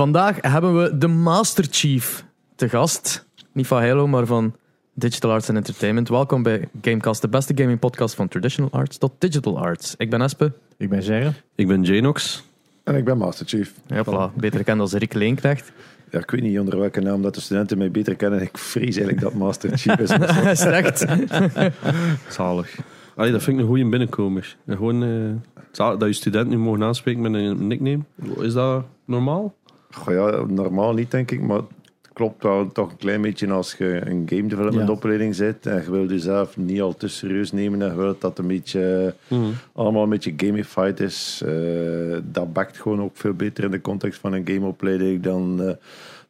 vandaag hebben we de Master Chief te gast. Niet van Halo, maar van Digital Arts and Entertainment. Welkom bij Gamecast, de beste gaming podcast van traditional arts tot digital arts. Ik ben Espe. Ik ben Gerre. Ik ben Janox. En ik ben Master Chief. Ja, voilà. Beter gekend als Rick Leenknecht. Ja, ik weet niet onder welke naam dat de studenten mij beter kennen. Ik vrees eigenlijk dat Master Chief is. Slecht. Zalig. Allee, dat vind ik een goede binnenkomer. En gewoon eh, zalig dat je student nu mogen aanspreken met een nickname. Is dat normaal? Goh, ja, normaal niet, denk ik. Maar het klopt wel toch een klein beetje als je een game development Ja. opleiding zit. En je wil jezelf niet al te serieus nemen. En je wilt dat een beetje, allemaal een beetje gamified is. Eh, dat bakt gewoon ook veel beter in de context van een gameopleiding dan... eh,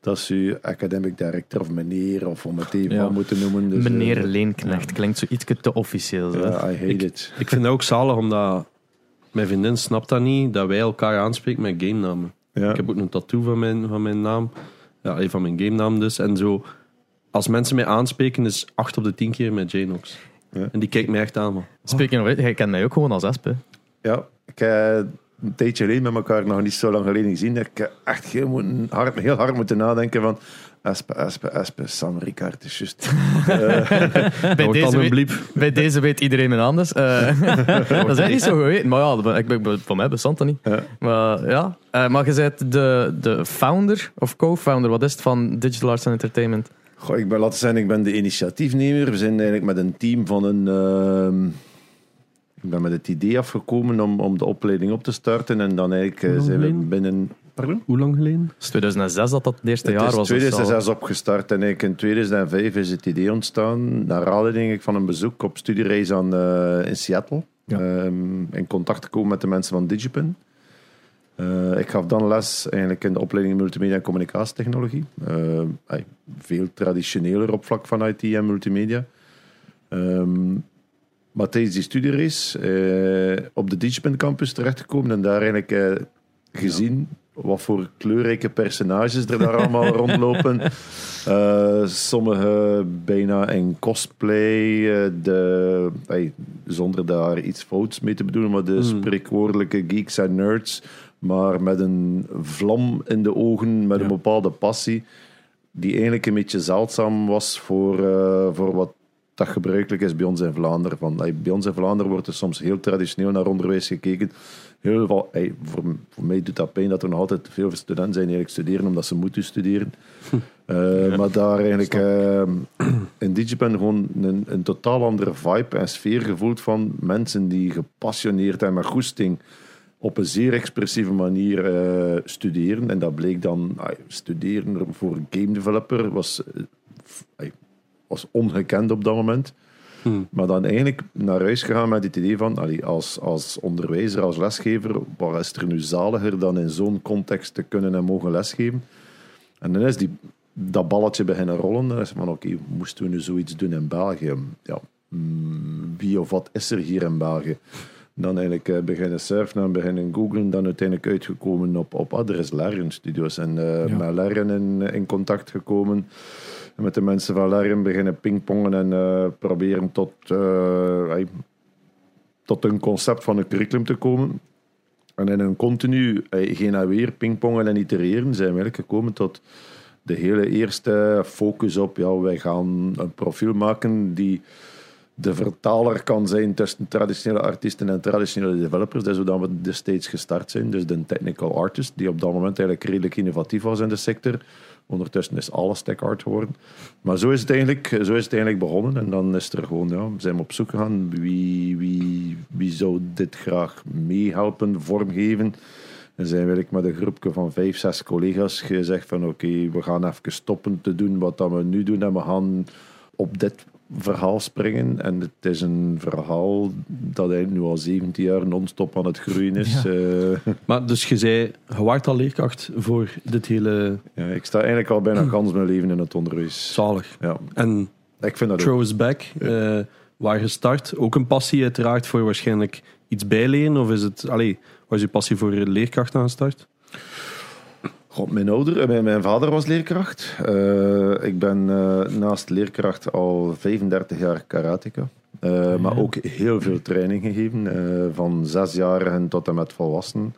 dat ze u academic director of meneer of om het even Ja. moeten noemen. Dus, eh, Meneer Leenknecht klinkt zo iets te officieel. Ja, I hate it. Ik vind dat ook zalig, omdat mijn vriendin snapt dat niet, dat wij elkaar aanspreken met game namen. Ja. Ik heb ook een tattoo van mijn, van mijn naam. Ja, eh, van mijn game naam dus. En zo, als mensen mij aanspreken, is 8 op de 10 keer met Janox. Ja. En die kijkt mij echt aan. man. Speaking of it, jij kent mij ook gewoon als Espe. Ja, ik heb een tijdje geleden met elkaar nog niet zo lang geleden gezien. Ik heb echt heel, moeten, hard, heel hard moeten nadenken van... Espe, Espe, Espe, Sam Ricard is juist... Bij Dat wordt deze, een weet, bij deze weet iedereen mijn naam dus. Eh, dat is niet zo geweten. Maar ja, ik, ben- voor mij bestond dat niet. Ja. Maar ja, Eh, maar je bent de, de founder of co-founder, wat is het, van Digital Arts and Entertainment? Goh, ik ben, laten zijn, ik ben de initiatiefnemer. We zijn eigenlijk met een team van een... ehm, ik ben met het idee afgekomen om, om de opleiding op te starten. En dan eigenlijk eh, zijn we binnen... Pardon? Hoe lang geleden? Dus 2006 dat dat het eerste Het jaar was. dus of zo. 2006 opgestart en eigenlijk in 2005 is het idee ontstaan. Naar aanleiding van een bezoek op studiereis aan, eh, in Seattle. Ja. Ehm, in contact te komen met de mensen van Digipin. Eh, ik gaf dan les eigenlijk in de opleiding multimedia en communicatietechnologie. Eh, veel traditioneler op vlak van IT en multimedia. Ehm, maar tijdens die studiereis eh, op de Digipin campus terechtgekomen en daar eigenlijk eh, gezien wat voor kleurrijke personages er daar allemaal rondlopen. Eh, sommige bijna in cosplay, eh, de, zonder daar iets fouts mee te bedoelen, maar de spreekwoordelijke geeks en nerds, maar met een vlam in de ogen, met een bepaalde passie, die eigenlijk een beetje zeldzaam was voor, eh, voor wat dat gebruikelijk is bij ons in Vlaanderen. Van, bij ons in Vlaanderen wordt er soms heel traditioneel naar onderwijs gekeken. Heel veel, voor, voor mij doet dat pijn dat er nog altijd veel studenten zijn die eigenlijk studeren omdat ze moeten studeren. Eh, Maar daar eigenlijk eh, in Digipen gewoon een, een totaal andere vibe en sfeer gevoeld van mensen die gepassioneerd en met goesting op een zeer expressieve manier eh, studeren. En dat bleek dan, studeren voor een game developer was, eh, was ongekend op dat moment. Maar dan eigenlijk naar huis gegaan met het idee van, allee, als, als onderwijzer, als lesgever, wat is er nu zaliger dan in zo'n context te kunnen en mogen lesgeven? En dan is die, dat balletje beginnen rollen. Dan is het van, oké, moesten we nu zoiets doen in België? Ja, mm, wie of wat is er hier in België? Dan eigenlijk eh, beginnen surfen en beginnen googlen. Dan uiteindelijk uitgekomen op, op ah, er is. En eh, Ja. met Larian in, in contact gekomen. Met de mensen van Larian beginnen pingpongen en eh, proberen tot, eh, tot een concept van een curriculum te komen. En in een continu eh, geen en weer pingpongen en itereren zijn we eigenlijk gekomen tot de hele eerste focus op, ja, wij gaan een profiel maken die de vertaler kan zijn tussen traditionele artiesten en traditionele developers. Dat is hoe we destijds gestart zijn. Dus de technical artist, die op dat moment eigenlijk redelijk innovatief was in de sector. Ondertussen is alles tech art geworden. Maar zo is het eigenlijk, zo is het eigenlijk begonnen. En dan is er gewoon, ja, zijn we op zoek gegaan. Wie, wie, wie zou dit graag meehelpen, vormgeven? En zijn we met een groepje van vijf, zes collega's gezegd van oké, we gaan even stoppen te doen wat dat we nu doen en we gaan op dit verhaal springen. En het is een verhaal dat eigenlijk nu al 17 jaar non-stop aan het groeien is. Eh, Maar dus je zei, je waart al leerkracht voor dit hele ja, ik sta eigenlijk al bijna gans mijn leven in het onderwijs. zalig. Ja, En ik vind dat. Throw is Back, eh, waar gestart. Ook een passie uiteraard voor waarschijnlijk iets bijleren? Of is het, allee, was je passie voor leerkracht aan gestart? God, mijn, ouder, eh, mijn, mijn vader was leerkracht. Eh, ik ben eh, naast leerkracht al 35 jaar karateka. Eh, Maar ook heel veel training gegeven. van zesjarigen tot en met volwassenen.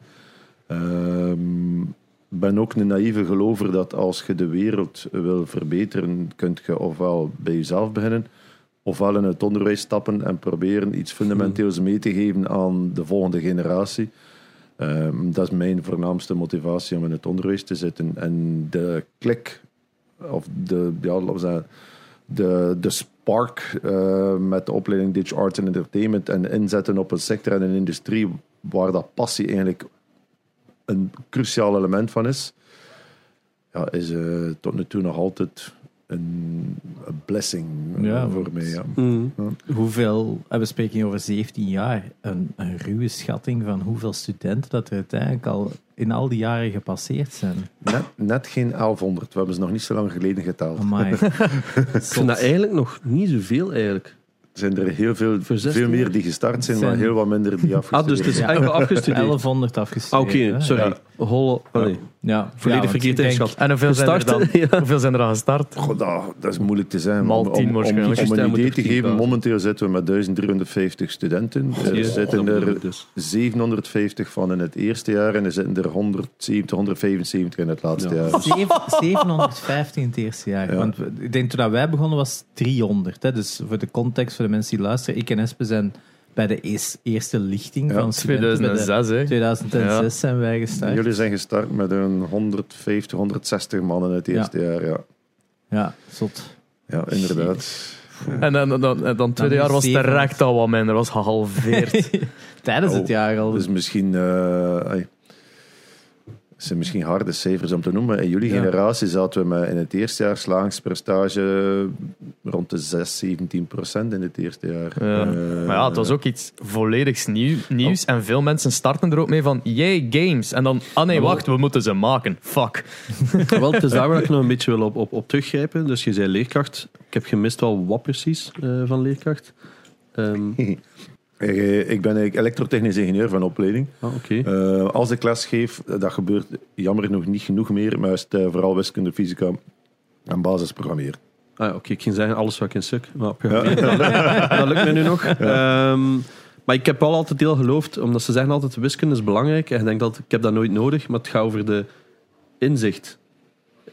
Ehm, ben ook een naïeve gelover dat als je de wereld wil verbeteren, kunt je ofwel bij jezelf beginnen, ofwel in het onderwijs stappen en proberen iets fundamenteels mee te geven aan de volgende generatie. Ehm, dat is mijn voornaamste motivatie om in het onderwijs te zitten. En de klik, of de, ja, laten we zeggen, de, de spark eh, met de opleiding Digital Arts and Entertainment en inzetten op een sector en een industrie waar dat passie eigenlijk een cruciaal element van is, ja, is eh, tot nu toe nog altijd een, een blessing eh, Ja, voor want- mij. Ja. Mm. Hoeveel, en we spreken hier over 17 jaar, een, een ruwe schatting van hoeveel studenten dat er uiteindelijk al in al die jaren gepasseerd zijn. Net, net geen 1100, we hebben ze nog niet zo lang geleden geteld. Amai. Ik vind dat eigenlijk nog niet zoveel eigenlijk. Er zijn er heel veel, Voor 16 veel meer die gestart zijn, Zijn- maar heel wat minder die Ah, afgestudeerd dus het is Ja. enkel afgestudeerd. 1100 Ah, afgestudeerd. Oké, sorry. Ja. Ja, volledig verkeerd inschat. En hoeveel zijn, er dan, hoeveel zijn er al gestart? Goh, dat, dat is moeilijk te zeggen. Mal Om- om, om, waarschijnlijk. om een idee te geven, momenteel zitten we met 1350 studenten. Er zitten er bedoel ik dus. 750 van in het eerste jaar en er zitten er 170, 175 in het laatste Ja. jaar. Zeven- 750 in het eerste jaar. Ja. Want ik denk toen dat wij begonnen was het 300. Hè? Dus voor de context, voor de mensen die luisteren, ik en Espe zijn bij de ees- eerste lichting Ja, van studenten. bij de- 2006, hè? 2006 Ja. zijn wij gestart. Jullie zijn gestart met een 150, 160 man in het eerste jaar. Ja, Ja, zot. ja inderdaad. En dan, dan, dan, tweede Dan jaar was het terecht al wat minder, was gehalveerd. Tijdens het Oh, jaar al. Dus misschien... eh, zijn misschien harde cijfers om te noemen. In jullie Ja. generatie zaten we met in het eerste jaar slagingspercentage rond de 6, 17 procent in het eerste jaar. Ja. Eh, maar ja, het was ook iets volledigs nieuw, nieuws. En veel mensen starten er ook mee van, yay, games. En dan, ah nee, wacht, we moeten ze maken. Fuck. Wel, het is daar waar ik nog een beetje wil op, op, op teruggrijpen. Dus je zei leerkracht. Ik heb gemist wel wat precies eh, van leerkracht. Ehm, Eh, Ik ben elektrotechnisch ingenieur van opleiding. ah. Eh, als ik les geef, eh, dat gebeurt jammer genoeg niet genoeg meer, maar is het eh, vooral wiskunde, fysica en basisprogrammeren. Ah, ja, Oké, ik ging zeggen alles wat ik in stuk. Maar programmeren, dat, lukt, mij nu nog. Ehm, maar ik heb wel altijd heel geloofd, omdat ze zeggen altijd wiskunde is belangrijk. En ik denk dat ik heb dat nooit nodig, maar het gaat over de inzicht.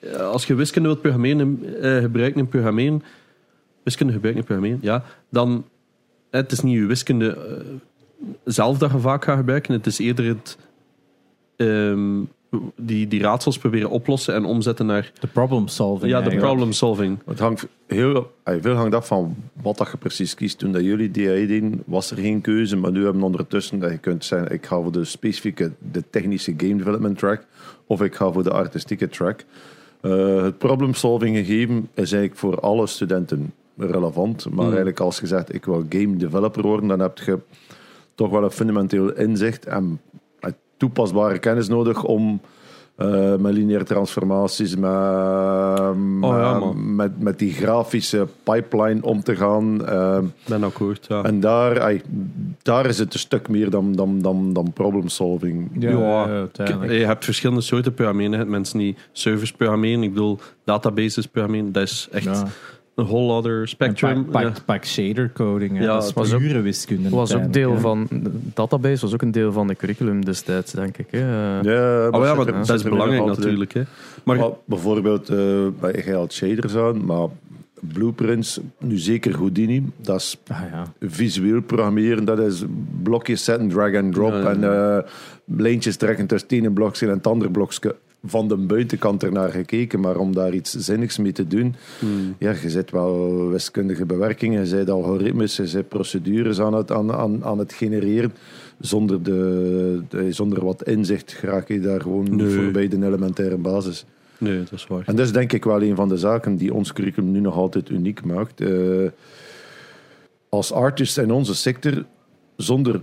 Eh, Als je wiskunde wilt programmeren, eh, gebruiken in programmeren, wiskunde gebruiken in programmeren, ja, dan eh, het is niet je wiskunde eh, zelf dat je vaak gaat gebruiken. Het is eerder het ehm, die, die raadsels proberen oplossen en omzetten naar De problem solving. ja, de problem solving. Het hangt heel, eh, veel hangt af van wat dat je precies kiest. Toen dat jullie DAE deden, was er geen keuze, maar nu hebben we ondertussen dat je kunt zeggen, ik ga voor de specifieke, de technische game development track, of ik ga voor de artistieke track. Eh, het problem solving gegeven is eigenlijk voor alle studenten relevant, maar Mm. eigenlijk als je zegt, ik wil game developer worden, dan heb je toch wel een fundamenteel inzicht en toepasbare kennis nodig om eh, met lineaire transformaties, met, Oh ja, met, met die grafische pipeline om te gaan. eh, ben akkoord, ja. en daar, ai, daar is het een stuk meer dan, dan, dan, dan problem solving. Ja, Ja. Je hebt verschillende soorten programmeren. Je hebt mensen die servers programmeren. Ik bedoel, databases programmeren. Dat is echt Ja. Een whole other spectrum. pak, Ja. pak, pak shader coding. Ja, dat was ook- pure wiskunde. was ook deel van, de database was ook een deel van de curriculum destijds, denk ik. Hè. Ja, Oh ja, maar dat is belangrijk natuurlijk. Hè. Maar Maar bijvoorbeeld, eh bij je haalt shaders aan, maar blueprints, nu zeker Houdini, dat is. Ah, ja. visueel programmeren, dat is blokjes zetten, drag and drop Ja, ja, en eh, lijntjes trekken tussen het ene blokje en het andere blokje. Van de buitenkant ernaar gekeken, maar om daar iets zinnigs mee te doen, ja, je zet wel wiskundige bewerkingen, je zet algoritmes, je zet procedures aan het, aan, aan, aan het genereren. Zonder, de, de- zonder wat inzicht raak je daar gewoon Nee. voorbij de elementaire basis. nee, dat is waar. En dat is denk ik wel een van de zaken die ons curriculum nu nog altijd uniek maakt. Eh, als artist in onze sector, zonder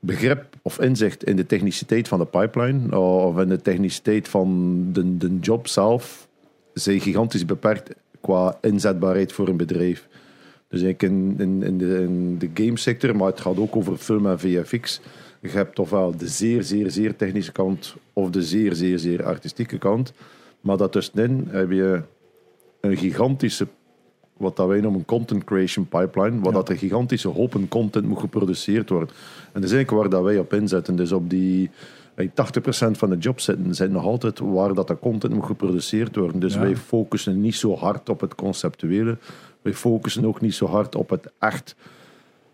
begrip of inzicht in de techniciteit van de pipeline of in de techniciteit van de, de job zelf, zijn gigantisch beperkt qua inzetbaarheid voor een bedrijf. Dus in, in, in, de, in de gamesector, maar het gaat ook over film en VFX. Je hebt ofwel de zeer, zeer, zeer technische kant of de zeer, zeer, zeer artistieke kant. Maar daartussenin heb je een gigantische, wat dat wij noemen content creation pipeline, waar dat er gigantische hopen content moet geproduceerd worden. En dat is eigenlijk waar dat wij op inzetten. Dus op die bij 80% van de jobs zitten, zijn nog altijd waar dat de content moet geproduceerd worden. Dus Ja. wij focussen niet zo hard op het conceptuele. Wij focussen ook niet zo hard op het echt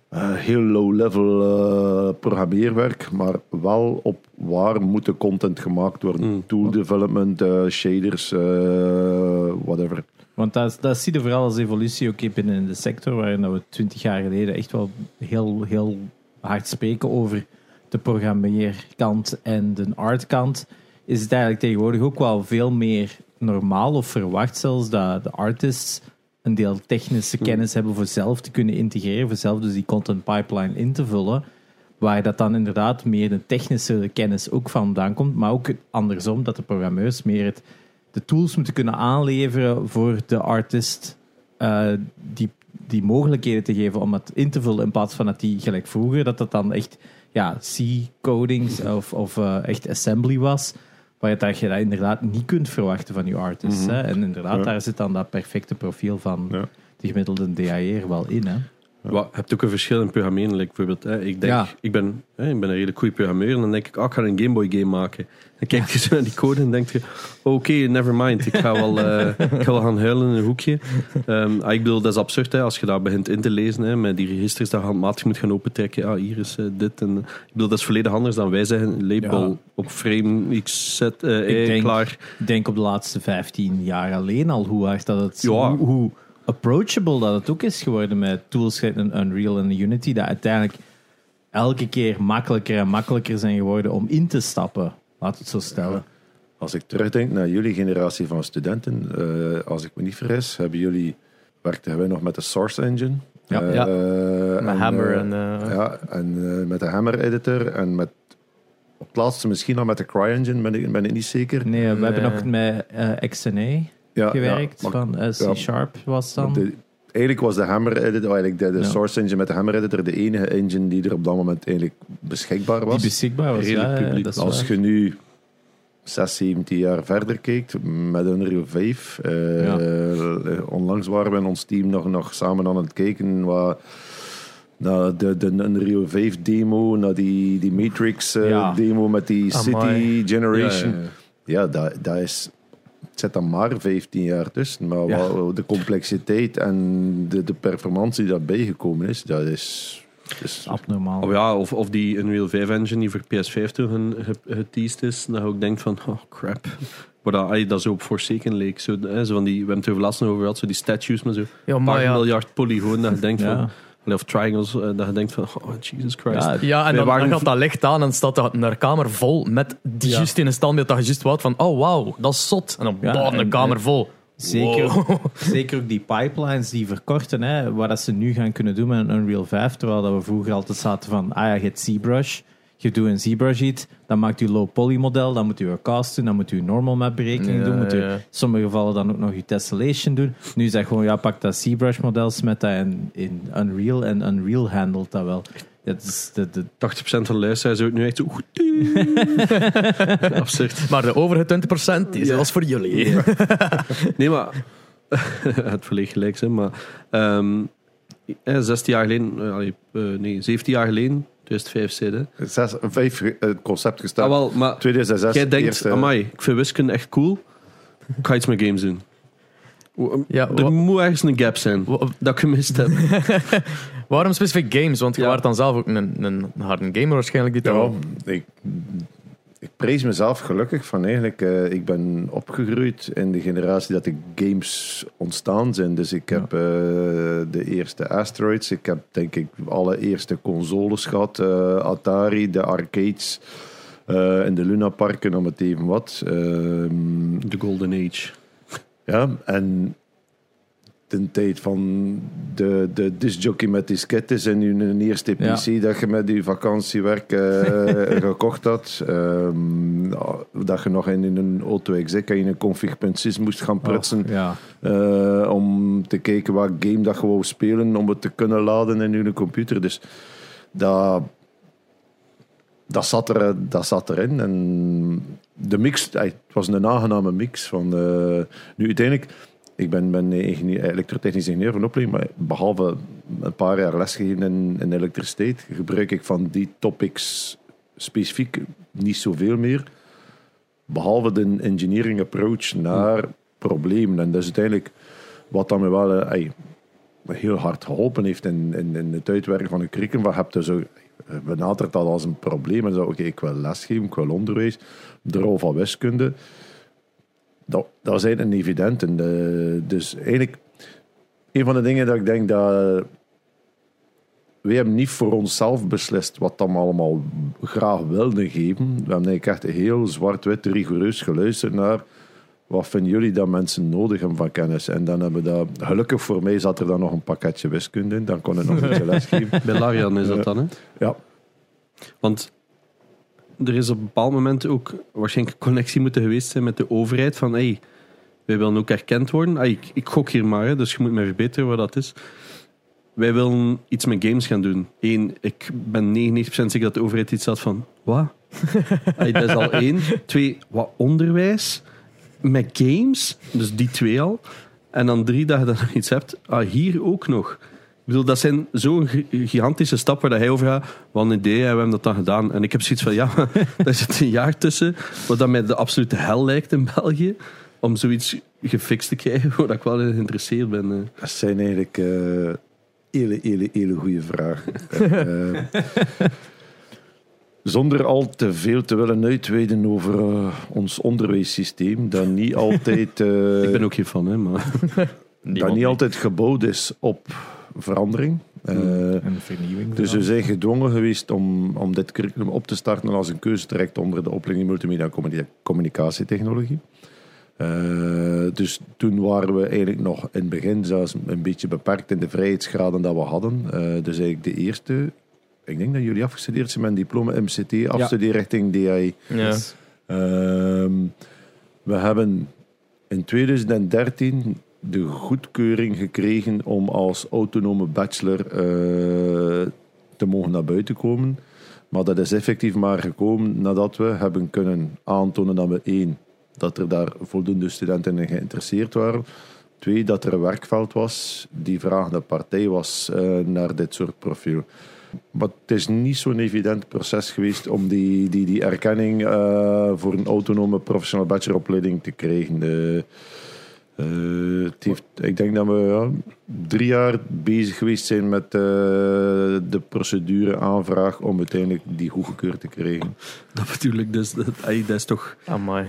eh, heel low-level eh, programmeerwerk, maar wel op waar moet de content gemaakt worden. Mm. Tool development, eh, shaders, eh, whatever. Want dat, dat zie je vooral als evolutie ook binnen in de sector, waarin we twintig jaar geleden echt wel heel, heel hard spreken over de programmeerkant en de artkant, is het eigenlijk tegenwoordig ook wel veel meer normaal of verwacht zelfs dat de artists een deel technische kennis hebben voor zelf te kunnen integreren, voor zelf dus die content pipeline in te vullen, waar dat dan inderdaad meer de technische kennis ook vandaan komt, maar ook andersom, dat de programmeurs meer het de tools moeten kunnen aanleveren voor de artist eh, die, die mogelijkheden te geven om het in te vullen in plaats van dat die gelijk vroeger dat dat dan echt ja, C-codings of, of eh, echt assembly was waar dat je dat inderdaad niet kunt verwachten van je artist. hè. En inderdaad, Ja. daar zit dan dat perfecte profiel van Ja. de gemiddelde DAE'er wel in. Hè. Je hebt ook een verschil in programmeren. Like bijvoorbeeld, hè, ik, denk, Ja. ik, ben, hè, ik ben een redelijk goede programmeur. En dan denk ik, ah, ik ga een Game Boy game maken. Dan kijk je zo naar die code en denk je, oké, never mind. Ik ga, wel, eh, ik ga wel gaan huilen in een hoekje. Ah, ik bedoel, dat is absurd hè, als je daar begint in te lezen. Hè, met die registers dat handmatig moet gaan opentrekken. Ah, hier is eh, dit. En, ik bedoel, dat is volledig anders dan wij zeggen. Label Ja. op frame, X, Z, eh, Ik Y, denk- klaar. Ik denk op de laatste 15 jaar alleen al hoe hard dat het... Ja. Hoe, hoe approachable dat het ook is geworden met tools een Unreal en Unity, dat uiteindelijk elke keer makkelijker en makkelijker zijn geworden om in te stappen. Laat het zo stellen. Als ik terugdenk naar jullie generatie van studenten, eh, als ik me niet vergis, hebben jullie, werkten wij nog met de Source Engine. Ja. Eh, Ja. en, Met Hammer eh, en... ja, en met de Hammer editor en met op het laatste misschien nog met de CryEngine, ben ik, ben ik niet zeker. Nee, we Nee. hebben nog met eh, XNA Ja, gewerkt, ja, van eh, ja. C-Sharp was dan. de- eigenlijk was de Hammer editor, eigenlijk de, de Ja. Source Engine met de Hammer editor, de enige engine die er op dat moment eigenlijk beschikbaar die was. beschikbaar was. Redelijk publiek. Als je nu 6, 17 jaar verder kijkt met Unreal 5. eh, Ja. Onlangs waren we in ons team nog, nog samen aan het kijken wat, naar de, de Unreal 5 demo, naar die, die Matrix eh, Ja. demo met die Amai. City Generation. Ja, ja, Ja, ja. dat, dat is. Het zit dan maar 15 jaar tussen. Maar Ja. wat- de complexiteit en de, de performance die daarbij gekomen is, dat is. dat is abnormaal. Of, ja, of, of die Unreal 5 engine die voor PS5 toen ge- ge- geteased is. Dat je ook denkt van, oh crap. Maar dat, dat zo op Forsaken leek. Zo, hè, zo van die, we hebben het er laatst nog over gehad, zo die statues met zo ja, een maar paar ja. miljard polygoon. Dat je denkt Ja. van, of triangles, eh, dat je denkt van, oh Jesus Christ. Ja, Ja, en dan, waren dan gaat dat licht aan en staat dat naar kamer vol met die Ja. juist in een standbeeld dat je juist wou van, oh wauw, dat is zot. En dan Ja, bam, de en- kamer vol. Zeker, Wow. zeker ook die pipelines die verkorten, hè, wat dat ze nu gaan kunnen doen met een Unreal 5, terwijl dat we vroeger altijd zaten van, ah ja, je hebt ZBrush, je doet een ZBrush iets, dan maakt u low poly model, dan moet u een cast doen, dan moet u een normal map berekening Ja, doen, moet u ja. in sommige gevallen dan ook nog je tessellation doen. Nu is dat gewoon, ja, pak dat ZBrush model, smet dat in, in Unreal en Unreal handelt dat wel. Dat is de, de, 80% van de luisteraars zou het nu echt zo... Absurd. Maar de overige 20% die is Ja. alles voor jullie. Nee, maar... het verleeg gelijk zijn, maar... ehm eh, 16 jaar geleden... eh, eh, nee, 17 jaar geleden, 2005 zitten. Zes, vijf het concept gestart. Ah, wel, maar 2006. jij denkt, eerste- amai, ik vind wiskunde echt cool. Ik ga iets met games doen. Ja, er moet ergens een gap zijn dat ik gemist heb. waarom specifiek games? Want je Ja. waart dan zelf ook een, een harde gamer waarschijnlijk. Die Ja, ik, ik prijs mezelf gelukkig van eigenlijk, eh, ik ben opgegroeid in de generatie dat de games ontstaan zijn. Dus ik heb eh, de eerste Asteroids, ik heb denk ik alle eerste consoles gehad, eh, Atari, de arcades in de Luna Parken, om het even wat. Ehm, The Golden Age. ja, en de tijd van de, de discjockey met diskettes en je eerste PC Ja. dat je met je vakantiewerk eh, gekocht had. Ehm, dat je nog in, in een auto exec en in een config.sys moest gaan prutsen oh, ja. eh, om te kijken wat game dat je wou spelen om het te kunnen laden in je computer. Dus dat, dat, zat, er, dat zat erin. En de mix, het was een aangename mix. Van, eh, nu uiteindelijk, ik ben, ben ingenieur, elektrotechnisch ingenieur van opleiding, maar behalve een paar jaar lesgegeven in, in elektriciteit, gebruik ik van die topics specifiek niet zoveel meer. Behalve de engineering approach naar problemen. En dat is uiteindelijk wat dan me wel eh, heel hard geholpen heeft in, in, in het uitwerken van een curriculum. Wat heb je zo eh, benadert dat als een probleem en zo, oké, ik wil lesgeven, ik wil onderwijs, de rol van wiskunde. Dat, dat eigenlijk een evident. En de, dus eigenlijk, een van de dingen dat ik denk dat wij hebben niet voor onszelf beslist wat we allemaal graag wilden geven. We hebben eigenlijk echt heel zwart-wit, rigoureus geluisterd naar wat vinden jullie dat mensen nodig hebben van kennis. En dan hebben we dat... Gelukkig voor mij zat er dan nog een pakketje wiskunde in. Dan kon ik nog een beetje lesgeven. Bij Larian is dat dan, hè? Ja, Want er is op een bepaald moment ook waarschijnlijk een connectie moeten geweest zijn met de overheid. Van, hey, wij willen ook erkend worden. Ah, ik, ik gok hier maar, hè, dus je moet mij verbeteren wat dat is. Wij willen iets met games gaan doen. Eén, ik ben 99% zeker dat de overheid iets had van... Wat? Ay, dat is al één. Twee, wat onderwijs met games. Dus die twee al. En dan drie, dat je dan nog iets hebt. Ah, hier ook nog. Ik bedoel, dat zijn zo'n gi- gigantische stappen waar hij over gaat. Wat een idee, en we hebben dat dan gedaan. En ik heb zoiets van, ja, daar zit een jaar tussen. Wat dat mij de absolute hel lijkt in België. Om zoiets gefixt te krijgen, waar ik wel in geïnteresseerd ben. eh. dat zijn eigenlijk eh, hele, hele, hele goede vragen. Eh, zonder al te veel te willen uitweiden over ons onderwijssysteem, dat niet altijd... eh, Ik ben ook geen fan, hè, maar... dat niet altijd gebouwd is op verandering. Eh, En vernieuwing. dus we zijn gedwongen geweest om, om dit curriculum op te starten als een keuzetraject onder de opleiding multimedia en communicatietechnologie. Eh, dus toen waren we eigenlijk nog in het begin zelfs een beetje beperkt in de vrijheidsgraden dat we hadden. Eh, dus eigenlijk de eerste, ik denk dat jullie afgestudeerd zijn met een diploma MCT, afstudeer richting DAI. Ja. Dus, Ehm, we hebben in 2013 de goedkeuring gekregen om als autonome bachelor eh, te mogen naar buiten komen. Maar dat is effectief maar gekomen nadat we hebben kunnen aantonen dat we één, dat er daar voldoende studenten in geïnteresseerd waren. Twee, dat er een werkveld was die vragende partij was eh, naar dit soort profiel. Maar het is niet zo'n evident proces geweest om die, die, die erkenning eh, voor een autonome professionele bacheloropleiding te krijgen. Eh, het heeft, ik denk dat we ja, drie jaar bezig geweest zijn met eh, de procedure aanvraag om uiteindelijk die goedgekeurd te krijgen. Dat bedoel ik dus. Dat, ay, dat is toch... Amai.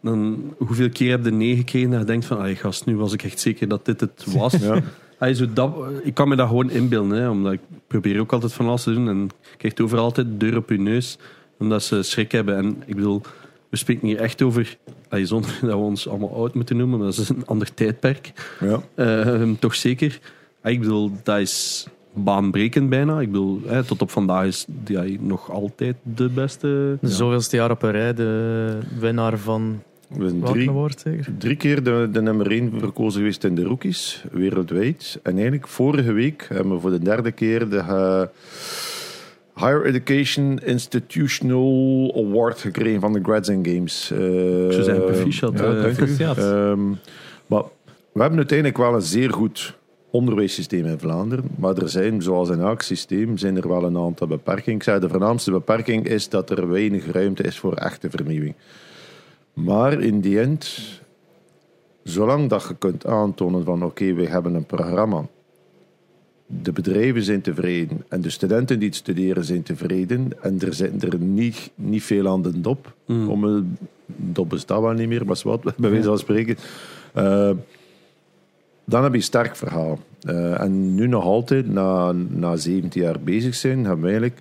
Dan, hoeveel keer heb je nee gekregen dat je denkt van... Ay, gast, nu was ik echt zeker dat dit het was. Ja. Ay, zo dat, ik kan me dat gewoon inbeelden. Hè, omdat ik probeer ook altijd van alles te doen. En je krijgt overal altijd de deur op je neus. Omdat ze schrik hebben. En ik bedoel... We spreken hier echt over... Zonder dat we ons allemaal oud moeten noemen. Maar dat is een ander tijdperk. Ja. Ehm, toch zeker. Ah, ik bedoel, dat is baanbrekend bijna. Ik bedoel, hè, tot op vandaag is die nog altijd de beste. De zoveelste jaar op een rij, de winnaar van drie, zeker? drie keer de, de nummer 1 verkozen geweest in de rookies, wereldwijd. En eigenlijk vorige week hebben we voor de derde keer de eh, Higher Education Institutional Award gekregen van de Grads Games. Zou zeggen, proficiat. ja, eh. Proficiat. Ehm, maar we hebben uiteindelijk wel een zeer goed onderwijssysteem in Vlaanderen. Maar er zijn, zoals in elk systeem, zijn er wel een aantal beperkingen. Ik zei, de voornaamste beperking is dat er weinig ruimte is voor echte vernieuwing. Maar in die end, zolang dat je kunt aantonen van oké, we hebben een programma. De bedrijven zijn tevreden en de studenten die het studeren zijn tevreden en er zijn er niet, niet veel aan de dop. Mm. Om een dop bestaat wel niet meer, maar wat, bij wijze van spreken. Eh, dan heb je een sterk verhaal. Eh, en nu nog altijd, na, na 17 jaar bezig zijn, hebben we eigenlijk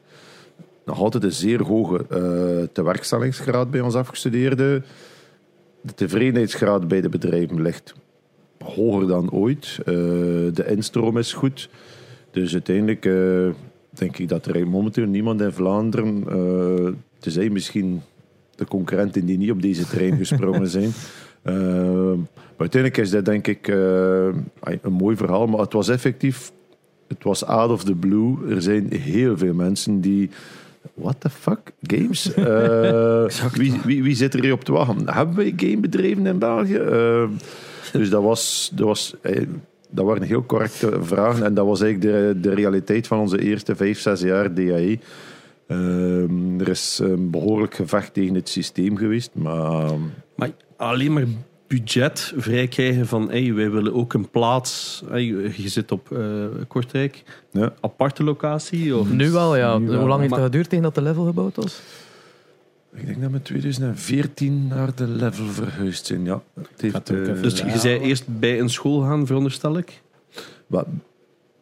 nog altijd een zeer hoge eh tewerkstellingsgraad bij ons afgestudeerden. De tevredenheidsgraad bij de bedrijven ligt hoger dan ooit. De instroom is goed. Dus uiteindelijk eh, denk ik dat er momenteel niemand in Vlaanderen, eh tenzij misschien de concurrenten die niet op deze trein gesprongen zijn. Eh, maar uiteindelijk is dat denk ik een mooi verhaal, maar het was effectief, het was out of the blue. Er zijn heel veel mensen die What the fuck? Games? Wie, wie, wie zit er hier op te wachten? Hebben wij gamebedrijven in België? Dus dat was, dat was dat waren heel correcte vragen. En dat was eigenlijk de, de realiteit van onze eerste vijf, zes jaar DAE. Ehm, er is een behoorlijk gevecht tegen het systeem geweest, maar Maar alleen maar budget vrij krijgen van hey, wij willen ook een plaats. Hey, je zit op eh, Kortrijk, Ja. aparte locatie. Of, Nu wel, ja. Nu. Hoe lang heeft dat geduurd tegen dat de level gebouwd was? Ik denk dat we in 2014 naar de level verhuisd zijn. Ja, het heeft, eh, Dus je zei eerst bij een school gaan, veronderstel ik. Wat-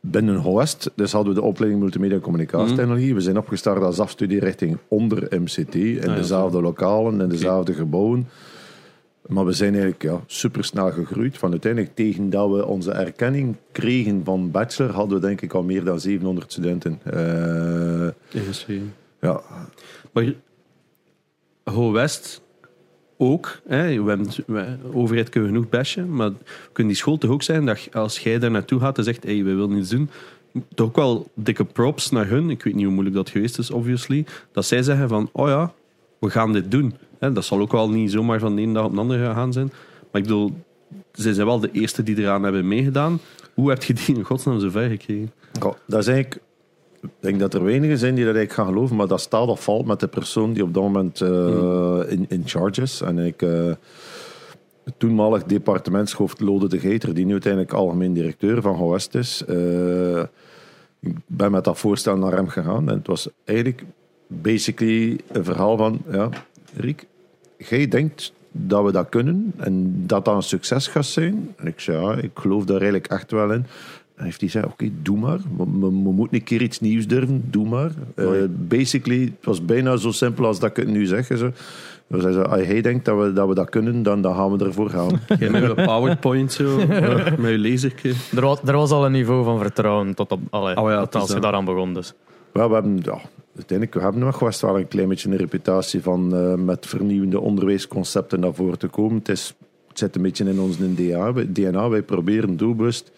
Binnen HOEST, dus hadden we de opleiding Multimedia en Communicatietechnologie. We zijn opgestart als afstudierichting onder MCT, in ja, dezelfde lokalen, in dezelfde gebouwen. Maar we zijn eigenlijk ja, supersnel gegroeid. Van uiteindelijk, tegen dat we onze erkenning kregen van bachelor, hadden we denk ik al meer dan 700 studenten. Eh, ja, Maar Ho West ook. Hè, we hebben, overheid kunnen genoeg bashen, maar kunnen die school toch ook zijn dat als jij daar naartoe gaat en zegt, hey, we willen iets doen, toch ook wel dikke props naar hun. Ik weet niet hoe moeilijk dat geweest is, obviously. Dat zij zeggen van, oh ja, we gaan dit doen. Dat zal ook wel niet zomaar van de ene dag op de andere gaan zijn. Maar ik bedoel, zij zijn wel de eerste die eraan hebben meegedaan. Hoe heb je die in godsnaam zo ver gekregen? Dat is eigenlijk, ik denk dat er weinigen zijn die dat eigenlijk gaan geloven, maar dat staat of valt met de persoon die op dat moment eh, in, in charge is. En ik, eh, toenmalig departementshoofd Lode de Geiter, die nu uiteindelijk algemeen directeur van Gewest is, eh, ik ben met dat voorstel naar hem gegaan. En het was eigenlijk basically een verhaal van, ja, Riek, jij denkt dat we dat kunnen en dat dat een succes gaat zijn. En ik zei, ja, ik geloof daar eigenlijk echt wel in. Heeft hij gezegd, oké, doe maar. We, we- we moeten een keer iets nieuws durven, doe maar. Eh, basically, het was bijna zo simpel als dat ik het nu zeg. Zo. Dus hij zei, als hij denkt dat we, dat we dat kunnen, dan, dan gaan we ervoor gaan. Jij met je PowerPoint zo, met je laserke. Er was, er was al een niveau van vertrouwen tot op, allee, Oh ja, tot als je daaraan begon. Dus. Wel, we hebben, ja, uiteindelijk, we hebben nog West wel een klein beetje een reputatie van eh, met vernieuwende onderwijsconcepten naar voren te komen. Het, is, het zit een beetje in ons DNA. Wij- DNA. Wij proberen doelbewust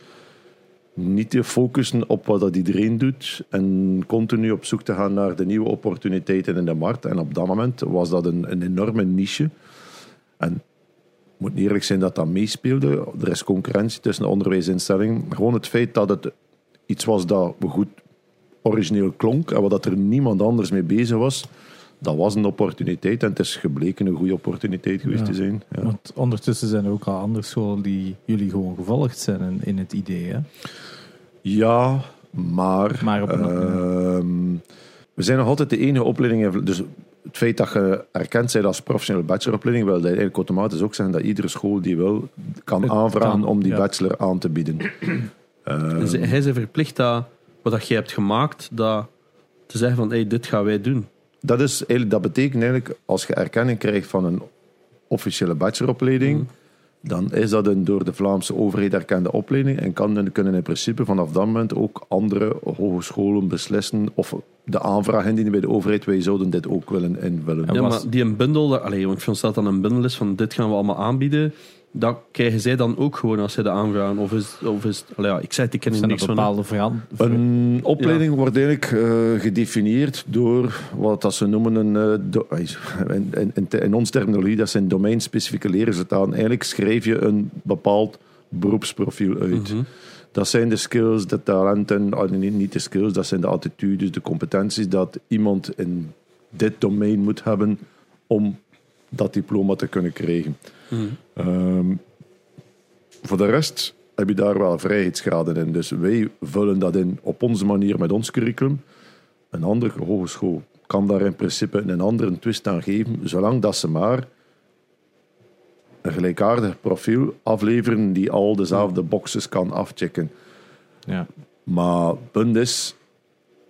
niet te focussen op wat dat iedereen doet en continu op zoek te gaan naar de nieuwe opportuniteiten in de markt. En op dat moment was dat een, een enorme niche. En ik moet eerlijk zijn dat dat meespeelde. Er is concurrentie tussen de onderwijsinstellingen. Gewoon het feit dat het iets was dat goed origineel klonk en wat dat er niemand anders mee bezig was, dat was een opportuniteit en het is gebleken een goede opportuniteit geweest Ja. te zijn. Ja. Want ondertussen zijn er ook al andere scholen die jullie gewoon gevolgd zijn in, in het idee. Hè? Ja, maar, Maar op een- ehm, we zijn nog altijd de enige opleiding. Dus het feit dat je erkend bent als professionele bacheloropleiding, wil dat eigenlijk automatisch ook zeggen dat iedere school die wil, kan Het aanvragen kan, om die ja. bachelor aan te bieden. Ehm, En ze- hij is verplicht dat wat dat jij hebt gemaakt, dat, te zeggen van hey, dit gaan wij doen. Dat, is eigenlijk, dat betekent eigenlijk, als je erkenning krijgt van een officiële bacheloropleiding, Mm. dan is dat een door de Vlaamse overheid erkende opleiding en kan, kunnen in principe vanaf dat moment ook andere hogescholen beslissen of de aanvraag indienen bij de overheid, wij zouden dit ook willen invullen. En Ja, maar die een bundel, dat- allee, want ik vind dat dan een bundel is van dit gaan we allemaal aanbieden, dat krijgen zij dan ook gewoon als zij de aanvragen. Of is, of is allee, ja, ik zei het, ik ken er niks van. bepaalde Een opleiding wordt eigenlijk eh, gedefinieerd door wat dat ze noemen een. eh, in, in, in, in ons terminologie, dat zijn domeinspecifieke leerresultaten. Eigenlijk schrijf je een bepaald beroepsprofiel uit. Mhm. Dat zijn de skills, de talenten, ah, niet, niet de skills, dat zijn de attitudes, de competenties dat iemand in dit domein moet hebben om dat diploma te kunnen krijgen. Ehm, voor de rest heb je daar wel vrijheidsgraden in. Dus wij vullen dat in op onze manier met ons curriculum. Een andere hogeschool kan daar in principe een andere twist aan geven, zolang dat ze maar een gelijkaardig profiel afleveren die al dezelfde boxes kan afchecken. Ja. Maar het punt is,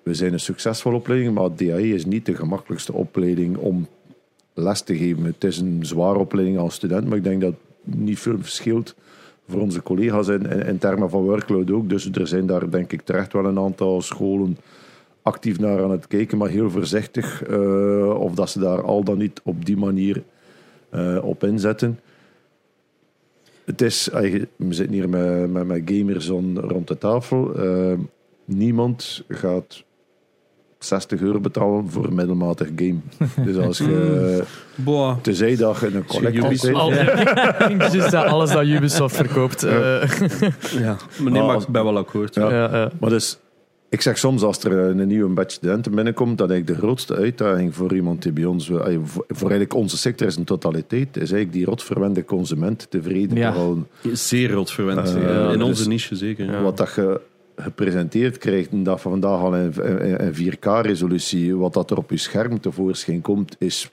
we zijn een succesvolle opleiding, maar DAE is niet de gemakkelijkste opleiding om les te geven. Het is een zware opleiding als student, maar ik denk dat niet veel verschilt voor onze collega's in, in, termen van workload ook. Dus er zijn daar denk ik terecht wel een aantal scholen actief naar aan het kijken, maar heel voorzichtig eh, of dat ze daar al dan niet op die manier eh, op inzetten. Het is, we zitten hier met, met, met gamers on- rond de tafel. Eh, niemand gaat 60 euro betalen voor een middelmatig game. Dus als je, Boah. tenzij dat je een collector ik dus dat alles dat Ubisoft verkoopt. eh, Ja. Maar nee, Maar ik ben wel akkoord. Ja. ja, ja. Maar dus, Ik zeg soms als er een nieuwe batch studenten binnenkomt, dat eigenlijk de grootste uitdaging voor iemand die bij ons, eh, voor, eigenlijk onze sector is een totaliteit, is eigenlijk die rotverwende consument tevreden Ja. te houden. Zeer rot verwend. Eh, Ja, in dus- onze niche zeker. Ja. Wat dat je gepresenteerd krijgt, en dat van vandaag al in, in- in 4K-resolutie, wat dat er op je scherm tevoorschijn komt, is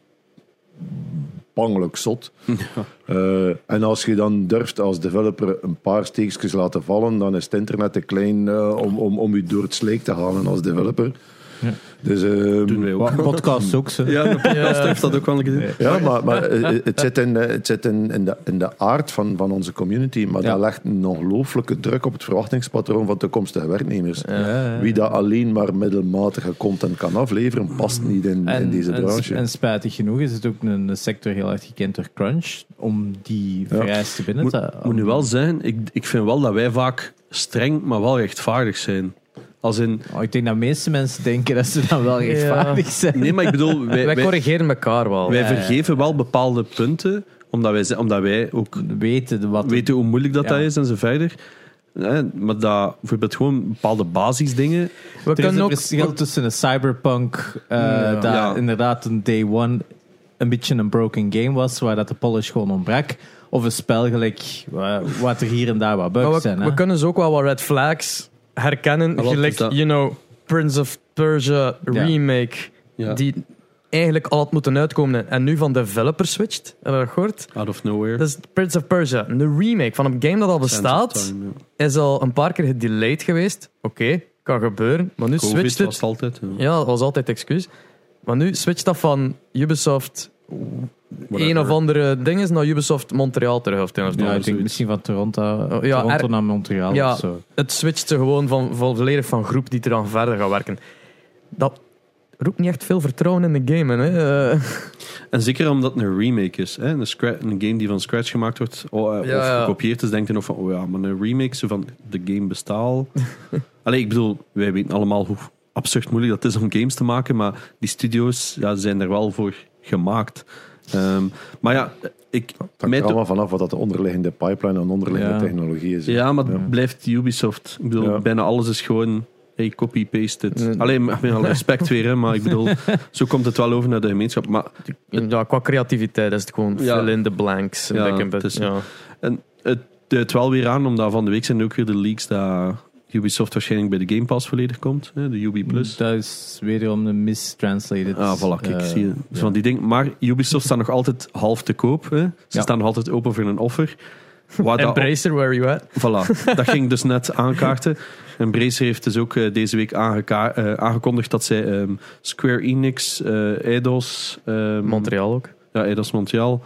bangelijk zot. Eh, en als je dan durft als developer een paar steekjes laten vallen, dan is het internet te klein eh, om, om, om je door het slijk te halen als developer. Ja. Dus, ehm, Doen wij ook. Podcast ook zo. Ja, de podcast heeft dat ook wel gedaan. ja, maar, maar eh, het zit, in, eh, het zit in, in, de, in de aard van, van onze community, maar Ja. dat legt een ongelooflijke druk op het verwachtingspatroon van toekomstige werknemers. Ja, ja. Wie dat alleen maar middelmatige content kan afleveren, past niet in, in deze en, branche. en spijtig genoeg is het ook een, sector heel erg gekend door crunch, om die Ja. vereisten binnen te... Moet, moet nu wel zijn, ik, ik vind wel dat wij vaak streng, maar wel rechtvaardig zijn. Als in, Oh, ik denk dat de meeste mensen denken dat ze dan wel rechtvaardig zijn. nee, maar ik bedoel, wij, Wij wij, corrigeren elkaar wel. wij Ja, ja. vergeven wel bepaalde punten, omdat wij, ze- omdat wij ook Weten wat... weten hoe moeilijk dat, Ja. dat is en zo verder. Hè, maar dat bijvoorbeeld gewoon bepaalde basisdingen. we er is kunnen een ook... verschil tussen een cyberpunk, eh Ja. dat Ja. inderdaad een day one een beetje een broken game was, waar dat de polish gewoon ontbrak. Of een spel gelijk, wa- wat er hier en daar wat bugs we, zijn. hè. we kunnen dus ook wel wat red flags herkennen. Wat Gelijk, dat? you know, Prince of Persia remake. Ja. Die eigenlijk al had moeten uitkomen en nu van developer switcht. Heb je dat gehoord? Out of nowhere. Dat is Prince of Persia. Een remake van een game dat al bestaat. Time. Is al een paar keer gedelayed geweest. Oké, kan gebeuren. Maar nu Covid switcht was het. het altijd. ja. Ja, dat was altijd excuus. Maar nu switcht dat van Ubisoft. Een of andere ding is naar Ubisoft Montreal terug. Ja, ander. ik denk misschien van Toronto, Oh, ja, Toronto er- naar Montreal Ja. of zo. het switcht ze gewoon van, van volledig van groep die er dan verder gaan werken. Dat roept niet echt veel vertrouwen in de game. Hè? Eh, En zeker omdat het een remake is. Hè? Een, een game die van scratch gemaakt wordt oh, eh, Ja, of ja. gekopieerd is, denk je nog van, oh ja, maar een remake, zo van, de game bestaat al. Allee, ik bedoel, wij weten allemaal hoe absurd moeilijk dat is om games te maken, maar die studio's ja, zijn er wel voor gemaakt. Ehm, maar ja, ik... Het hangt er allemaal vanaf wat dat de onderliggende pipeline en onderliggende Ja. technologie is. ja, maar het blijft Ubisoft. Ik bedoel, Ja. bijna alles is gewoon... Hey, copy-paste het. Nee. Alleen, met alle respect weer, hè, maar ik bedoel, zo komt het wel over naar de gemeenschap. Maar ja, qua creativiteit is het gewoon Ja. fill in the blanks. Ja, het is- ja. En het duidt wel weer aan, omdat van de week zijn ook weer de leaks dat Ubisoft waarschijnlijk bij de Game Pass volledig komt. Hè, de Ubi Plus. Dat is wederom een mistranslated. Ah, voilà, kijk, eh, zie je. ja. Van die dingen. Maar Ubisoft staat nog altijd half te koop. Hè. Ze Ja. staan nog altijd open voor een offer. Embracer, where you at? voilà, dat ging dus net aankaarten. Embracer heeft dus ook eh, deze week aangeka- eh, aangekondigd dat zij ehm, Square Enix, eh Eidos... ehm, Montreal ook. Ja, Eidos Montreal.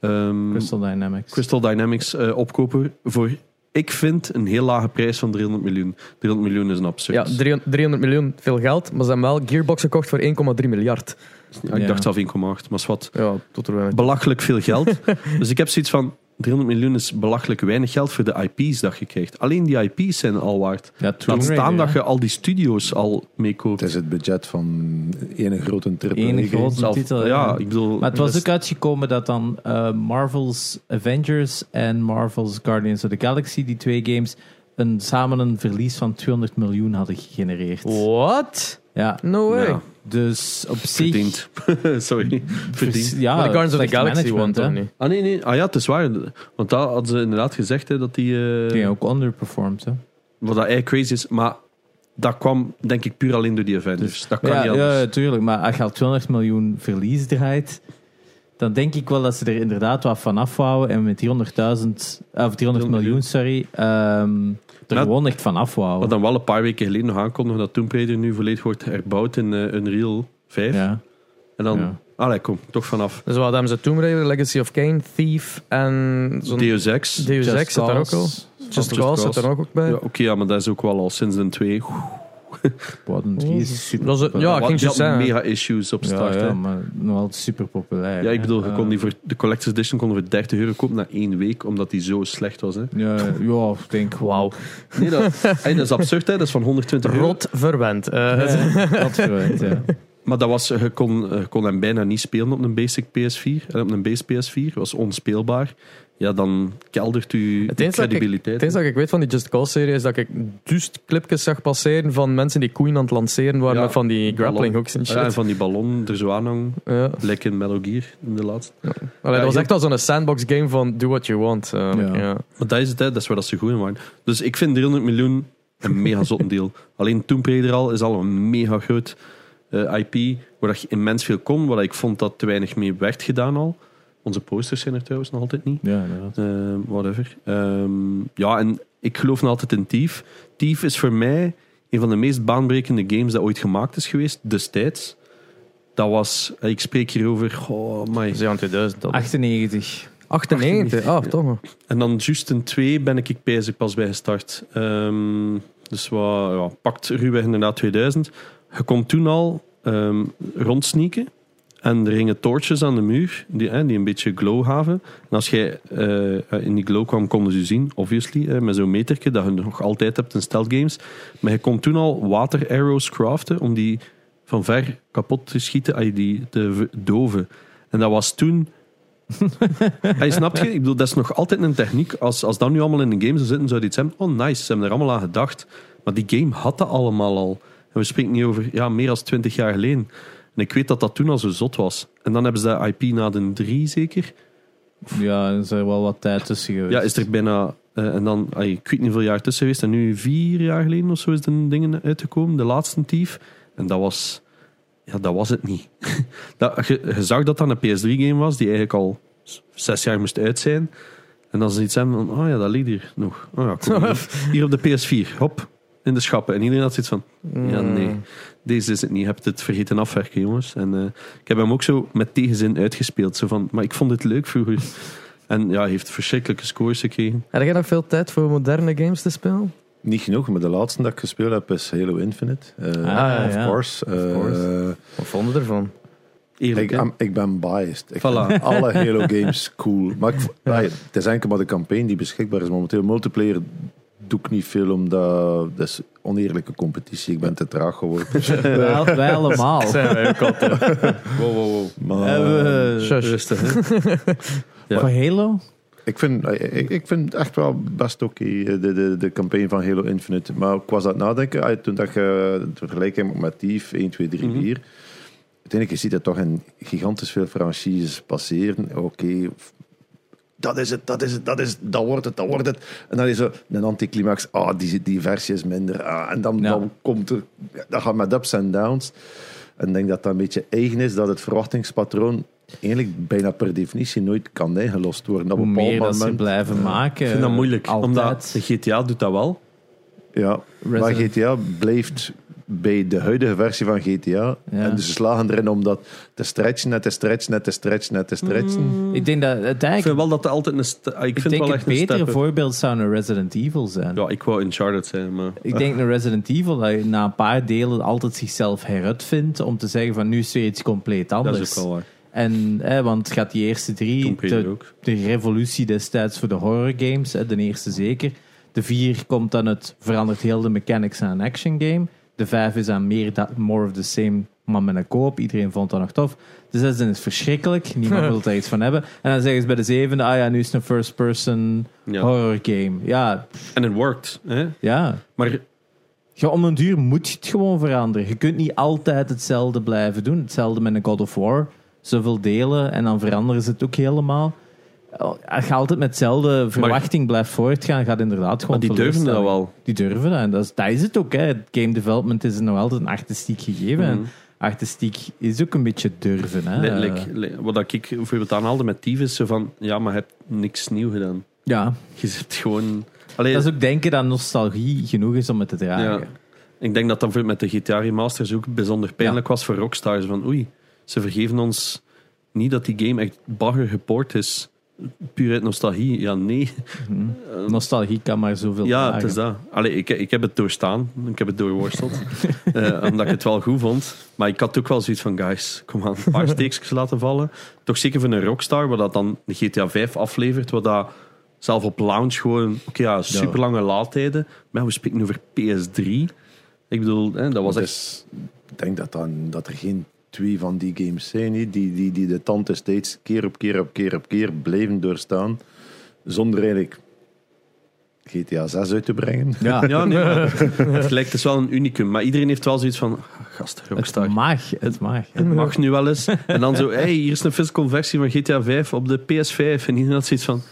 ehm, Crystal Dynamics. Crystal Dynamics eh, opkopen voor, ik vind, een heel lage prijs van 300 miljoen. 300 miljoen is een absurd. Ja, 300 300 miljoen, veel geld. Maar ze hebben wel Gearbox gekocht voor 1,3 miljard. Ja, ik dacht zelf 1,8, maar is wat Ja, tot er belachelijk veel geld. dus ik heb zoiets van, 300 miljoen is belachelijk weinig geld voor de IP's dat je krijgt. Alleen die IP's zijn al waard. Ja, Laat staan Raider, dat je al die studio's al meekoopt. Het is het budget van ene grote triple Ene grote Zelf- titel. ja, ik bedoel... Maar het was ook uitgekomen dat dan eh, Marvel's Avengers en Marvel's Guardians of the Galaxy, die twee games, een, samen een verlies van 200 miljoen hadden gegenereerd. What? Ja, No way. Ja. dus op zich... Verdiend. Sorry. Verdiend. Ja, maar de Guardians of the Galaxy won toch niet? Ah nee, nee. Ah ja, het is waar. Want dat hadden ze inderdaad gezegd, hè, dat die... eh, Die ook underperformed, hè. Wat dat eigenlijk crazy is. Maar dat kwam, denk ik, puur alleen door die Avengers. dat kan ja, niet anders. ja, tuurlijk. Maar als je al 200 miljoen verlies draait, dan denk ik wel dat ze er inderdaad wat van afhouden en met 300.000, of 300 miljoen, sorry, ehm, er Net- gewoon echt van Wat afhouden. dan wel een paar weken geleden nog aankondigde dat Tomb Raider nu volledig wordt herbouwd in eh, Unreal 5. Ja. En dan, Ja. allee, kom, toch vanaf. Dus wat hebben ze Tomb Raider, Legacy of Kane, Thief en zo'n Deus Ex. Deus Ex zit daar ook al. Just Just Cause zit er ook bij. Ja, Oké, ja, maar dat is ook wel al sinds een 2. Een drie is super Dat is- populair. ja, ik ging zo zeggen. mega issues op ja, start. ja, hè. maar nog altijd super populair. Ja, ik bedoel, je kon die voor de Collector's Edition kon je voor 30 euro kopen na één week, omdat die zo slecht was. Hè. Ja, ja, ik denk Wauw. Nee, dat, hey, dat is absurd, hè. dat is van 120 euro. Rot verwend. Eh, Ja, dat verwijt, ja. Maar dat was, je, kon, je kon hem bijna niet spelen op een basic PS4. En op een base PS4 Dat was onspeelbaar. Ja, dan keldert u Het eens dat ik- credibiliteit. Het eens dat ik weet van die Just Cause serie is dat ik dus clipjes zag passeren van mensen die koeien aan het lanceren waren Ja, met van die grappling hooks en shit. Ja, en van die ballon er zo aan hangen. Ja. Lekker in Metal Gear, in de laatste. Allee, Ja, dat was echt al zo'n sandbox game van do what you want. eh, Ja. ja. Maar dat is het, hè. dat is waar dat ze goed in waren. Dus ik vind 300 miljoen een mega zotte deal. Alleen Tomb Raider al is al een mega groot eh, IP, waar dat je immens veel kon, waar ik vond dat te weinig mee werd gedaan al. Onze posters zijn er trouwens nog altijd niet. Ja, inderdaad. Eh, whatever. Ehm, ja, en ik geloof nog altijd in Thief. Thief is voor mij een van de meest baanbrekende games dat ooit gemaakt is geweest, destijds. Dat was, ik spreek hierover, oh my. Dat is aan 2000. Dat. 98. 98, ah, toch nog. En dan juist in 2 ben ik bezig pas bij gestart. Ehm, dus wat, ja, pakt ruwweg inderdaad 2000. Je kon toen al ehm rondsneaken. En er hingen torches aan de muur die, eh, die een beetje glow gaven. En als jij eh, in die glow kwam, konden ze je zien, obviously, eh, met zo'n meterke dat je nog altijd hebt in stealth games. Maar je kon toen al water arrows craften om die van ver kapot te schieten, ah, die te doven. En dat was toen hij snapt je? Ik bedoel, dat is nog altijd een techniek. Als, als dat nu allemaal in een game zou zitten, zou iets zijn. Oh, nice, ze hebben er allemaal aan gedacht. Maar die game had dat allemaal al. En we spreken niet over ja, meer dan 20 jaar geleden. En ik weet dat dat toen al zo zot was. En dan hebben ze dat IP na de 3 zeker. Ja, er is er wel wat tijd tussen geweest. Ja, is er bijna. eh, en dan, ay, ik weet niet hoeveel jaar tussen geweest. En nu vier jaar geleden of zo is de dingen uitgekomen. De laatste Thief. En dat was. Ja, dat was het niet. dat, je, je zag dat dat een PS3-game was, die eigenlijk al zes jaar moest uit zijn. En dan ze iets hebben van, oh ja, dat ligt hier nog. Oh ja, kom hier. hier op de PS4, hop, in de schappen. En iedereen had zoiets van, ja nee, deze is het niet. Je hebt het vergeten afwerken, jongens. En eh, ik heb hem ook zo met tegenzin uitgespeeld. Zo van, maar ik vond het leuk vroeger. En ja, hij heeft verschrikkelijke scores gekregen. Heb jij nog veel tijd voor moderne games te spelen? Niet genoeg, maar de laatste dat ik gespeeld heb is Halo Infinite. Eh, Ah, of ja. course. Eh, course. Wat vonden ervan? Eerlijk, ik, am- ik ben biased. Ik Voilà. vind alle Halo games cool. Maar ik, het is enkel maar de campagne die beschikbaar is momenteel. Multiplayer doe ik niet veel, omdat dat is oneerlijke competitie. Ik ben te traag geworden. Wij, wij allemaal. Zijn wij ook altijd. Wow, wow, wow. Maar Eh, we-. Rustig? Ja. Halo? ik, vind, eh, ik, ik vind het echt wel best oké, eh, de, de, de campagne van Halo Infinite. Maar ik was aan het nadenken, toen dat je de vergelijking met Thief 1, 2, 3, Mhm. 4. Uiteindelijk, je ziet dat toch in gigantisch veel franchises passeren. Oké, dat is het, dat is het, dat is het, dat wordt het, dat wordt het. En dan is er een anticlimax. Ah, die, die versie is minder. Ah, en dan, Ja. dan komt er, dat gaat met ups en downs. En ik denk dat dat een beetje eigen is, dat het verwachtingspatroon eigenlijk bijna per definitie nooit kan ingelost worden. Op Hoe een bepaald meer dat ze moment- blijven maken. Ik vind dat moeilijk, Altijd. omdat de GTA doet dat wel. Ja, maar GTA blijft bij de huidige versie van GTA. Ja. En dus ze slagen erin om dat te stretchen, net te stretchen, net te stretchen, net te stretchen. Ik denk dat Ik uiteindelijk... vind wel dat altijd een... st- ah, Ik Ik vind denk wel echt een betere voorbeeld zou een Resident Evil zijn. Ja, ik wou Uncharted zijn, maar... Ik denk een Resident Evil dat je na een paar delen altijd zichzelf heruitvindt om te zeggen van nu is er iets compleet Dat anders. is ook wel waar. En, hè, want het gaat die eerste drie, de, revolutie destijds voor de horror games, hè, de eerste zeker. De vier komt dan het verandert heel de mechanics aan een action game. De vijf is aan meer da- more of the same, maar met een koop. Iedereen vond dat nog tof. De zesde is verschrikkelijk. Niemand wil er iets van hebben. En dan zeggen ze bij de zevende, ah ja, nu is het een first person Ja. horror game. Ja, En het workt. Hè? ja. Maar Ja, om een duur moet je het gewoon veranderen. Je kunt niet altijd hetzelfde blijven doen. Hetzelfde met een God of War. Zoveel delen en dan veranderen ze het ook helemaal. Je altijd met hetzelfde verwachting blijft voortgaan, gaat inderdaad gewoon Maar die durven dat wel. Die durven dat. En dat is, dat is het ook. Hè. Game development is nog altijd een artistiek gegeven. En Mhm. artistiek is ook een beetje durven. Hè. Letterlijk, wat ik bijvoorbeeld aanhaalde met Thief is zo van... Ja, maar je hebt niks nieuw gedaan. ja, Je zit gewoon... Allee, dat is ook denken dat nostalgie genoeg is om het te dragen. ja, ik denk dat dat met de GTA remasters ook bijzonder pijnlijk was voor Rockstar. Zo Van oei, ze vergeven ons niet dat die game echt bagger geport is. Puur uit nostalgie. Ja, nee. Mhm. Nostalgie kan maar zoveel Ja, het is dat. Allee, ik, ik heb het doorstaan. Ik heb het doorworsteld. Eh, omdat ik het wel goed vond. Maar ik had ook wel zoiets van, guys, kom aan, een paar steekjes laten vallen. Toch zeker voor een Rockstar, wat dat dan de GTA 5 aflevert, wat dat zelf op launch gewoon, oké ja, super lange laadtijden. Maar we spreken over PS3. Ik bedoel, hè, dat was echt... Ik denk dat, dan, dat er geen twee van die games zijn, die, die, die de tand steeds keer op keer op keer op keer blijven doorstaan, zonder eigenlijk GTA 6 uit te brengen. Ja, Ja, nee, het lijkt dus wel een unicum. Maar iedereen heeft wel zoiets van, ah, gast, Rockstar. het mag, het mag. Het mag nu wel eens. En dan zo, hey, hier is een physical versie van GTA 5 op de PS5. En iedereen had zoiets van,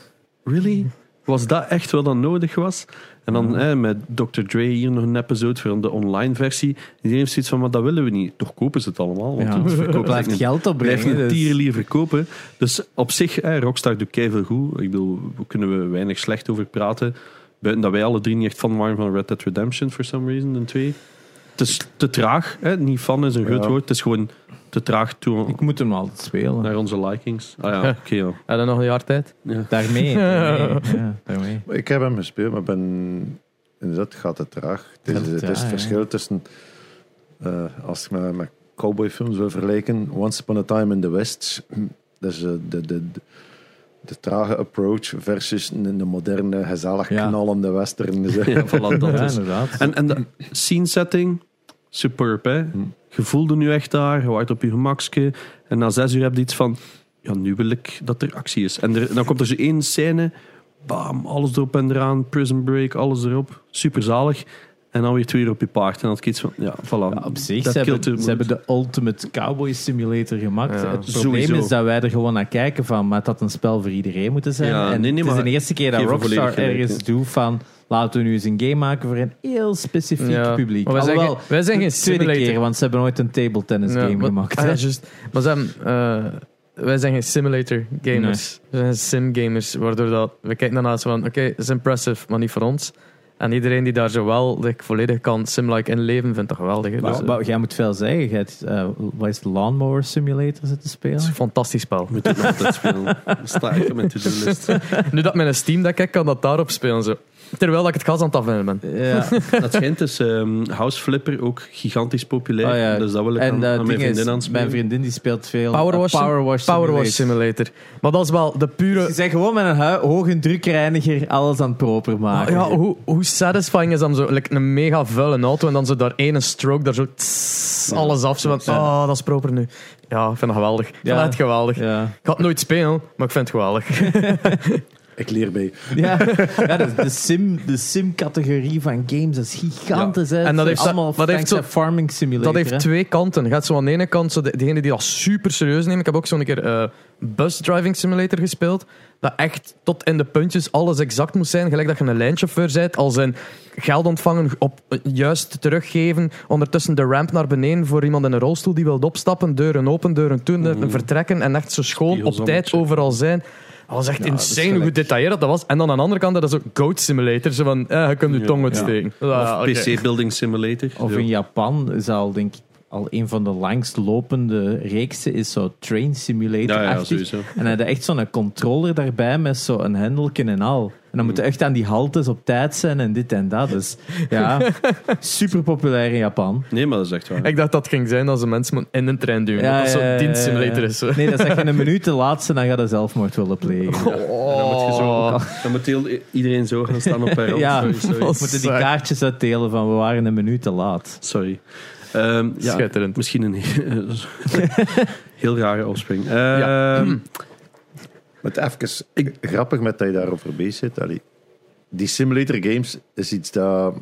really? Was dat echt wat dan nodig was? En dan hè, met Dr. Dre hier nog een episode voor de online versie. Iedereen heeft zoiets van, maar dat willen we niet. Toch kopen ze het allemaal. Want Ja. het Blijft geld blijft opbrengen. een dus- tierenlier verkopen. Dus op zich, hè, Rockstar doet keihard goed. Ik bedoel, daar kunnen we weinig slecht over praten. Buiten dat wij alle drie niet echt fan waren van Red Dead Redemption, for some reason, de twee. Het is te traag. Hè? Niet fan is een Ja. woord. Het is gewoon te traag toe Ik moet hem altijd spelen. naar onze likings. Ah ja, oké. ja. Heb je nog een jaar tijd? Ja. Daarmee. daarmee. Ja, daarmee. Ik heb hem gespeeld, maar ben inderdaad gaat het traag. Het is, Gaat het is verschil tussen, eh, als ik met, met cowboyfilms wil vergelijken, Once Upon a Time in the West, dat is eh, de, de, de, de trage approach versus een, een moderne, gezellig Ja. knallende western. Ja, voilà, dat Ja, is. inderdaad. En, en de scene setting, superb. Hè? Je voelde nu echt daar, je waart op je gemakske. En na zes uur heb je iets van, ja, nu wil ik dat er actie is. En er, dan komt er zo één scène, bam, alles erop en eraan, prison break, alles erop. Super zalig. En dan weer twee uur op je paard. En dan had ik iets van, ja, voilà. Ja, op zich, Dat ze hebben, ze hebben de ultimate cowboy simulator gemaakt. Ja, het probleem sowieso. is dat wij er gewoon naar kijken van, maar het had een spel voor iedereen moeten zijn. Ja, en nee, nee, het is de eerste keer dat Rockstar ergens doet van, laten we nu eens een game maken voor een heel specifiek Ja, publiek. maar wij zijn Alhoewel, geen- wij zijn geen simulator. keer, want ze hebben nooit een table tennis Ja, game maar- gemaakt. ah. Maar ze hebben, eh, wij zijn geen simulator gamers. We zijn sim gamers. Waardoor dat, we kijken daarna zo van, oké, dat is impressive, maar niet voor ons. En iedereen die daar zo wel like, volledig kan sim-like inleven, vindt dat geweldig. hè. Maar, Dus, eh, maar jij moet veel zeggen. Jij hebt, eh, wat is de Lawnmower Simulator zitten het is spelen? een fantastisch spel. Moet ik nog altijd spelen. Op mijn to-do-list. Nu dat mijn Steam Deck kan dat daarop spelen. Zo. Terwijl ik het gas aan het afnemen ben. Ja. Dat schijnt is ehm, House Flipper ook gigantisch populair. Oh ja. Dus dat wil ik En aan, eh, aan mijn vriendin aanspelen. Mijn vriendin die speelt veel Powerwash, Powerwash, Powerwash Simulator. Simulator. Maar dat is wel de pure... Ze zijn gewoon met een hoge drukreiniger alles aan het proper maken. Ah, ja, hoe, hoe satisfying is dat om zo like, een mega vuile auto en dan zo daar ene stroke, daar zo tss, alles af. Zo van, oh, dat is proper nu. Ja, ik vind dat geweldig. Ik vind echt geweldig. Ja. Ik ga het nooit spelen, maar ik vind het geweldig. ik leer bij. Ja, ja de, de sim, de sim-categorie van games is gigantisch. hè. En dat heeft- is allemaal dat heeft zo- farming simulator. Dat heeft hè. twee kanten. Je gaat zo aan de ene kant, zo de, degene die dat super serieus nemen. Ik heb ook zo'n keer eh Bus Driving Simulator gespeeld. Dat echt tot in de puntjes alles exact moest zijn. Gelijk dat je een lijnchauffeur bent. Al zijn geld ontvangen, op, eh, juist teruggeven. Ondertussen de ramp naar beneden voor iemand in een rolstoel die wil opstappen. Deuren open, deuren toe, Mm. vertrekken. En echt zo schoon op tijd overal zijn. Dat was echt Ja, dat insane hoe gedetailleerd dat was. En dan aan de andere kant, dat is ook Goat Simulator. Zo van, eh, je kunt je tong Ja. uitsteken. Of Ah, oké. PC Building Simulator. Of in Japan is al, denk ik, al een van de langst lopende reeksen is zo Train Simulator. Ja, ja, achtig. sowieso. En heb je echt zo'n controller daarbij met zo'n hendelken en al. En dan moet je echt aan die haltes op tijd zijn en dit en dat. Dus ja, super populair in Japan. Nee, maar dat is echt waar. Ik dacht dat het ging zijn als ze mensen moeten in een trein duwen. Ja, dat is ja, zo'n ja, dienstsimulator is. zo. Nee, dat is je een minuut te laat bent, dan ga je zelfmoord willen plegen. En dan moet je zo, dan moet heel, iedereen zo gaan staan op perron. Ja, sorry, moeten die kaartjes uitdelen van we waren een minuut te laat. Sorry. Ehm, ja, Schitterend. misschien een heel, heel rare opspring. Ehm, Ja. Met even grappig met dat je daarover bezig zit. Allee, die simulator games is iets dat.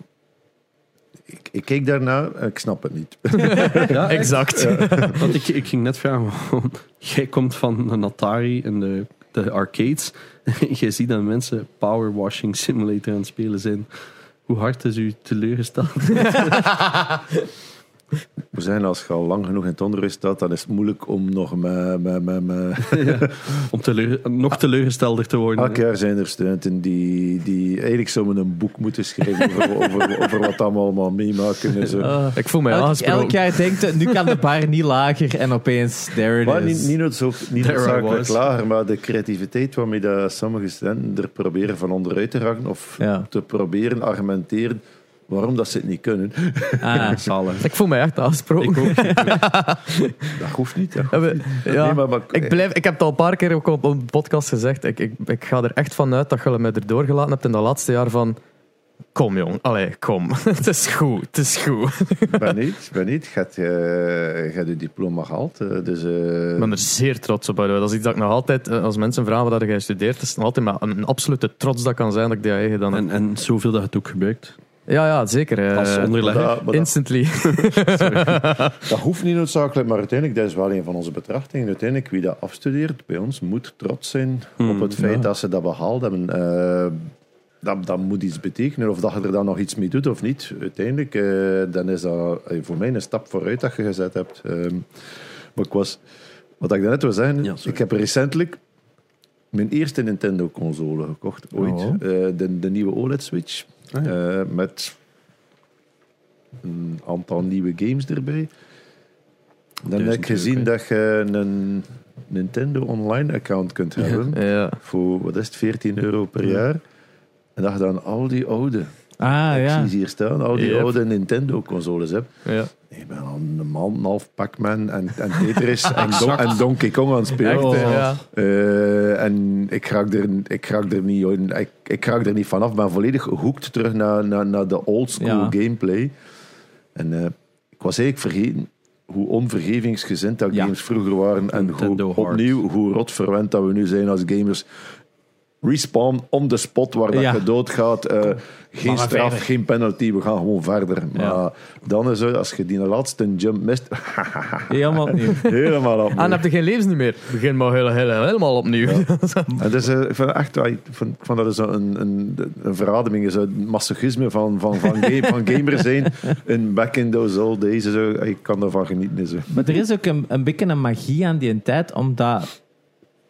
Ik, ik kijk daarnaar en ik snap het niet. ja, Exact. Want ik, ik ging net vragen, waarom- jij komt van een Atari en de, de arcades. jij ziet dat mensen Power Washing Simulator aan het spelen zijn. Hoe hard is u teleurgesteld? We zijn als je al lang genoeg in het onderwijs staat, dan is het moeilijk om nog met, met, met, met Om teleur, nog teleurgestelder te worden. Elk jaar zijn er studenten die, die eigenlijk zouden een boek moeten schrijven over, over, over wat allemaal meemaken. En zo. Uh, Ik voel mij elk, aangesproken. elk jaar denkt het, nu kan de bar niet lager en opeens, there it Maar is. niet, niet, noodzo- niet noodzakelijk was. lager, maar de creativiteit waarmee dat sommige studenten er proberen van onderuit te raken of Ja. te proberen argumenteren waarom dat ze het niet kunnen. Ah, Zalig. Ik voel mij echt aangesproken. Ik ook. Dat hoeft niet. Dat Ja, hoeft we- niet. ja, Nee, maar- maar- ik, blijf, ik heb het al een paar keer ook op een podcast gezegd. Ik, ik, ik ga er echt van uit dat je me er doorgelaten hebt in dat laatste jaar van... Kom jong, allee, kom. het is goed, het is goed. ben niet, ben niet. Je hebt, eh, je hebt je diploma gehaald. eh, dus, eh, Ik ben er zeer trots op. Dat is iets dat ik nog altijd, eh, als mensen vragen wat heb jij gestudeerd, is het nog altijd maar een, absolute trots dat ik kan zijn dat ik die eigen dan heb. En, en zoveel dat je het ook gebruikt. Ja, ja, zeker. eh, Als onderlegger. dat, Instantly. dat hoeft niet noodzakelijk, maar uiteindelijk, dat is wel een van onze betrachtingen. Uiteindelijk, wie dat afstudeert bij ons, moet trots zijn Hmm, op het feit ja. dat ze dat behaald hebben. Eh, dat, dat moet iets betekenen, of dat je er dan nog iets mee doet of niet. Uiteindelijk, eh, dan is dat voor mij een stap vooruit dat je gezet hebt. Ehm, maar ik was, wat ik daarnet wil zeggen, Ja, ik heb recentelijk mijn eerste Nintendo-console gekocht, ooit. Oh. Eh, de, de nieuwe OLED-switch. Ah, ja. Eh, met een aantal nieuwe games erbij. Dan heb ik gezien dat je een Nintendo Online account kunt hebben. ja. Voor, wat is het, 14 euro per jaar. En dat je dan al die oude, Ah ik ja. zie ze hier staan, al die Yep. oude Nintendo consoles hebt. ja. Ik ben al een en een half Pac-Man en, en Tetris en, Don- en Donkey Kong aan het spelen. Echt, Oh. ja. Eh, en ik raak er, ik raak er, niet, ik, ik raak er niet vanaf. Ik ben volledig gehoekt terug naar, naar, naar de old school Ja. gameplay. En eh, ik was eigenlijk vergeten hoe onvergevingsgezind dat Ja. games vroeger waren. En Nintendo hoe, hard. opnieuw hoe rot verwend dat we nu zijn als gamers. Respawn on the spot waar dat Ja. je doodgaat. eh, geen maar straf, verder. geen penalty, we gaan gewoon verder. Maar Ja. dan is het, als je die laatste jump mist, Helemaal opnieuw. helemaal op. Ah, dan heb je geen levens niet meer. Begin maar heel, heel, helemaal opnieuw. En dus, eh, ik vind echt, ik vind, ik vond dat zo een, een, een verademing, zo een masochisme van, van, van, game, van gamer zijn. In back in those old days. Zo, ik kan daarvan genieten. Zo. Maar er is ook een, een beetje een magie aan die tijd, omdat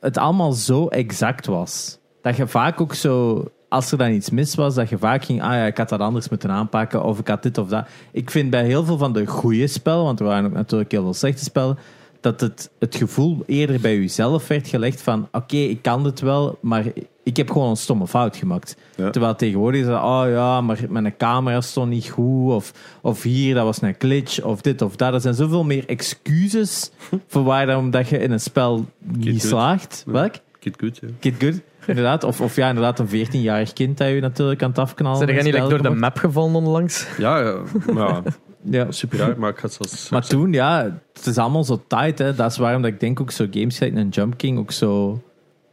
het allemaal zo exact was. Dat je vaak ook zo, als er dan iets mis was, dat je vaak ging, ah ja, ik had dat anders moeten aanpakken, of ik had dit of dat. Ik vind bij heel veel van de goede spellen, want er waren ook natuurlijk heel veel slechte spellen, dat het, het gevoel eerder bij jezelf werd gelegd van, oké, ik kan dit wel, maar ik heb gewoon een stomme fout gemaakt. Ja. Terwijl tegenwoordig is dat, oh ja, maar mijn camera stond niet goed, of, of hier, dat was een glitch, of dit of dat. Er zijn zoveel meer excuses voor waarom dat je in een spel niet good. slaagt. Ja. Welk? Kid Good, ja. Kid Good. Inderdaad. Of, of ja, inderdaad een 14-jarig kind dat je natuurlijk aan het afknallen Zijn jij niet like, door de map gevallen onlangs? Ja, ja. ja super maar ik had zelfs... Maar toen, ja, het is allemaal zo tight. Hè. Dat is waarom dat ik denk ook zo games gelijk een Jump King ook zo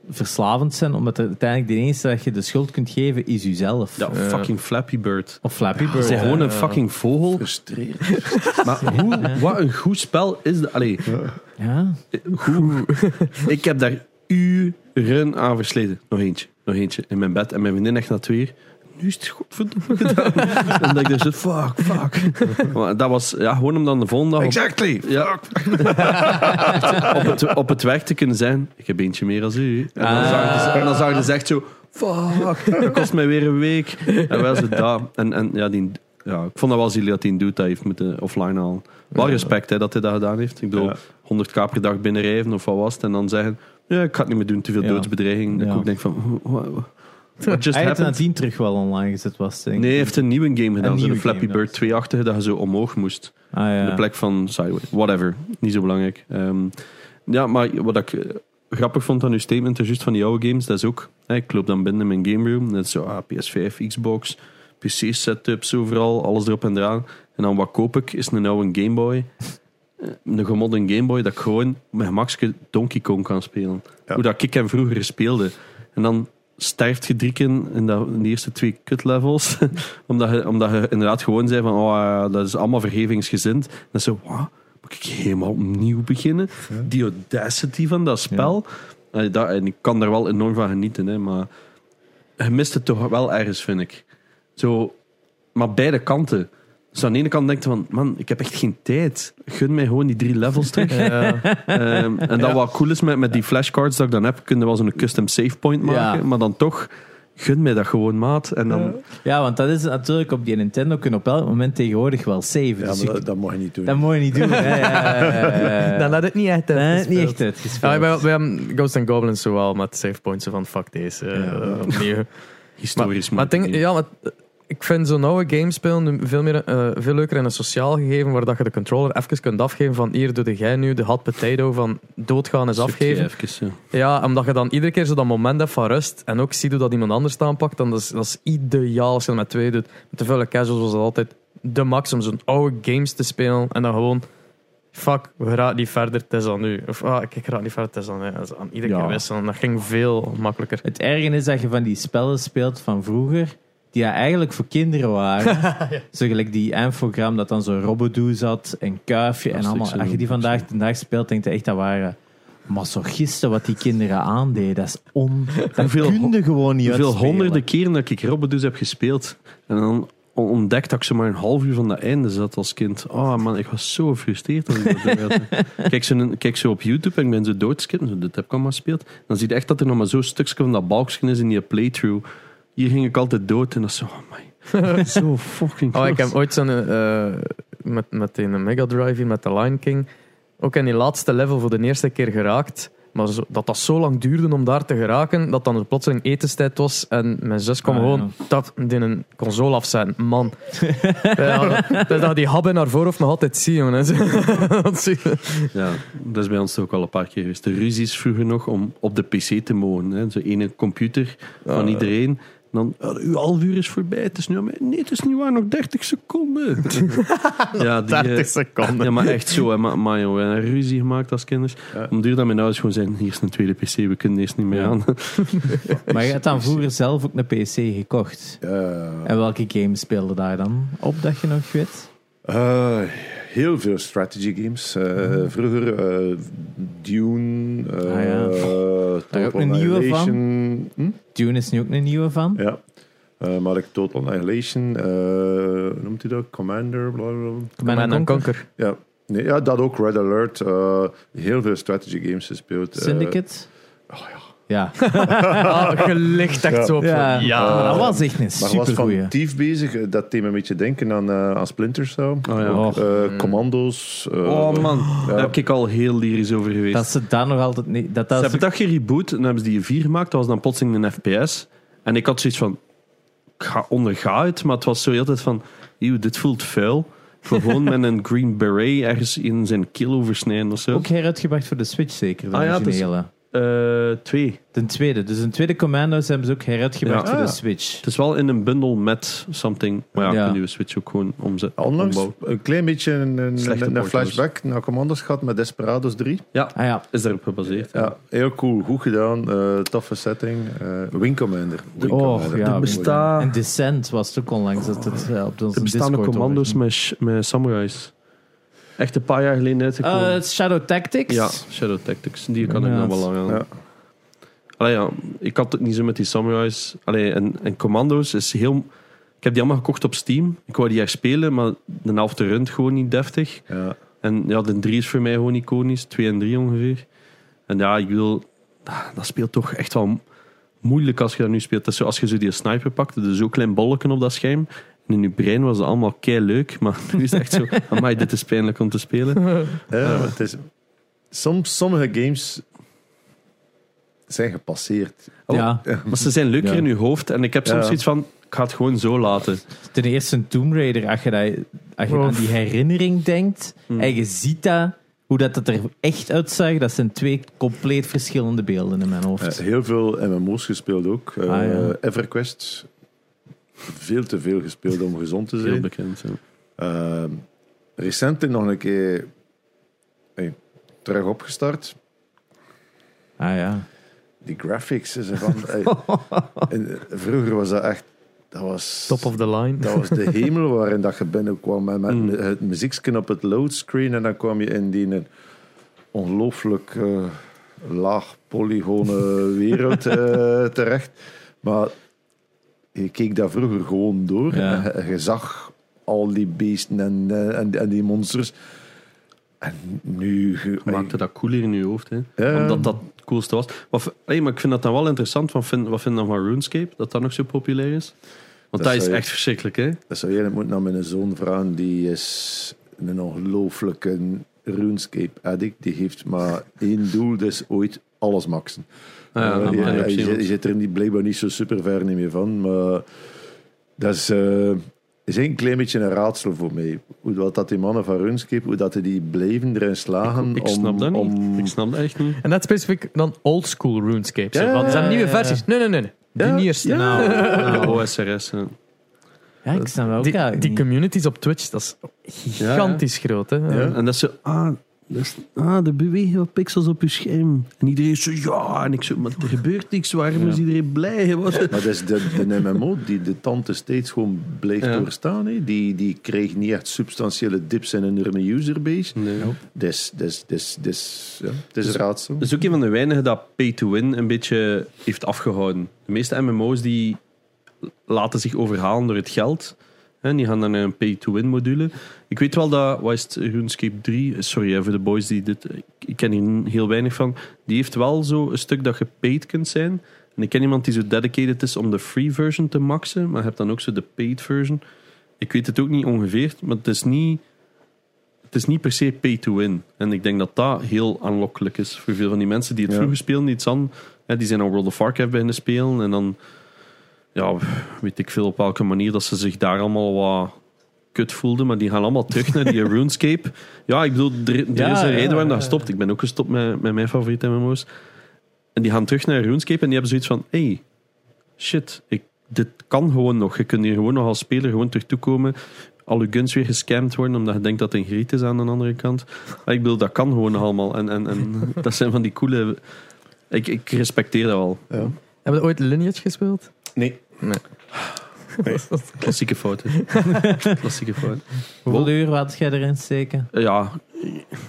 verslavend zijn. Omdat er uiteindelijk de enige dat je de schuld kunt geven is jezelf. Ja, fucking Flappy Bird. Of Flappy Bird. Het is ja. gewoon een fucking vogel. Frustrerend. Maar hoe, wat een goed spel is dat? Allee, Ja. hoe, ik heb daar uren aan versleten. Nog eentje, nog eentje. In mijn bed. En mijn vriendin echt na twee uur. Nu is het godverdomme gedaan. en dat ik daar zit, fuck, fuck. Maar dat was ja, gewoon om dan de volgende dag... op- Exactly. Ja. op, het, op het werk te kunnen zijn. Ik heb eentje meer als u. En dan, Ah. zag je, en dan zag je dus echt zo. Fuck, dat kost mij weer een week. En wel zo dat. En, en ja, die, ja, ik vond dat wel zielig dat hij doet. Dat heeft moeten offline halen. Wel respect hè, dat hij dat gedaan heeft. Ik bedoel, Ja. 100k per dag binnenrijven of wat was het. En dan zeggen, ja, ik ga het niet meer doen. Te veel Ja. doodsbedreiging. Dat Ja. ik ook denk van, what, what just Hij heeft happened? nadien terug wel online gezet was. Denk ik. Nee, hij heeft een nieuwe game gedaan. Zo'n nieuwe Flappy game, Bird dat 2-achtige, dat je zo omhoog moest. Ah, ja. In de plek van Sideway. Whatever. Niet zo belangrijk. Ehm, ja, maar wat ik eh, grappig vond aan uw statement, is juist van die oude games, dat is ook, hè, ik loop dan binnen in mijn game room, dat is zo ah, PS5, Xbox, PC-setups overal, alles erop en eraan. En dan wat koop ik, is een oude Game Boy. Eh, Een gemodde Game Boy dat ik gewoon met gemakske Donkey Kong kan spelen. Ja. Hoe dat ik hem vroeger speelde. En dan sterft je drie keer in, de eerste twee cut levels. omdat, je, omdat je inderdaad gewoon zei van, oh ja, dat is allemaal vergevingsgezind. En dan zo, wat? Moet ik helemaal opnieuw beginnen? Die audacity van dat spel. Eh, dat, en ik kan daar wel enorm van genieten, hè, maar je mist het toch wel ergens, vind ik. Zo, maar beide kanten. Dus aan de ene kant denk je van, man, ik heb echt geen tijd. Gun mij gewoon die drie levels terug. Ehm, en dat wat cool is met, met die flashcards dat ik dan heb, kun je wel zo'n custom save point maken. Ja. Maar dan toch, gun mij dat gewoon, maat. En dan, Ja, want dat is natuurlijk op die Nintendo kun je op elk moment tegenwoordig wel saven. Ja, Dus maar dat, dat mag je niet doen. dat moet je niet doen. hè. Ja. Dan had het niet echt Nee, uitgespeeld. niet echt uitgespeeld. Ja, wij hebben Ghosts and Goblins zowel met save points van fuck deze. eh, Ja. opnieuw. historisch Maar, het ja, maar, ik vind zo'n oude game spelen nu veel, meer, eh, veel leuker in een sociaal gegeven, waar dat je de controller even kunt afgeven van hier doe jij nu de hot potato van doodgaan is afgeven. Even, ja. Ja, omdat je dan iedere keer zo dat moment hebt van rust en ook ziet hoe dat iemand anders aanpakt, dan dat is, dat is ideaal als je dat met twee doet. Met te veel casuals was dat altijd de max om zo'n oude games te spelen en dan gewoon fuck, we raken niet verder, het is aan nu. Of ah, ik raak niet verder, het is aan nu. Dat is aan iedere Ja. keer wisselen. Dat ging veel makkelijker. Het erge is dat je van die spellen speelt van vroeger, die ja eigenlijk voor kinderen waren. Zo gelijk die infogram dat dan zo Robbedoe zat en Kuifje en allemaal. Als je die vandaag de dag speelt, denk je echt dat waren masochisten wat die kinderen aandeden. Dat is on... Dat kun je gewoon niet Hoeveel honderden keren dat ik Robbedoes heb gespeeld. En dan ontdekt dat ik zo maar een half uur van dat einde zat als kind. Oh man, ik was zo gefrustreerd. Als ik dat deed. kijk, zo, kijk zo op YouTube en ik ben zo doodskippen. Zo, dit heb ik allemaal gespeeld. Dan zie je echt dat er nog maar zo'n stukje van dat balkje is in die playthrough. Hier ging ik altijd dood en dat is zo, oh my. zo fucking Oh, ik heb ooit zo'n eh, met, met een Mega Drive hier, met de Lion King, ook in die laatste level voor de eerste keer geraakt. Maar zo, dat dat zo lang duurde om daar te geraken, dat dan plotseling etenstijd was en mijn zus kwam Ah, gewoon dat in een console afzetten. Man. ja, dat, dat die hab in haar voorhoofd nog altijd zien, jongen. Ja, dat is bij ons ook al een paar keer geweest. De ruzies vroeger nog om op de pc te mogen. Hè. Zo'n ene computer van Ah. iedereen. En dan, ja, uw half uur is voorbij. Het is nu aan mij. Nee, het is niet waar. Nog 30 seconden. ja, die, eh, 30 seconden. Ja, maar echt zo. Hè. Maar, maar joh, we hebben ruzie gemaakt als kinders. Ja. Om duur dat mijn ouders gewoon zijn, hier is een tweede pc, we kunnen eerst niet meer Ja. aan. Maar je hebt dan vroeger zelf ook een PC gekocht. En welke games speelde daar dan op, dat je nog weet? Eh, heel veel strategy games. Eh, Vroeger eh, Dune, eh Ah, ja. Total ook een nieuwe van? Hm? Dune is nu ook een nieuwe van. Ja. Eh, maar ik Total Annihilation, eh, noemt hij dat? Commander, blablabla. Command and Conquer. Ja. Nee, ja, dat ook, Red Alert. eh, heel veel strategy games gespeeld. Syndicate? oh ja. Ja. Ah, je ligt echt zo op. Ja, ja. maar dat was echt een Maar was supergoeie. van Thief bezig. eh, Dat deed me een beetje denken aan, eh aan Splinter Cell. Oh, ja. Oh. Eh, commando's. eh, Oh man, ja. daar heb ik al heel lyrisch over geweest. Dat ze daar nog altijd niet... Dat, Ze dat hebben dat gereboot en hebben ze die 4 gemaakt. Dat was dan plotseling een FPS. En ik had zoiets van, ik ga onderga het. Maar het was zo heel tijd van, eeuw, dit voelt vuil. Ik wil gewoon met een green beret ergens in zijn keel oversnijden of zo. ook heruitgebracht voor de Switch zeker, de Ah ja, Eh, twee. De tweede. Dus een tweede Commando's hebben ze ook heruitgebracht Ja. voor de Ah. Switch. Het is wel in een bundel met something. Maar ja, Ja. ja. je Switch ook gewoon omzetten. Onlangs ombouwen. een klein beetje een, een, een, flashback naar Commandos gehad met Desperados 3. Ah ja. Is daarop gebaseerd. Ja, heel cool. Goed gedaan. eh toffe setting. eh Wing Commander. Wing Oh, Commander. ja. En Descent was het ook onlangs dat het op onze er bestaan Discord commando's met, met samurais. Echt een paar jaar geleden uitgekomen. Eh, Shadow Tactics. ja, Shadow Tactics. Die kan ik nog wel lang aan. Ja. Allee, ja, ik had het niet zo met die samurais. Allee, en, en commando's is heel... Ik heb die allemaal gekocht op Steam. Ik wou die echt spelen, maar de helft runt gewoon niet deftig. Ja. En ja, de 3 is voor mij gewoon iconisch. 2 en 3 ongeveer. En ja, ik wil... ah, Dat speelt toch echt wel moeilijk als je dat nu speelt. Dat is zo, als je zo die sniper pakt, er is zo'n klein bolletje op dat scherm. En in je brein was het allemaal kei leuk, maar nu is het echt zo... Amai, dit is pijnlijk om te spelen. Ja, het is, soms, sommige games zijn gepasseerd. Ja. Maar ze zijn leuker Ja. in je hoofd. En ik heb soms Ja. zoiets van, ik ga het gewoon zo laten. Ten eerste een Tomb Raider, als je, dat, als je Oh. aan die herinnering denkt Hmm. en je ziet dat, hoe dat het er echt uitzag, dat zijn twee compleet verschillende beelden in mijn hoofd. Eh, heel veel MMO's gespeeld ook. Eh, Ah, ja. EverQuest. Veel te veel gespeeld om gezond te Heel zijn. bekend. Ja. Ehm, recent nog een keer hey, terug opgestart. Ah ja. Die graphics is ervan. hey, en, eh, vroeger was dat echt. Dat was, Top of the line. dat was de hemel waarin dat je binnenkwam met, met Mm. het muziekje op het loadscreen en dan kwam je in die een ongelooflijk eh, laag polygone wereld eh, terecht. Maar je keek daar vroeger gewoon door Ja. en je, je zag al die beesten en, eh, en, en die monsters. En nu... Je maakte dat cooler in je hoofd. Hè. Ja. Omdat dat het coolste was. Maar, hey, maar ik vind dat dan wel interessant. Wat vind, wat vind je dan van RuneScape? Dat dat nog zo populair is? Want Dat dat, is je- echt verschrikkelijk. Hè? Dat zou jij moeten naar mijn zoon vragen. Die is een ongelooflijke RuneScape addict. Die heeft maar één doel, is ooit alles maxen. Ja, dat je, je zit- er niet, blijkbaar niet zo super ver niet meer van. Maar Dat is, eh, is een klein beetje een raadsel voor mij. Hoe dat, dat die mannen van RuneScape, hoe dat die blijven erin slagen Ik om... snap dat niet. om Ik snap dat echt niet. En net specifiek dan oldschool RuneScape. Ja, Want er zijn ja, nieuwe ja, versies. Nee, nee, nee. nee. Die Ja, eerste. ja. Nou, OSRS. hè. ja, ik snap wel ook Die, die communities op Twitch, dat is gigantisch groot. Hè? Ja. En dat zo, ah, dat is, ah, er bewegen wat pixels op je scherm. En iedereen is zo, ja. En ik zo, maar er gebeurt niks. Waarom is iedereen blij? Wat? Maar dat is de, de MMO die de tante steeds gewoon blijft Ja. doorstaan. Hè. Die, die krijgt niet echt substantiële dips in hun userbase. Nee. Dus, dus, dus, dus, ja, het is een raadsel. Dat is ook een van de weinigen dat pay-to-win een beetje heeft afgehouden. De meeste MMO's die laten zich overhalen door het geld. En die gaan dan naar een pay-to-win module. Ik weet wel dat, wat is het, RuneScape 3, sorry voor de boys die dit, ik ken hier heel weinig van, die heeft wel zo een stuk dat je paid kunt zijn. En ik ken iemand die zo dedicated is om de free version te maxen, maar je hebt dan ook zo de paid version. Ik weet het ook niet ongeveer, maar het is niet, het is niet per se pay-to-win. En ik denk dat dat heel aanlokkelijk is voor veel van die mensen die het Ja. vroeger speelden, die iets aan, die zijn aan World of Warcraft beginnen spelen en dan ja, weet ik veel op welke manier dat ze zich daar allemaal wat kut voelden, maar die gaan allemaal terug naar die RuneScape. Ja, ik bedoel, er, er Ja, is een ja, reden waarom ja, dat gestopt. Ik ben ook gestopt met, met mijn favoriete MMO's. En die gaan terug naar RuneScape en die hebben zoiets van, hey, shit, ik, dit kan gewoon nog. Je kunt hier gewoon nog als speler gewoon terug toekomen. Al je guns weer gescamd worden, omdat je denkt dat het een griet is aan de andere kant. Maar ik bedoel, dat kan gewoon nog allemaal. En, en, en dat zijn van die coole... Ik, ik respecteer dat wel. Ja. Hebben we ooit Lineage gespeeld? Nee. Klassieke fouten. Klassieke fout. Hoeveel uur had jij erin steken? Ja,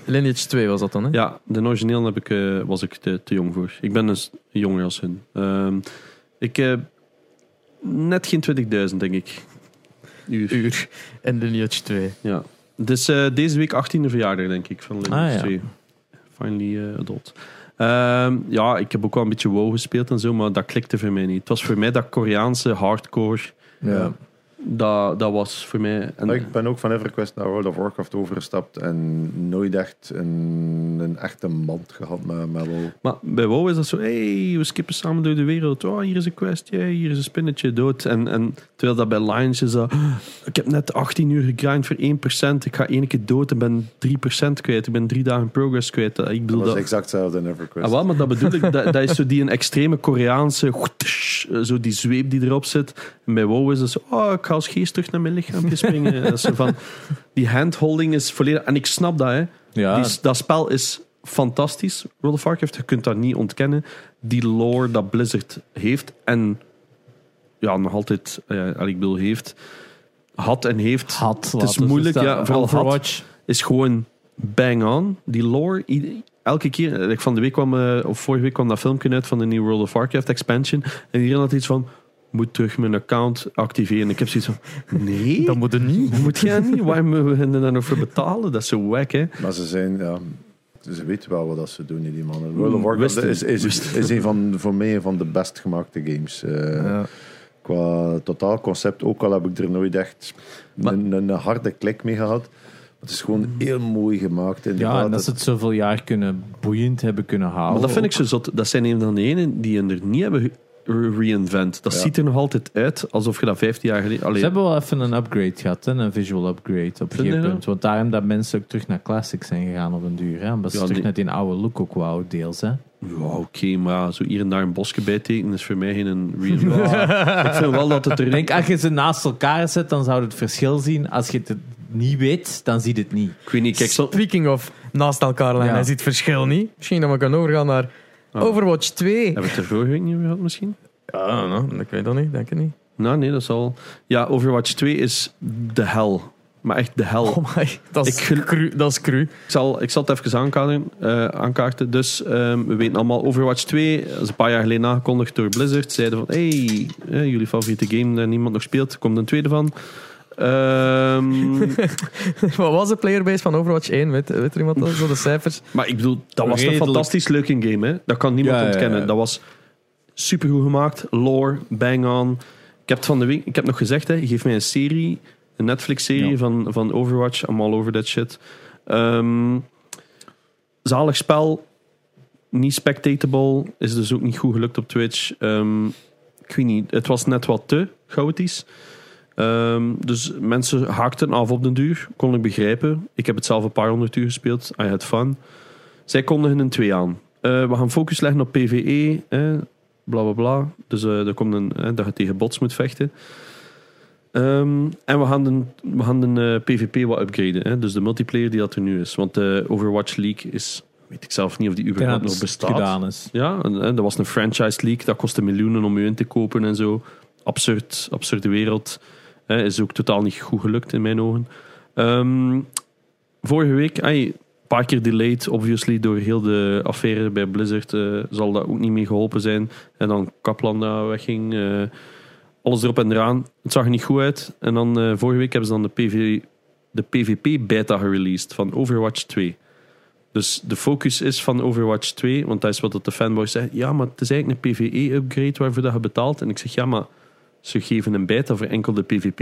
Lineage 2 was dat dan, hè? Ja, de origineel heb ik, eh, was ik te, te jong voor. Ik ben dus jonger als hun. Ehm, ik heb net geen 20.000, denk ik. Uur. Uur. En Lineage 2. Ja. Dus eh, deze week 18e verjaardag, denk ik, van Lineage Ah, ja. 2. Finally eh, adult. Ehm, ja, ik heb ook wel een beetje WoW gespeeld en zo, maar dat klikte voor mij niet. Het was voor mij dat Koreaanse hardcore. Ja. Dat, dat was voor mij... En, Ik ben ook van EverQuest naar World of Warcraft overgestapt en nooit echt een, een echte band gehad met, met WoW. Maar bij WoW is dat zo, hey, we skippen samen door de wereld. Oh, hier is een quest, yeah, hier is een spinnetje dood. En, en terwijl dat bij Lions is dat, "Ah, ik heb net 18 uur gegrind voor 1%. Ik ga één keer dood en ben 3% kwijt. Ik ben drie dagen progress kwijt. Ik Dat bedoel dat... exact hetzelfde in EverQuest. Ah, wel, maar dat bedoel ik. Dat, dat is zo die een extreme Koreaanse, zo die zweep die erop zit. En bij WoW is het zo, oh, ik ga als geest terug naar mijn lichaam springen. dat is zo van, die handholding is volledig... En ik snap dat, hè. Ja, Die, dat spel is fantastisch, World of Warcraft. Je kunt dat niet ontkennen. Die lore dat Blizzard heeft en ja, nog altijd, ja, ik bedoel, heeft, had en heeft, had. Het is moeilijk, ja, vooral had. Overwatch. is gewoon bang on. Die lore, elke keer, like van de week kwam, eh, of vorige week kwam dat filmpje uit van de nieuwe World of Warcraft expansion. En iedereen had iets van, moet terug mijn account activeren. Ik heb zoiets van, nee, Dat moet er niet. moet jij niet. Waarom moeten we daar nog voor betalen? Dat is zo wack, hè. Maar ze zijn, ja, ze weten wel wat ze doen, die mannen. World of Warcraft Wisten. is, is, is een van, voor mij een van de best gemaakte games. Eh, Ja. Qua totaalconcept, ook al heb ik er nooit echt Maar- een, een harde klik mee gehad. Het is gewoon heel mooi gemaakt. Ja, en dat ze het zoveel jaar kunnen boeiend hebben kunnen houden. Maar dat vind ik zo zot. Dat zijn een van de enen die je er niet hebben reinvent. Dat Ja. ziet er nog altijd uit alsof je dat 15 jaar geleden... Allee, Ze hebben wel even een upgrade gehad, hè, een visual upgrade op een gegeven dat? punt. Want daarom dat mensen ook terug naar classics zijn gegaan op een duur. Hè, omdat ze Ja, terug die- naar die oude look ook wou, deels. Hè. Ja, oké, maar zo hier en daar een bosje bijtekenen is voor mij geen real. ik vind wel dat het er... Ik denk, als je ze naast elkaar zet, dan zou je het verschil zien. Als je het niet weet, dan zie je het niet. Ik weet niet, kijk, zo, Speaking of naast elkaar liggen, Ja. hij ziet het verschil niet. Misschien dat we kunnen overgaan naar Overwatch 2. hebben we het er vorige week niet over gehad misschien? Ja, nou, ik weet dat niet, denk ik niet. Nou, nee, dat is al... Ja, Overwatch 2 is de hel. Maar echt de hel. Oh my, dat is, Ik cru, dat is cru. Ik zal, ik zal het even aankaarten. eh, aankaarten. Dus ehm, we weten allemaal, Overwatch 2 dat is een paar jaar geleden aangekondigd door Blizzard. Zeiden van, hey, eh, jullie favoriete game dat niemand nog speelt, er komt een tweede van. Ehm, Wat was de playerbase van Overwatch 1? Weet, weet er iemand dat? Zo de cijfers? maar ik bedoel, dat was een fantastisch leuke game. Hè? Dat kan niemand Ja, ja, ja. ontkennen. Dat was supergoed gemaakt. Lore, bang on. Ik heb, het van de week, ik heb nog gezegd, hè, geef mij een serie, een Netflix-serie Ja. van, van Overwatch. I'm all over that shit. Ehm, zalig spel. Niet spectatable. Is dus ook niet goed gelukt op Twitch. Ehm, ik weet niet, het was net wat te chaotisch. Ehm, dus mensen haakten af op den duur, kon ik begrijpen. Ik heb het zelf een paar honderd uur gespeeld, I had fun. Zij kondigen een 2 aan. Eh, we gaan focus leggen op PvE, eh, bla bla bla. Dus eh er komt een, eh, dat je tegen bots moet vechten. Ehm, en we gaan de, we gaan de eh, PvP wat upgraden. Hè? Dus de multiplayer die dat er nu is. Want de Overwatch League is, weet ik zelf niet of die überhaupt dat nog bestaat. gedaan is. Ja, en, en dat was een franchise league. Dat kostte miljoenen om je in te kopen en zo. Absurd, absurde wereld. Is ook totaal niet goed gelukt in mijn ogen. Ehm, vorige week, een paar keer delayed, obviously, door heel de affaire bij Blizzard. eh, zal dat ook niet mee geholpen zijn. En dan Kaplan daar wegging. eh, alles erop en eraan. Het zag er niet goed uit. En dan eh, vorige week hebben ze dan de, PV, de PvP-beta gereleased van Overwatch 2. Dus de focus is van Overwatch 2, want dat is wat de fanboys zeggen. Ja, maar het is eigenlijk een PvE-upgrade waarvoor dat je betaalt. En ik zeg, ja, maar ze geven een beta voor enkel de PvP.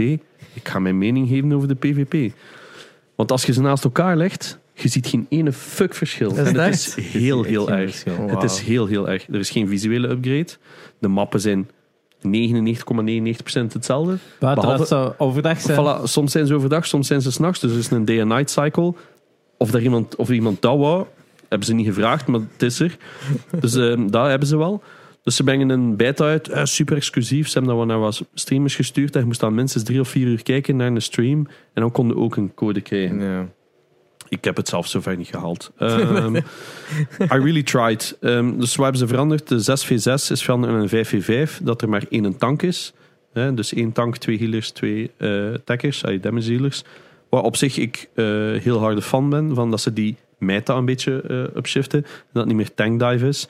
Ik ga mijn mening geven over de PvP. Want als je ze naast elkaar legt, je ziet geen ene fuck verschil. Is en het echt? is heel, heel erg. Wow. Het is heel, heel erg. Er is geen visuele upgrade. De mappen zijn 99,99% hetzelfde. Behalve- dat zou overdag zijn. Voilà, soms zijn ze overdag, soms zijn ze s'nachts. Dus het is een day-and-night cycle. Of, daar iemand, of iemand dat wou, hebben ze niet gevraagd, maar het is er. Dus eh, dat hebben ze wel. Dus ze brengen een beta uit, eh, super exclusief. Ze hebben dat wel naar wat streamers gestuurd. En je moest dan minstens drie of vier uur kijken naar een stream. En dan konden ook een code krijgen. Ja. Ik heb het zelf zover niet gehaald. Ehm, I really tried. Ehm, dus wat hebben ze veranderd? De 6v6 is veranderd in een 5v5. Dat er maar één tank is. Hè, dus één tank, twee healers, twee eh tackers, uh, damage dealers. Waar op zich ik eh, heel harde fan ben. Van dat ze die meta een beetje upshiften. Dat het niet meer tank dive is.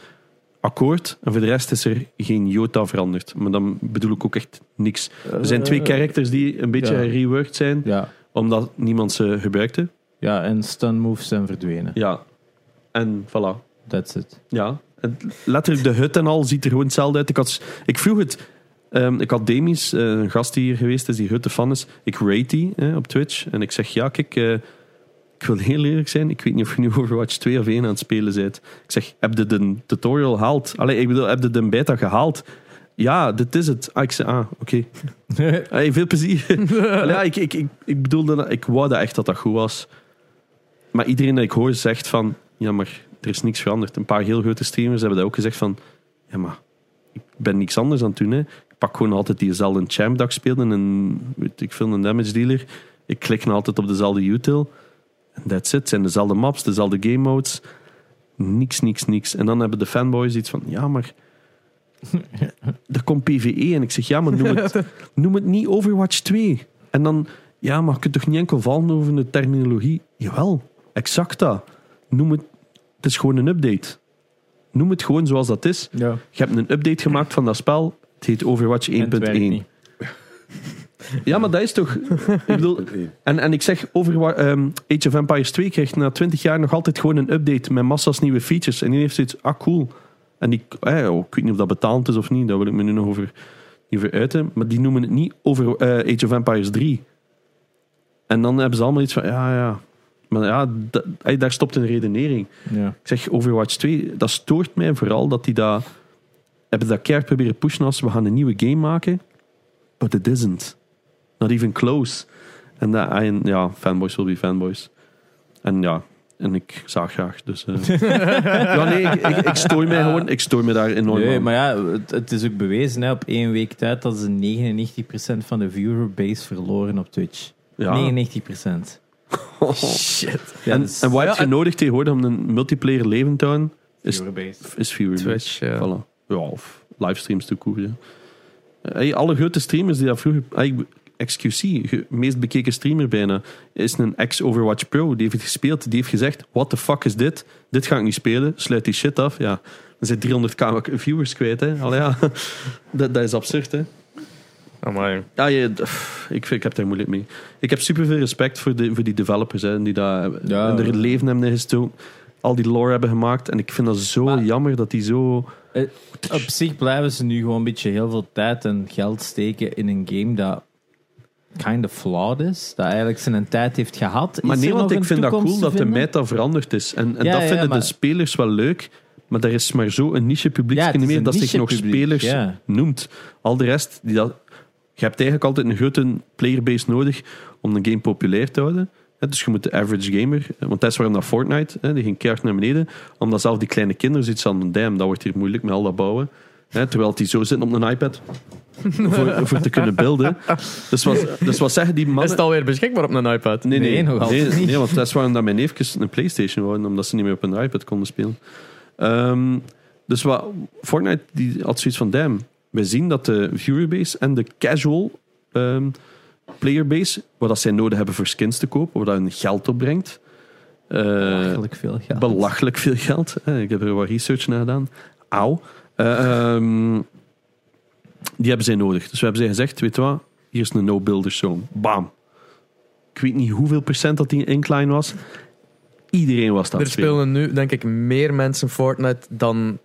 Akkoord. En voor de rest is er geen jota veranderd. Maar dan bedoel ik ook echt niks. Er zijn twee characters die een beetje ja. reworked zijn. Ja. Omdat niemand ze gebruikte. ja, en stun moves zijn verdwenen. Ja. En voilà. That's it. Ja. En letterlijk de hut en al ziet er gewoon hetzelfde uit. Ik, had, ik vroeg het. ehm, ik had Demis, eh, een gast die hier geweest is, die hutte fan is. Ik rate die eh, op Twitch. En ik zeg, ja, kijk, eh, ik wil heel eerlijk zijn. Ik weet niet of je nu Overwatch 2 of 1 aan het spelen bent. Ik zeg, heb je de tutorial gehaald? Allee, ik bedoel, heb je de beta gehaald? Ja, dit is het. Ah, ik zei, ah, oké. Hey, veel plezier. Allee, ja, ik, ik, ik, ik bedoelde, dat- ik wou dat echt dat dat goed was. Maar iedereen dat ik hoor zegt van, ja, maar er is niks veranderd. Een paar heel grote streamers hebben dat ook gezegd van, ja, maar ik ben niks anders aan het doen. Hè. Ik pak gewoon altijd diezelfde champ dat ik speelde en weet ik veel, een damage dealer. Ik klik nou altijd op dezelfde util. That's it. Het zijn dezelfde maps, dezelfde game modes. Niks, niks, niks. En dan hebben de fanboys iets van, ja, maar er komt PvE. En ik zeg, ja, maar noem het, noem het niet Overwatch 2. En dan, ja, maar je kunt toch niet enkel vallen over de terminologie? Jawel, exact dat. Noem het, het is gewoon een update. Noem het gewoon zoals dat is. Ja. Je hebt een update gemaakt van dat spel. Het heet Overwatch 1.1. En het werkt niet. Ja, maar dat is toch... Ik bedoel, en, en ik zeg, Overwa ehm, Age of Empires 2 krijgt na 20 jaar nog altijd gewoon een update met massa's nieuwe features. En die heeft zoiets, ah cool. En die, eh, oh, ik weet niet of dat betaald is of niet, daar wil ik me nu nog over, niet over uiten. Maar die noemen het niet over eh, Age of Empires 3. En dan hebben ze allemaal iets van, ja, ja. Maar ja, da- daar stopt een redenering. Ja. Ik zeg Overwatch 2, dat stoort mij vooral dat die dat hebben dat keihard proberen pushen als we gaan een nieuwe game maken. But it isn't. Not even close. En dat, en ja, fanboys will be fanboys. En ja, en ik zag graag. Dus, eh. ja, nee, ik, ik, ik stoor mij gewoon, ik stoor me daar enorm Nee, aan. maar ja, het, het is ook bewezen hè, op één week tijd dat ze 99% van de viewerbase verloren op Twitch. ja. 99%. Shit. Ja, en, en wat heb Ja, je en- nodig tegenwoordig om een multiplayer leven te houden? Is, viewerbase. is viewer Twitch, ja. Voilà. Ja, of livestreams te koer. Ja. Hey, alle grote streamers die dat vroeger... Hey, XQC, ge- meest bekeken streamer bijna, is een ex-Overwatch Pro. Die heeft het gespeeld. Die heeft gezegd, what the fuck is dit? Dit ga ik niet spelen. Sluit die shit af. Ja, dan zijn 300k viewers kwijt. Hè. Allee, ja. dat, dat is absurd, hè. Amai. Ja, je, pff, ik, vind, ik heb daar moeilijk mee. Ik heb superveel respect voor, de, voor die developers hè, die Ja. in hun leven hebben gestoken. Al die lore hebben gemaakt. En ik vind dat zo Maar- jammer dat die zo... Op zich blijven ze nu gewoon een beetje heel veel tijd en geld steken in een game dat kind of flawed is. Dat eigenlijk zijn tijd heeft gehad. Maar Is nee, want ik een vind dat cool dat de meta veranderd is. En, en Ja, dat ja, vinden maar- de spelers wel leuk. Maar er is maar zo een niche publiek Ja, meer een dat zich nog spelers ja. noemt. Al de rest, die dat, je hebt eigenlijk altijd een grote playerbase nodig om een game populair te houden. Dus je moet de average gamer, eh, want dat is waarom dat Fortnite, hè, die ging keihard naar beneden, omdat zelf die kleine kinderen zoiets van, damn, dat wordt hier moeilijk met al dat bouwen. Hè, terwijl die zo zitten op een iPad voor, voor te kunnen beelden. Dus wat, dus wat zeggen die Is mannen... het alweer beschikbaar op een iPad? Nee, nee, Nee, nog nee, altijd niet. nee, want dat is waarom dat mijn neefjes een Playstation wouden, omdat ze niet meer op een iPad konden spelen. Ehm, dus wat, Fortnite die had zoiets van, damn, wij zien dat de viewerbase en de casual ehm, playerbase, wat dat zij nodig hebben voor skins te kopen, wat dat hun geld opbrengt, eh, Belachelijk veel geld. belachelijk veel geld. Ik heb er wat research naar gedaan. Auw. Eh, ehm, die hebben zij nodig. Dus we hebben zij gezegd, weet je wat, hier is een no-builder zone. Bam. Ik weet niet hoeveel procent dat die incline was. Iedereen was dat Er spelen nu, denk ik, meer mensen Fortnite dan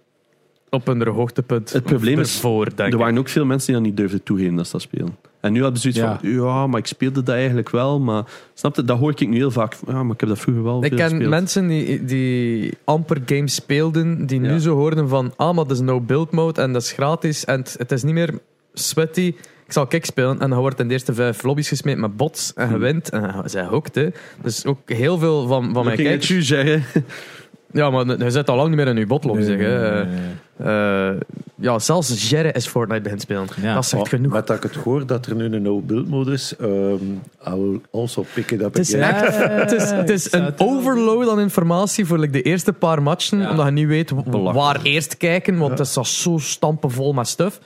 op hun hoogtepunt Het probleem is, Er waren ook veel mensen die dat niet durfden toegeven dat ze dat spelen. En nu hadden ze zoiets Ja. van, ja, maar ik speelde dat eigenlijk wel. Maar snap je, dat hoor ik nu heel vaak. Ja, maar ik heb dat vroeger wel Ik veel ken gespeeld. mensen die, die amper games speelden, die Ja. nu zo hoorden van, ah, maar dat is no build mode en dat is gratis en het, het is niet meer sweaty. Ik zal kick spelen en dan wordt in de eerste vijf lobby's gesmeed met bots en Hmm. gewint en zij hooked. Hè. Dus ook heel veel van, van mijn kijkers... zeggen. Ja, maar je zit al lang niet meer in je botlobby, zeg. hè. Nee, nee, nee. Eh, ja, zelfs Jerry is Fortnite begint spelen. Ja. Dat zegt Maar genoeg. Met dat ik het hoor dat er nu een no-build modus is, um, I will also pick it up Het is echt het is, het is een overload aan informatie voor like, de eerste paar matchen, Ja. omdat je niet weet waar eerst kijken, want het is al zo stampenvol met stuff.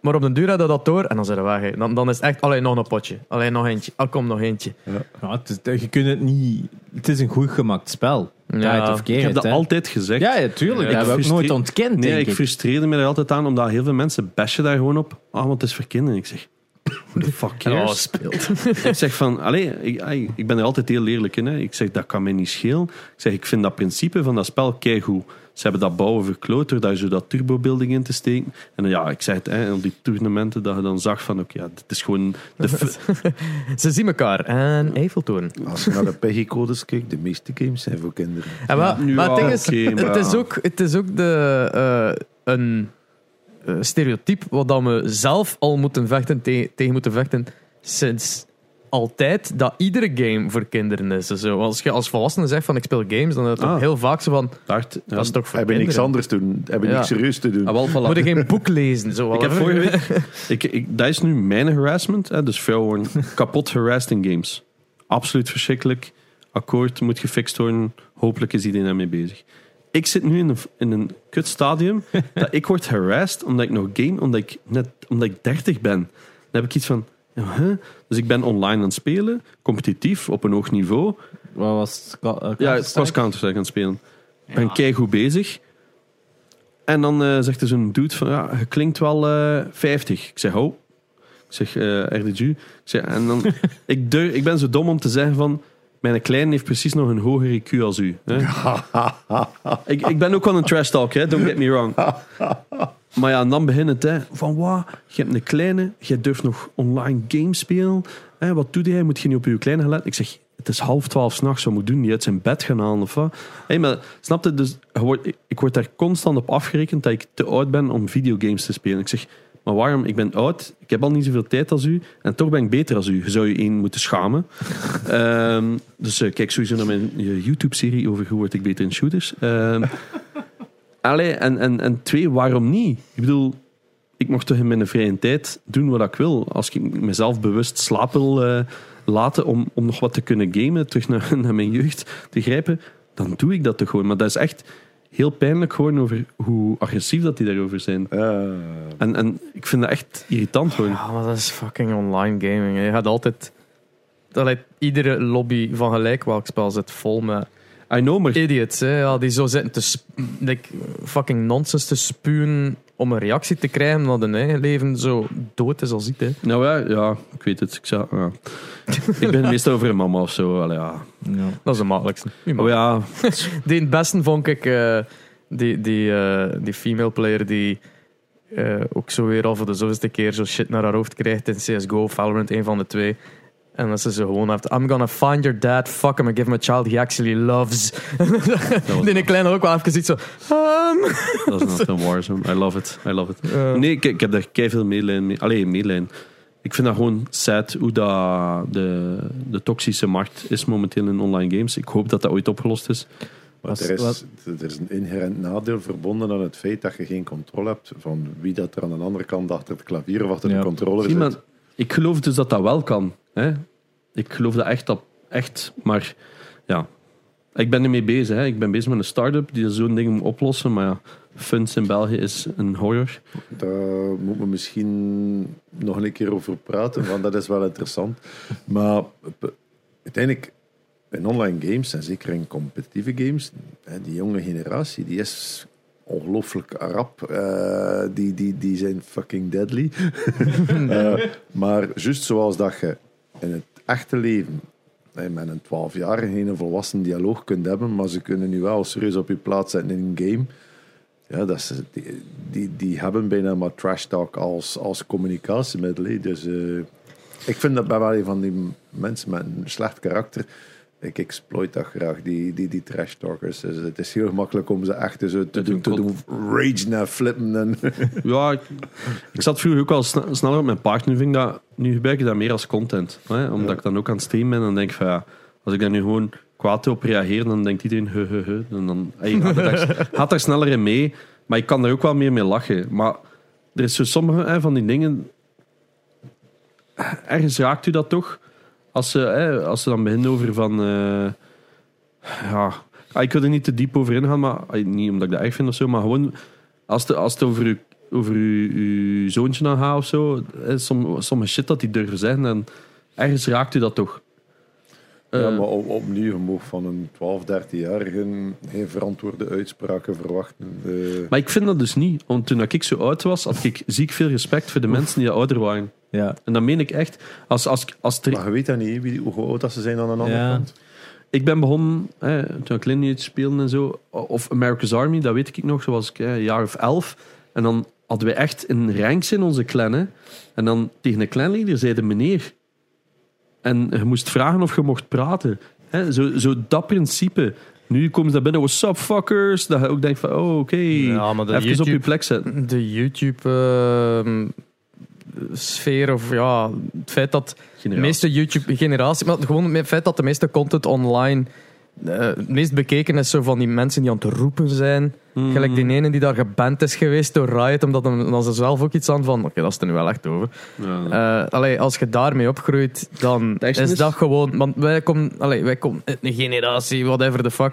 Maar op den duur had je dat door en dan zijn we weg. Dan, dan is het echt, alleen nog een potje. Alleen nog eentje. Al kom nog eentje. Ja, het is, je kunt het niet... Het is een goed gemaakt spel. Ja. Ik heb dat altijd gezegd. Ja, ja, tuurlijk. Ja, dat hebben we ook frustreer- nooit ontkend, Nee, denk ik ik. frustreerde me er altijd aan, omdat heel veel mensen bashen daar gewoon op. Ah, want het is voor kinderen. Ik zeg, who the fuck Ja, cares? speelt. ik zeg van, allee, ik, ik ben er altijd heel eerlijk in. Hè. Ik zeg, dat kan mij niet schelen. Ik zeg, ik vind dat principe van dat spel keigoed. Ze hebben dat bouwen verkloot door daar zo dat turbo-building in te steken. En ja, ik zeg het, hè, op die toernooien dat je dan zag van, oké, ja, dit is gewoon... De Ze zien elkaar. En Eiffeltoren. Als je naar de PEGI-codes kijkt, de meeste games zijn voor kinderen. En wel, Ja, maar het ding is, maar het, is ook, het is ook de, eh, een eh, stereotype wat we zelf al moeten vechten, te- tegen moeten vechten sinds altijd, dat iedere game voor kinderen is. Dus zo, als je als volwassene zegt van ik speel games, dan is het toch Ah. heel vaak zo van, Dacht, dat is toch voor Hebben niks anders doen, hebben Ja. niks serieus te doen. Ah, wel, voilà. Moet je geen boek lezen. Zo, Ik heb vorige week... ik, ik, dat is nu mijn harassment. Hè, dus vrouwen worden kapot harassed in games. Absoluut verschrikkelijk. Akkoord moet gefixt worden. Hopelijk is iedereen daarmee bezig. Ik zit nu in een, in een kut stadium dat ik word harassed omdat ik nog game, omdat ik, net, omdat ik 30 ben. Dan heb ik iets van... huh? Dus ik ben online aan het spelen, competitief, op een hoog niveau. Wat was het? Eh, Ja, ik Counter-Strike? was Counter-Strike aan het spelen. Ik ben keigoed bezig. En dan eh, zegt er zo'n dude van, ja, je klinkt wel eh 50. Ik zeg, oh. Ik zeg, eh RDG. Ik zeg, en dan, ik, ik ben zo dom om te zeggen van, mijn kleine heeft precies nog een hoger IQ als u. Hè? ik, ik ben ook wel een trash talk, hè? don't get me wrong. Maar ja, en dan begint het, hè, van wat, je hebt een kleine, je durft nog online games spelen. Hè, wat doet hij? Moet je niet op je kleine gaan letten? Ik zeg, het is half twaalf s'nachts, wat moet doen? Die uit zijn bed gaan halen of wat? Hé, maar snap je? Dus, ik word daar constant op afgerekend dat ik te oud ben om videogames te spelen. Ik zeg, maar waarom? Ik ben oud, ik heb al niet zoveel tijd als u en toch ben ik beter als u. Je zou je één moeten schamen. Ehm, dus eh, kijk sowieso naar mijn YouTube-serie over hoe word ik beter in shooters. Ehm allee, en, en, en twee, waarom niet? Ik bedoel, ik mocht toch in mijn vrije tijd doen wat ik wil. Als ik mezelf bewust slaap wil eh, laten om, om nog wat te kunnen gamen, terug naar, naar mijn jeugd te grijpen, dan doe ik dat toch gewoon. Maar dat is echt heel pijnlijk gewoon over hoe agressief dat die daarover zijn. Eh, En, en ik vind dat echt irritant gewoon. Ja, maar dat is fucking online gaming. hè. Je gaat altijd... Dat lijkt iedere lobby van gelijk welk spel zit vol met I know, maar idiots. Hè, ja, die zo zitten te sp- like, fucking nonsens te spuwen om een reactie te krijgen omdat hun eigen leven zo dood is als iets. Hè. nou ja, ja, ik weet het. Ik, zou, ja. ik ben meestal over een mama of zo. Allee, ja. Ja. Dat is de makkelijkste. Oh ja, Die het beste vond ik eh, die, die, eh, die female player die eh, ook zo weer al voor de zoveelste keer zo shit naar haar hoofd krijgt in CSGO, Valorant, een van de twee. En dat ze zo gewoon heeft, I'm gonna find your dad, fuck him and give him a child he actually loves. die kleine ook wel even iets zo... Um, dat is not een Warzone. I love it. I love it. Nee, ik, ik heb daar kei veel medelijden mee. Allee, medelijden. ik vind dat gewoon sad hoe dat de, de toxische markt is momenteel in online games. Ik hoop dat dat ooit opgelost is. Maar Was- er, is, er is een inherent nadeel verbonden aan het feit dat je geen controle hebt van wie dat er aan de andere kant achter het klavier of achter Ja. de controller Zie, zit. maar ik geloof dus dat dat wel kan. Hè? Ik geloof dat echt, dat echt. Maar ja, ik ben ermee bezig. Hè? Ik ben bezig met een start-up die zo'n ding moet oplossen. Maar ja, funds in België is een horror. Daar moeten we misschien nog een keer over praten, want dat is wel interessant. Maar uiteindelijk, in online games, en zeker in competitieve games, die jonge generatie, die is ongelooflijk rap. Eh, die, die, die zijn fucking deadly. Eh, maar juist zoals dat je in het echte leven met een 12-jarige geen volwassen dialoog kunt hebben, maar ze kunnen nu wel serieus op je plaats zetten in een game. Ja, dat die, die, hebben bijna maar trash talk als, als communicatiemiddel. Dus eh, ik vind dat bij wel een van die mensen met een slecht karakter. Ik exploit dat graag, die, die, die trash talkers. Dus het is heel gemakkelijk om ze echt zo te, doen, te doen ragen en flippen. En, Ja, ik, ik zat vroeger ook al sne- sneller op mijn paard. Nu, vind ik dat, nu gebruik ik dat meer als content. Hè? Omdat Ja. ik dan ook aan het streamen ben. Dan denk van ja, als ik daar nu gewoon kwaad op reageer, dan denkt iedereen he he he. En dan hey, gaat, er daar, gaat daar sneller in mee. Maar ik kan daar ook wel meer mee lachen. Maar er is zo sommige hè, van die dingen. Ergens raakt u dat toch? Als ze, als ze dan beginnen over van. eh, ja, ah, ik wil er niet te diep over ingaan, maar ah, niet omdat ik dat erg vind of zo, maar gewoon als het, als het over, uw, over uw, zoontje dan gaat of zo, hè, som, sommige shit dat die durven zeggen, dan ergens raakt u dat toch. Ja, Eh, maar op, opnieuw, je van een 12, 13-jarige geen verantwoorde uitspraken verwachten. Eh, Maar ik vind dat dus niet. Want toen ik zo oud was, had ik ziek veel respect voor de mensen die ouder waren. Ja. En dat meen ik echt. Als, als, als maar je weet dat niet, wie, hoe oud dat ze zijn aan de andere Ja. kant. ik ben begonnen, hè, toen ik Lineage speelde en zo, of America's Army, dat weet ik nog, zo was ik hè, een jaar of elf. En dan hadden we echt een ranks in onze clan. Hè. En dan tegen een clanleader zeiden meneer. En je moest vragen of je mocht praten. Hè, zo, zo dat principe. Nu komen ze daar binnen, what's up fuckers? Dat je ook denkt van, oh oké, Ja, even op je plek zetten. De YouTube-sfeer, of ja, het feit dat de meeste YouTube-generatie, maar gewoon het feit dat de meeste content online eh, het meest bekeken is zo van die mensen die aan het roepen zijn. Mm. Gelijk die ene die daar geband is geweest door Riot, omdat hem, dan ze zelf ook iets aan van, oké, dat is er nu wel echt over. Ja, Eh, allee, als je daarmee opgroeit, dan is dat gewoon... Want wij komen, allee, wij komen uit een generatie, whatever the fuck.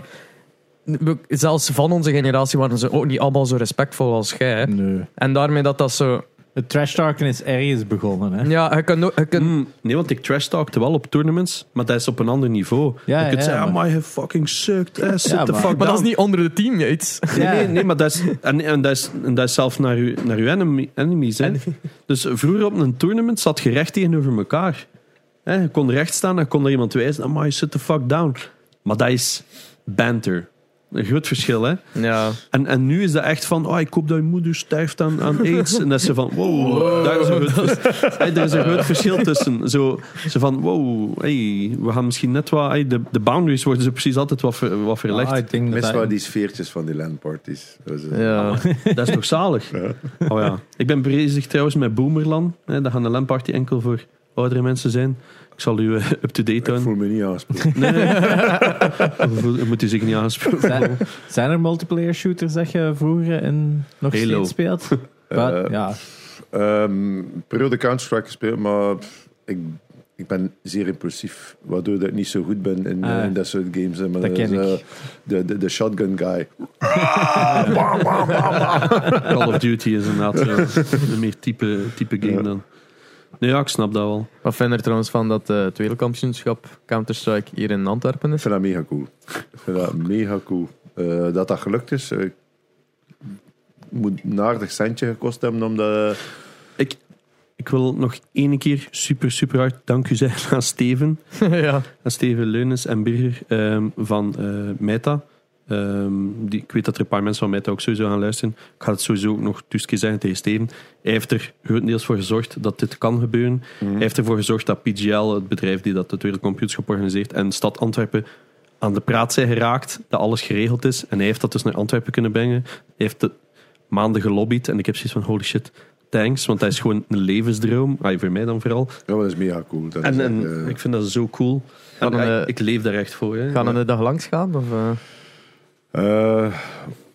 We- Zelfs van onze generatie waren ze ook niet allemaal zo respectvol als jij. Hè. Nee. En daarmee dat dat zo... Het trash talken is ergens begonnen. Hè? Ja, je kunt, ook- je kunt, Mm, nee, want ik trash talkte wel op tournaments, maar dat is op een ander niveau. Ja, je kunt ja, zeggen, maar- oh, my fucking sucked, sit Ja, the maar- fuck maar dat is niet onder de teammates. Nee, Ja. nee, nee, maar dat is, en, en, dat is, en dat is zelf naar uw, naar uw enemy, enemies. Hè. Dus vroeger op een tournament zat je recht tegenover elkaar. Hè, je kon recht staan en kon er iemand wijzen, oh, my, sit the fuck down. Maar dat is banter. Een groot verschil, hè. Ja. En, en nu is dat echt van, oh, ik hoop dat je moeder sterft aan, aan aids. En dat is ze van, wow, daar is een groot, hey, er is een groot verschil tussen. Zo, zo van, wow, hey, we gaan misschien net wat... hey, de, de boundaries worden zo precies altijd wat, ver- wat verlegd. Ah, ik denk dat Mis dat- wel die sfeertjes van die landparties. Dus, eh, ja. Dat is toch zalig? Oh ja. Ik ben bezig trouwens met Boomerland. Hè, dat gaat een LAN-party enkel voor oudere mensen zijn. Ik zal u eh, up-to-date Ik houden. voel me niet aangesproken. Nee, nee. Je moet u zich niet aanspreken. Zijn, zijn er multiplayer shooters dat je vroeger en nog Halo. steeds speelt? Maar, Eh, ja. Ehm periode Counter-Strike gespeeld, maar pff, ik, ik ben zeer impulsief, waardoor dat ik niet zo goed ben in, Ah. eh, in dat soort games. hè. Maar Dat ken is, ik. de, de, de shotgun guy. Call of Duty is inderdaad een meer type, type game Ja. dan. Nee, ja, ik snap dat wel. Wat vind je er trouwens van dat eh, het wereldkampioenschap Counter-Strike hier in Antwerpen Ik is? vind dat mega cool. Ik vind dat mega cool. Eh, dat dat gelukt is. eh, moet een aardig centje gekost hebben om dat... Ik wil nog één keer super, super hard dank u zeggen aan Steven. ja. aan Steven Leunis en Birger ehm, van eh Meta. Ehm, die, ik weet dat er een paar mensen van Meta ook sowieso gaan luisteren. Ik ga het sowieso ook nog tusken zeggen tegen Steven. Hij heeft er grotendeels voor gezorgd dat dit kan gebeuren. Hij heeft ervoor gezorgd dat PGL, het bedrijf die dat het Wereldkampioenschap organiseert, en Stad Antwerpen aan de praat zijn geraakt, dat alles geregeld is. En hij heeft dat dus naar Antwerpen kunnen brengen. Hij heeft de maanden gelobbyd en ik heb zoiets van, holy shit, thanks, want dat is gewoon een levensdroom. Ah, voor mij dan vooral. Ja, dat is mega cool. Dat En, is en echt, eh, ik vind dat zo cool. En, eh, ik leef daar echt voor. Hè. Gaan we een dag langs gaan? Of, eh? Eh,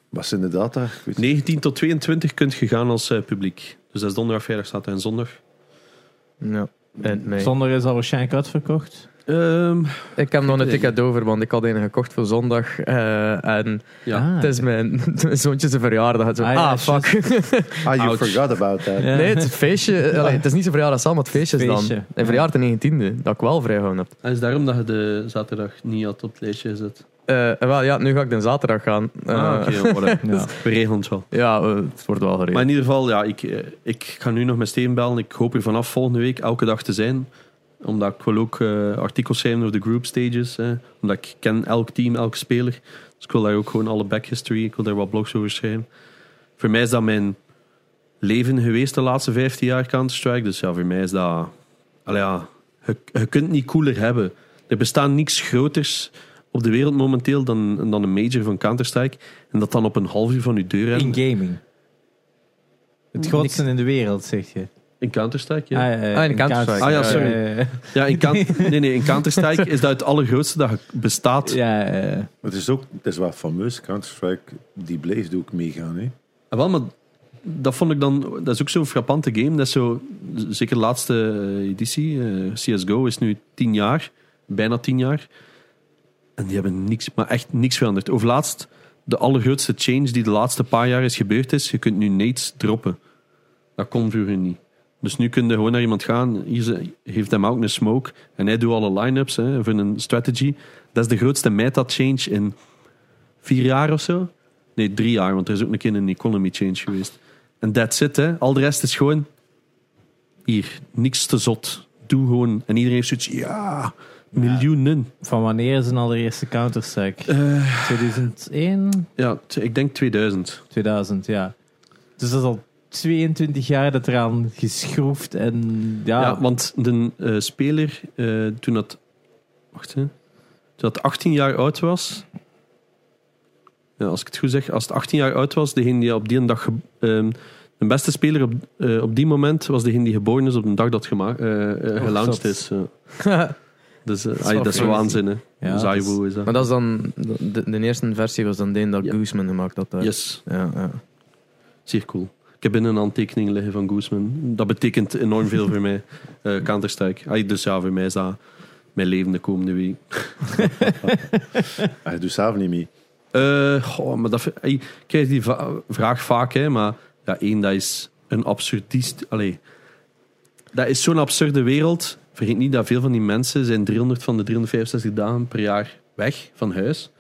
wat zijn de data? Ik weet 19 tot 22 kunt je gaan als eh, publiek. Dus dat is donderdag, vrijdag, zaterdag en zondag. Ja, mei. Zonder is al waarschijnlijk uitverkocht. Ehm, Ik heb nog een ticket over, want ik had een gekocht voor zondag. eh, en ja. Ah. het is mijn, mijn zoontje zijn verjaardag. Zo, Ah, ah, fuck. Ah, you Ouch. forgot about that. Nee, het feestje... allee, het is niet zijn verjaardag samen, het feestje is dan. Feestje, En verjaardag de 19e, dat ik wel vrijgehouden heb. Het is daarom dat je de zaterdag niet had op het lijstje gezet. Eh, wel, ja, nu ga ik de zaterdag gaan. Eh, ah, oké, whatever. Ja. We regelen het wel. Ja, eh, het wordt wel geregeld. Maar in ieder geval, ja, ik, eh, ik ga nu nog met Steven bellen. Ik hoop er vanaf volgende week elke dag te zijn. Omdat ik wil ook eh, artikels schrijven over de group stages. Hè. Omdat ik ken elk team, elke speler. Dus ik wil daar ook gewoon alle back history. Ik wil daar wat blogs over schrijven. Voor mij is dat mijn leven geweest de laatste 15 jaar Counter-Strike. Dus ja, voor mij is dat... Allee, ja, je, je kunt het niet cooler hebben. Er bestaat niks groters op de wereld momenteel dan, dan een major van Counter-Strike. En dat dan op een half uur van je deur hebben. In gaming. Het grootste in de wereld, zeg je. In Counter-Strike, ja. Ah, eh, Ah, in Counter-Strike. Ah, ja, sorry. Ja, in, Coun- nee, nee, in Counter-Strike is dat het allergrootste dat bestaat. ja, Maar het is ook het is wel fameus. Counter-Strike, die blijft ook meegaan. Hè. Ah, wel, maar dat vond ik dan... Dat is ook zo'n frappante game. Dat is zo... Zeker de laatste eh, editie. eh, CSGO is nu tien jaar. Bijna tien jaar. En die hebben niks... Maar echt niks veranderd. Overlaatst... De allergrootste change die de laatste paar jaar is gebeurd is... Je kunt nu nades droppen. Dat kon vroeger niet. Dus nu kun je gewoon naar iemand gaan. Hier geeft hem ook een smoke. En hij doet alle line-ups hè, voor een strategy. Dat is de grootste meta-change in vier jaar of zo. Nee, drie jaar, want er is ook een keer een economy change geweest. En that's it, hè. Al de rest is gewoon... Hier, niks te zot. Doe gewoon... En iedereen heeft zoiets... Ja, miljoenen. van wanneer is een allereerste Counter-Strike? Eh, 2001? ja, t- ik denk 2000. 2000, ja. Dus dat is al 22 jaar dat eraan geschroefd en ja... Ja, want de eh, speler, eh, toen dat... Wacht, hè. Toen dat 18 jaar oud was... Ja, als ik het goed zeg, als het 18 jaar oud was, degene die op die dag... ge- ehm, de beste speler op, eh, op die moment was degene die geboren is op de dag dat gema- eh, eh, Oh, gelaunched zot. is. Dus, eh, ai, wel dat is waanzin, hè. Ja, Zaiwu is dat. Maar dat is dan... De, de eerste versie was dan de dat Ja. Gooseman gemaakt had. daar. Yes, Ja, ja. zeer cool. Ik heb binnen een aantekening liggen van Guzman. Dat betekent enorm veel voor mij. eh Counter-Strike. Dus ja, voor mij is dat mijn leven de komende week. Ah, je doet zelf niet mee. Goh, maar dat, ik krijg die vraag vaak, hè, maar ja, één, dat is een absurdist. Allee, dat is zo'n absurde wereld. Vergeet niet dat veel van die mensen zijn 300 van de 365 dagen per jaar weg van huis.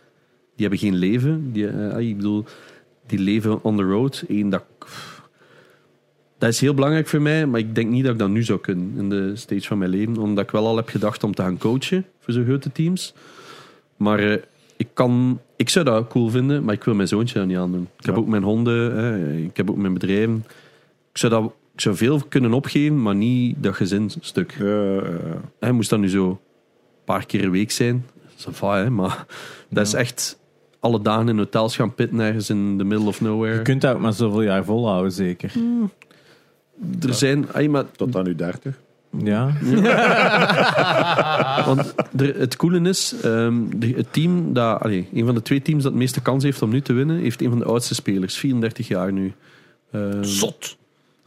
Die hebben geen leven. Die, eh, ik bedoel, die leven on the road. Eén, dat, dat is heel belangrijk voor mij, maar ik denk niet dat ik dat nu zou kunnen in de stage van mijn leven. Omdat ik wel al heb gedacht om te gaan coachen voor zo'n grote teams. Maar eh, ik, kan, ik zou dat cool vinden, maar ik wil mijn zoontje dat niet aandoen. Ik heb ook mijn honden, hè, ik heb ook mijn bedrijven. Ik zou, dat, ik zou veel kunnen opgeven, maar niet dat gezinsstuk. Ja, Hij moest dat nu zo een paar keer een week zijn. Dat is hè, maar dat is echt alle dagen in hotels gaan pitten ergens in the middle of Je nowhere. kunt dat ook maar zoveel jaar volhouden, zeker. Er zijn, ay, maar tot aan nu 30. Ja. Want er, het coole is, ehm, de- het team dat, allee, een van de twee teams dat het meeste kans heeft om nu te winnen, heeft een van de oudste spelers, 34 jaar nu. Ehm, Zot.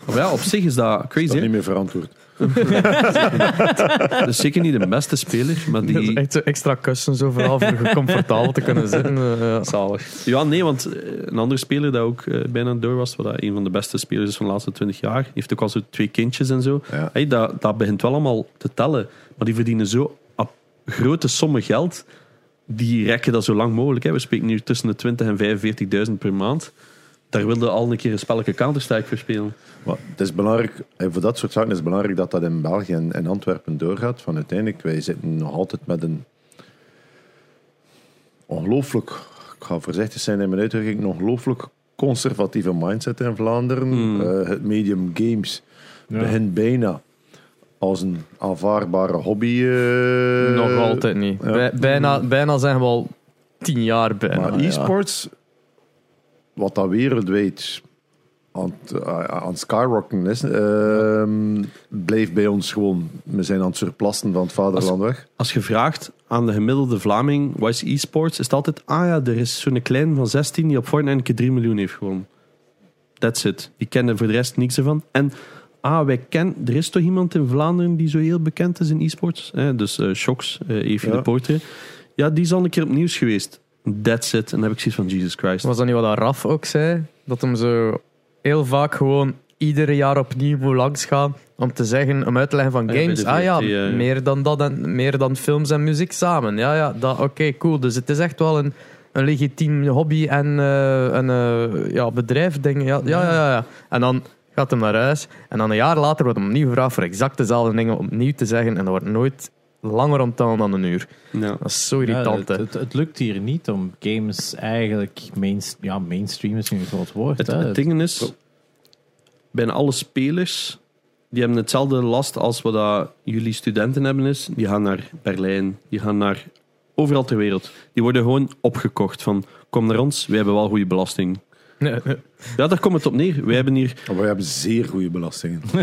of ja, op zich is dat crazy. Dat is hè? niet meer verantwoord. Dat is zeker niet de beste speler, maar Dat is die. echt zo extra kussens overal voor comfortabel te kunnen zitten. eh, ja. Zalig. Ja, nee, want eh, een andere speler dat ook eh, bijna door was, wat een van de beste spelers is van de laatste 20 jaar, heeft ook al zo twee kindjes en zo. Ja. Hey, dat, dat begint wel allemaal te tellen. Maar die verdienen zo grote sommen geld. Die rekken dat zo lang mogelijk. Hè. We spreken nu tussen de 20 en 45.000 per maand. Daar wilde al een keer een spelletje Counter-Strike voor spelen. Maar het is belangrijk, en voor dat soort zaken is het belangrijk dat dat in België en in Antwerpen doorgaat. Van uiteindelijk, wij zitten nog altijd met een ongelooflijk, ik ga voorzichtig zijn in mijn uitdrukking, een ongelooflijk conservatieve mindset in Vlaanderen. Mm. Eh, het medium games Ja. begint bijna als een aanvaardbare hobby. eh, Nog altijd niet. ja. Bij- bijna, bijna zijn we al tien jaar bijna. Maar ja. e-sports, wat dat wereldwijd aan, het- aan het skyrocketen is, ehm, blijft bij ons gewoon... We zijn aan het surplassen van het vaderland weg. Als je vraagt aan de gemiddelde Vlaming, wat is e-sports, is het altijd, ah ja, er is zo'n klein van 16 die op Fortnite een keer 3 miljoen heeft gewonnen. That's it. Die kennen voor de rest niks ervan. En, ah, wij kennen, er is toch iemand in Vlaanderen die zo heel bekend is in e-sports? Eh, dus eh Shocks, eh Evie Ja. de Poorter. Ja, die is al een keer op nieuws geweest. That's it. En dan heb ik zoiets van, Jesus Christ. Was dat niet wat dat Raf ook zei? Dat hem zo heel vaak gewoon iedere jaar opnieuw moet langsgaan om te zeggen, om uit te leggen van Ah games. Ah ja, ja, ja. meer dan dat en meer dan films en muziek samen. Ja, ja, dat oké, cool. Dus het is echt wel een, een legitiem hobby en eh, een eh, ja, bedrijf, denk ik. Ja, ja, ja, ja, ja. En dan gaat hem naar huis en dan een jaar later wordt hem opnieuw gevraagd voor exact dezelfde dingen opnieuw te zeggen en dat wordt nooit langer onthouden dan een uur. Ja. Dat is zo Ja, irritant, het, hè. het, het lukt hier niet om games eigenlijk main, ja, mainstream is nu een groot woord. Het, hè. het ding is, bijna alle spelers die hebben hetzelfde last als wat dat jullie studenten hebben is. Die gaan naar Berlijn, die gaan naar overal ter wereld. Die worden gewoon opgekocht van, kom naar ons, wij hebben wel goede belasting. Ja, daar komt het op neer. Wij hebben hier wij hebben zeer goede belastingen.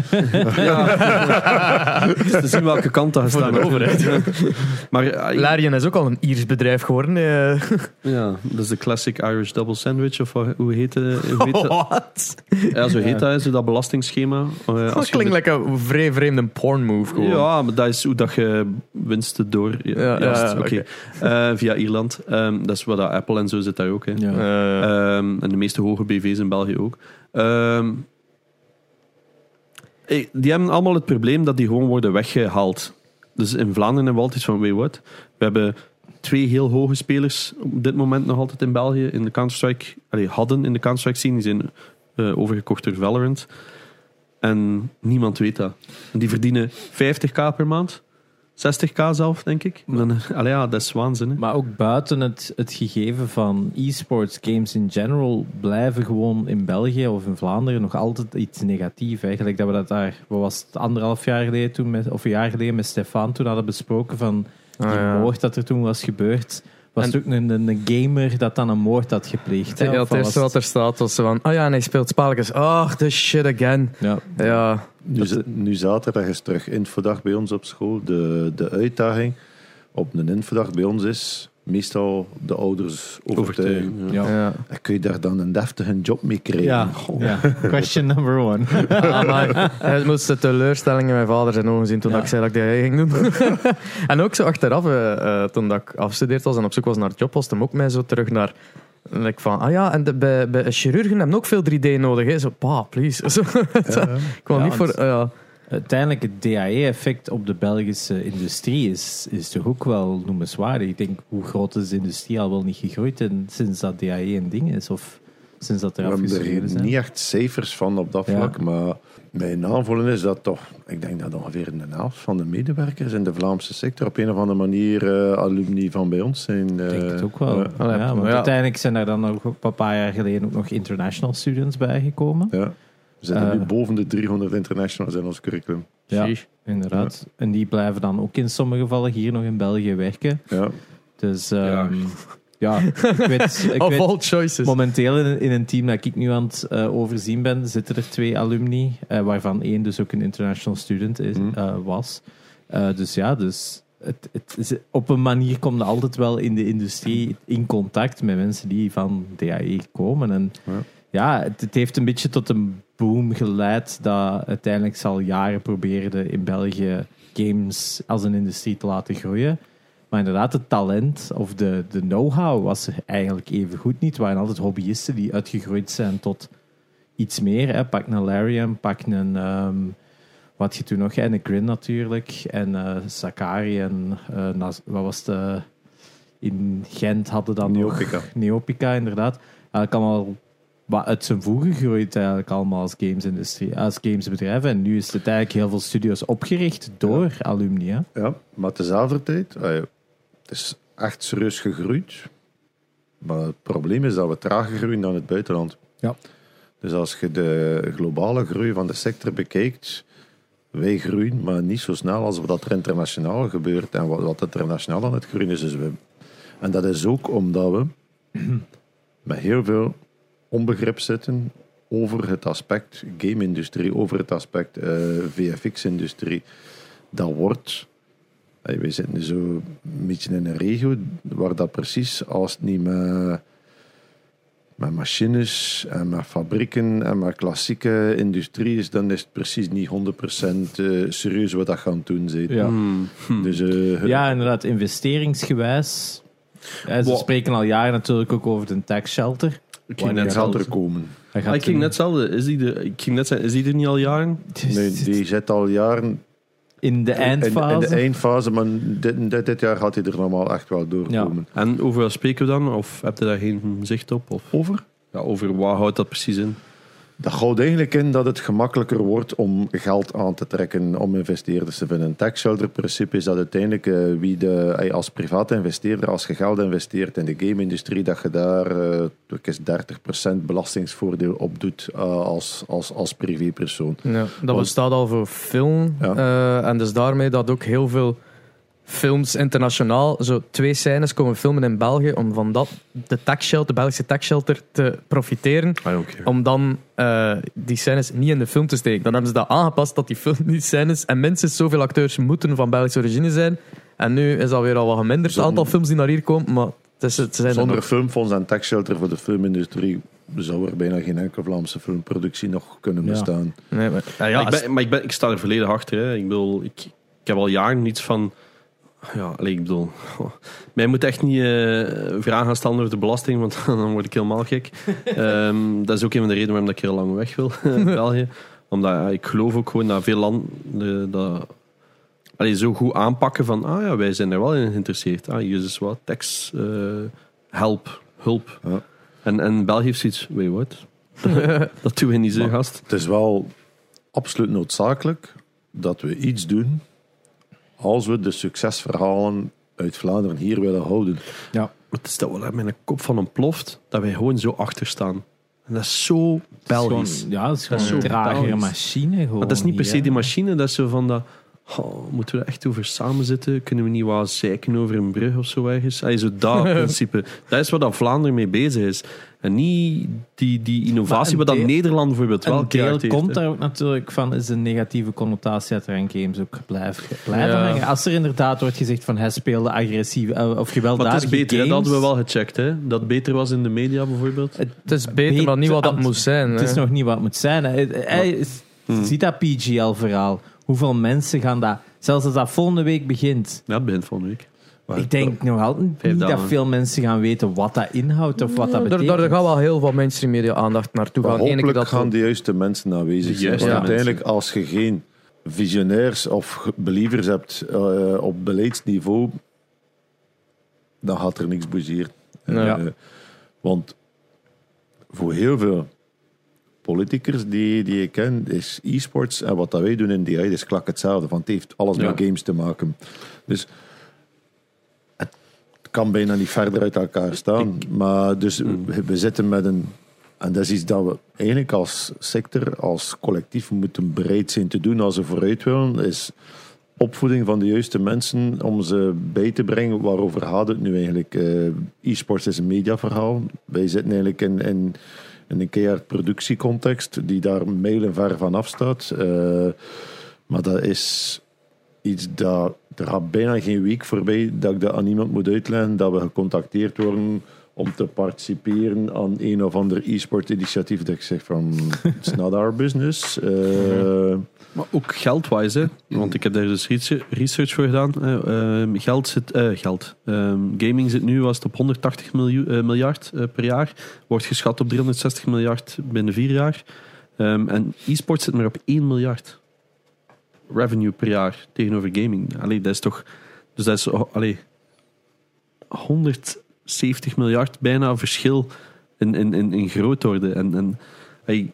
Het is te zien welke kant dat Voor gestaan de overheid. Maar eh, Larian is ook al een Iers bedrijf geworden. eh. ja, dat is de classic Irish double sandwich, of hoe heet, het? heet dat? Wat? Ja, zo heet dat, zo dat belastingschema. Eh, als Dat klinkt de- like een vrij vreemde porn move gewoon. Ja, maar dat is hoe dat je winsten door... Ja, Ja, ja, ja, oké. Eh, via Ierland. Ehm, dat is wat dat Apple en zo zit daar ook. Hè. Ja. Eh, Ehm, en de meeste hoge BV's in België ook. Ehm, eh, die hebben allemaal het probleem dat die gewoon worden weggehaald. Dus in Vlaanderen we altijd van, weet wat? We hebben twee heel hoge spelers op dit moment nog altijd in België in de Counter-Strike. Hadden in de Counter-Strike scene. Die zijn eh, overgekocht door Valorant. En niemand weet dat. En die verdienen 50k per maand. 60k zelf, denk ik. Dan, allee, ja, dat is waanzin. hè. Maar ook buiten het, het gegeven van e-sports games in general blijven gewoon in België of in Vlaanderen nog altijd iets negatief. Eigenlijk dat we dat daar, wat was het, anderhalf jaar geleden toen, met, of een jaar geleden met Stefan toen hadden besproken van die Ah, ja. moord dat er toen was gebeurd. Was En- het ook een, een, een gamer dat dan een moord had gepleegd. hè? ja, het eerste wat er staat was van... Oh ja, en hij speelt spelletjes. Oh, the shit again. Ja. Ja, Nu, zaterdag is terug infodag bij ons op school. De, de uitdaging op een infodag bij ons is meestal de ouders overtuigen. Ja. Ja. ja. En kun je daar dan een deftige job mee krijgen? Ja, question number one. Ah, maar hij moest de teleurstelling in mijn vader zijn ogen zien toen ik zei dat ik dat ging doen. en ook zo achteraf, eh, eh, toen dat ik afgestudeerd was en op zoek was naar job, was hem ook mij zo terug naar... Like van, ah ja, en de, bij, bij chirurgen hebben ook veel 3D nodig. Hè. Zo, pa, please. Zo, ik Ja, niet voor... Uiteindelijk het DAE-effect op de Belgische industrie is, is toch ook wel noemenswaardig. Ik denk, hoe groot is de industrie al wel niet gegroeid en sinds dat DAE een ding is? Of sinds dat er We hebben afgeschreven er zijn? niet echt cijfers van op dat Ja. vlak, maar mijn aanvoelen is dat toch, ik denk dat ongeveer de helft van de medewerkers in de Vlaamse sector op een of andere manier eh, alumni van bij ons zijn. Ik denk eh, het ook wel. ja. Allee, ja, want ja. uiteindelijk zijn er dan nog een paar jaar geleden ook nog international students bijgekomen. Ja. We zitten Eh. nu boven de 300 internationals in ons curriculum. Ja, Sheesh. inderdaad. En die blijven dan ook in sommige gevallen hier nog in België werken. Ja. Dus ehm, ja. ik weet, ik Of all choices. momenteel in, in een team dat ik nu aan het eh, overzien ben, zitten er twee alumni, eh, waarvan één dus ook een international student is, Mhm. eh, was. Dus ja, dus het, het is, op een manier kom je altijd wel in de industrie in contact met mensen die van DAE komen. En Ja. ja, het, het heeft een beetje tot een boom geleid dat uiteindelijk zal jaren probeerde in België games als een industrie te laten groeien. Maar inderdaad, het talent of de, de know-how was er eigenlijk even goed niet. Het waren altijd hobbyisten die uitgegroeid zijn tot iets meer. Hè. Pak een Larian, pak een... ehm, wat je toen nog, hè, een Grin natuurlijk. En eh, Sakari en... eh, wat was de... In Gent hadden dan Neopica. nog... Neopica, inderdaad. Eigenlijk allemaal wat uit zijn voegen gegroeid eigenlijk allemaal als gamesindustrie, als gamesbedrijven. En nu is het eigenlijk heel veel studios opgericht door alumni. Hè? Ja, maar tezelfde tijd, eh, het is echt serieus gegroeid. Maar het probleem is dat we trager groeien dan het buitenland. Ja. Dus als je de globale groei van de sector bekijkt, wij groeien, maar niet zo snel als wat er internationaal gebeurt. En wat, wat internationaal aan het groeien is, is we. En dat is ook omdat we met heel veel onbegrip zitten over het aspect game-industrie, over het aspect eh, VFX-industrie. Dat wordt... Hey, wij zitten zo een beetje in een regio waar dat precies, als het niet met, met machines en met fabrieken en met klassieke industrie is, dan is het precies niet 100% eh, serieus wat dat gaan doen. Zit. Ja. Hmm. Dus, eh, Ja, inderdaad, investeringsgewijs. Ja, ze Wow. spreken al jaren natuurlijk ook over de tax shelter. Ik ging net er komen. Hij Ah, ik ging net hetzelfde. Is die, de, ik ging net zeggen, is die er niet al jaren? Nee, die zit al jaren in de in, eindfase. in de eindfase, maar dit, dit, dit jaar gaat hij er normaal echt wel doorkomen. En over wat spreken we dan? Of heb je daar geen zicht op? Of? Over? Ja, over wat houdt dat precies in? Dat houdt eigenlijk in dat het gemakkelijker wordt om geld aan te trekken om investeerders te vinden. Een tax shelter principe is dat uiteindelijk eh, wie de, eh, als private investeerder, als je geld investeert in de game-industrie, dat je daar eh, ik is 30% belastingsvoordeel op doet eh, als, als, als privépersoon. Ja, dat bestaat al voor film. Ja. eh, en dus daarmee dat ook heel veel films internationaal zo twee scènes komen filmen in België om van dat, de tax shelter, de Belgische tax shelter te profiteren. Ah. Om dan eh, die scènes niet in de film te steken. Dan hebben ze dat aangepast dat die film niet scènes en minstens zoveel acteurs moeten van Belgische origine zijn. En nu is dat weer al wat geminderd, het aantal films die naar hier komen. Maar het, is, het zijn er Zonder nog. filmfonds en tax shelter voor de filmindustrie zou er bijna geen enkele Vlaamse filmproductie nog kunnen Ja. bestaan. Nee, maar, ja, ja, maar ik, ben, maar ik, ben, ik sta er volledig achter. Hè. Ik bedoel, ik, ik heb al jaren niets van... Ja, ik bedoel... Mij moet echt niet eh, vragen gaan stellen over de belasting, want dan word ik helemaal gek. Ehm, dat is ook een van de redenen waarom ik heel lang weg wil in België. Omdat ja, ik geloof ook gewoon dat veel landen dat allee, zo goed aanpakken van... Ah ja, wij zijn er wel in geïnteresseerd. Ah, hier is wat tax, eh, help, hulp. Ja. En, en België heeft zoiets... Wait, what? dat doen we niet zo, Maar- gast. Het is wel absoluut noodzakelijk dat we iets doen als we de succesverhalen uit Vlaanderen hier willen houden. ja. Maar het is dat wel uit mijn kop van ontploft dat wij gewoon zo achter staan. En dat is zo Belgisch. Ja, het is Dat gewoon is een zo tragere Belgisch. machine. Gewoon maar dat is niet per se die machine, dat is zo van dat. Oh, moeten we er echt over samen zitten? Kunnen we niet wat zeiken over een brug of zo ergens? Allee, zo dat principe. Dat is waar dat Vlaanderen mee bezig is. En niet die, die innovatie, Maar wat een dat deel- Nederland bijvoorbeeld wel Een deel heeft, komt daar ook natuurlijk van, is de negatieve connotatie dat er aan games ook blijft, blijven Ja. hangen. Als er inderdaad wordt gezegd van hij speelde agressief eh, of Maar gewelddadige het is beter, games. dat hadden we wel gecheckt. Hè? Dat beter was in de media bijvoorbeeld. Het, het is beter, maar niet wat dat moet zijn. Het is nog niet wat het moet zijn. hè. Hij- Hij is- Hmm. ziet dat PGL-verhaal. Hoeveel mensen gaan dat... Zelfs als dat volgende week begint. Ja, het begint volgende week. Maar ik denk nog altijd niet dat veel mensen gaan weten wat dat inhoudt of wat dat daar, betekent. daar gaat wel heel wat mainstream media aandacht naartoe gaan. Hopelijk dat gaan de juiste mensen aanwezig zijn. juiste Want mensen. uiteindelijk, als je geen visionairs of believers hebt eh, op beleidsniveau, dan gaat er niks bougeren. Ja. Eh, want voor heel veel politicers die, die ik ken, is e-sports en wat dat wij doen in DI, is klak hetzelfde. Want het heeft alles Ja. met games te maken. Dus het kan bijna niet verder uit elkaar staan. maar dus we, we zitten met een... En dat is iets dat we eigenlijk als sector, als collectief moeten bereid zijn te doen als we vooruit willen, is opvoeding van de juiste mensen om ze bij te brengen. Waarover gaat het nu eigenlijk? Eh, E-sports is een mediaverhaal. Wij zitten eigenlijk in, in een keihard productiecontext die daar mijlenver van afstaat. Eh maar dat is iets dat... Er gaat bijna geen week voorbij dat ik dat aan iemand moet uitleggen, dat we gecontacteerd worden om te participeren aan een of ander e-sport initiatief. Dat ik zeg van, it's not our business. Eh, Maar ook geldwise, hè. want ik heb daar dus research- voor gedaan. hè. Ehm, geld zit, eh, geld. Ehm, gaming zit nu, was op 180 miljoen, eh, miljard eh, per jaar. Wordt geschat op 360 miljard binnen vier jaar. Ehm, en e-sport zit maar op 1 miljard revenue per jaar tegenover gaming. Allee, dat is toch... Dus dat is... oh, Allee, 170 miljard bijna verschil in, in, in, in grootorde. En, en hey,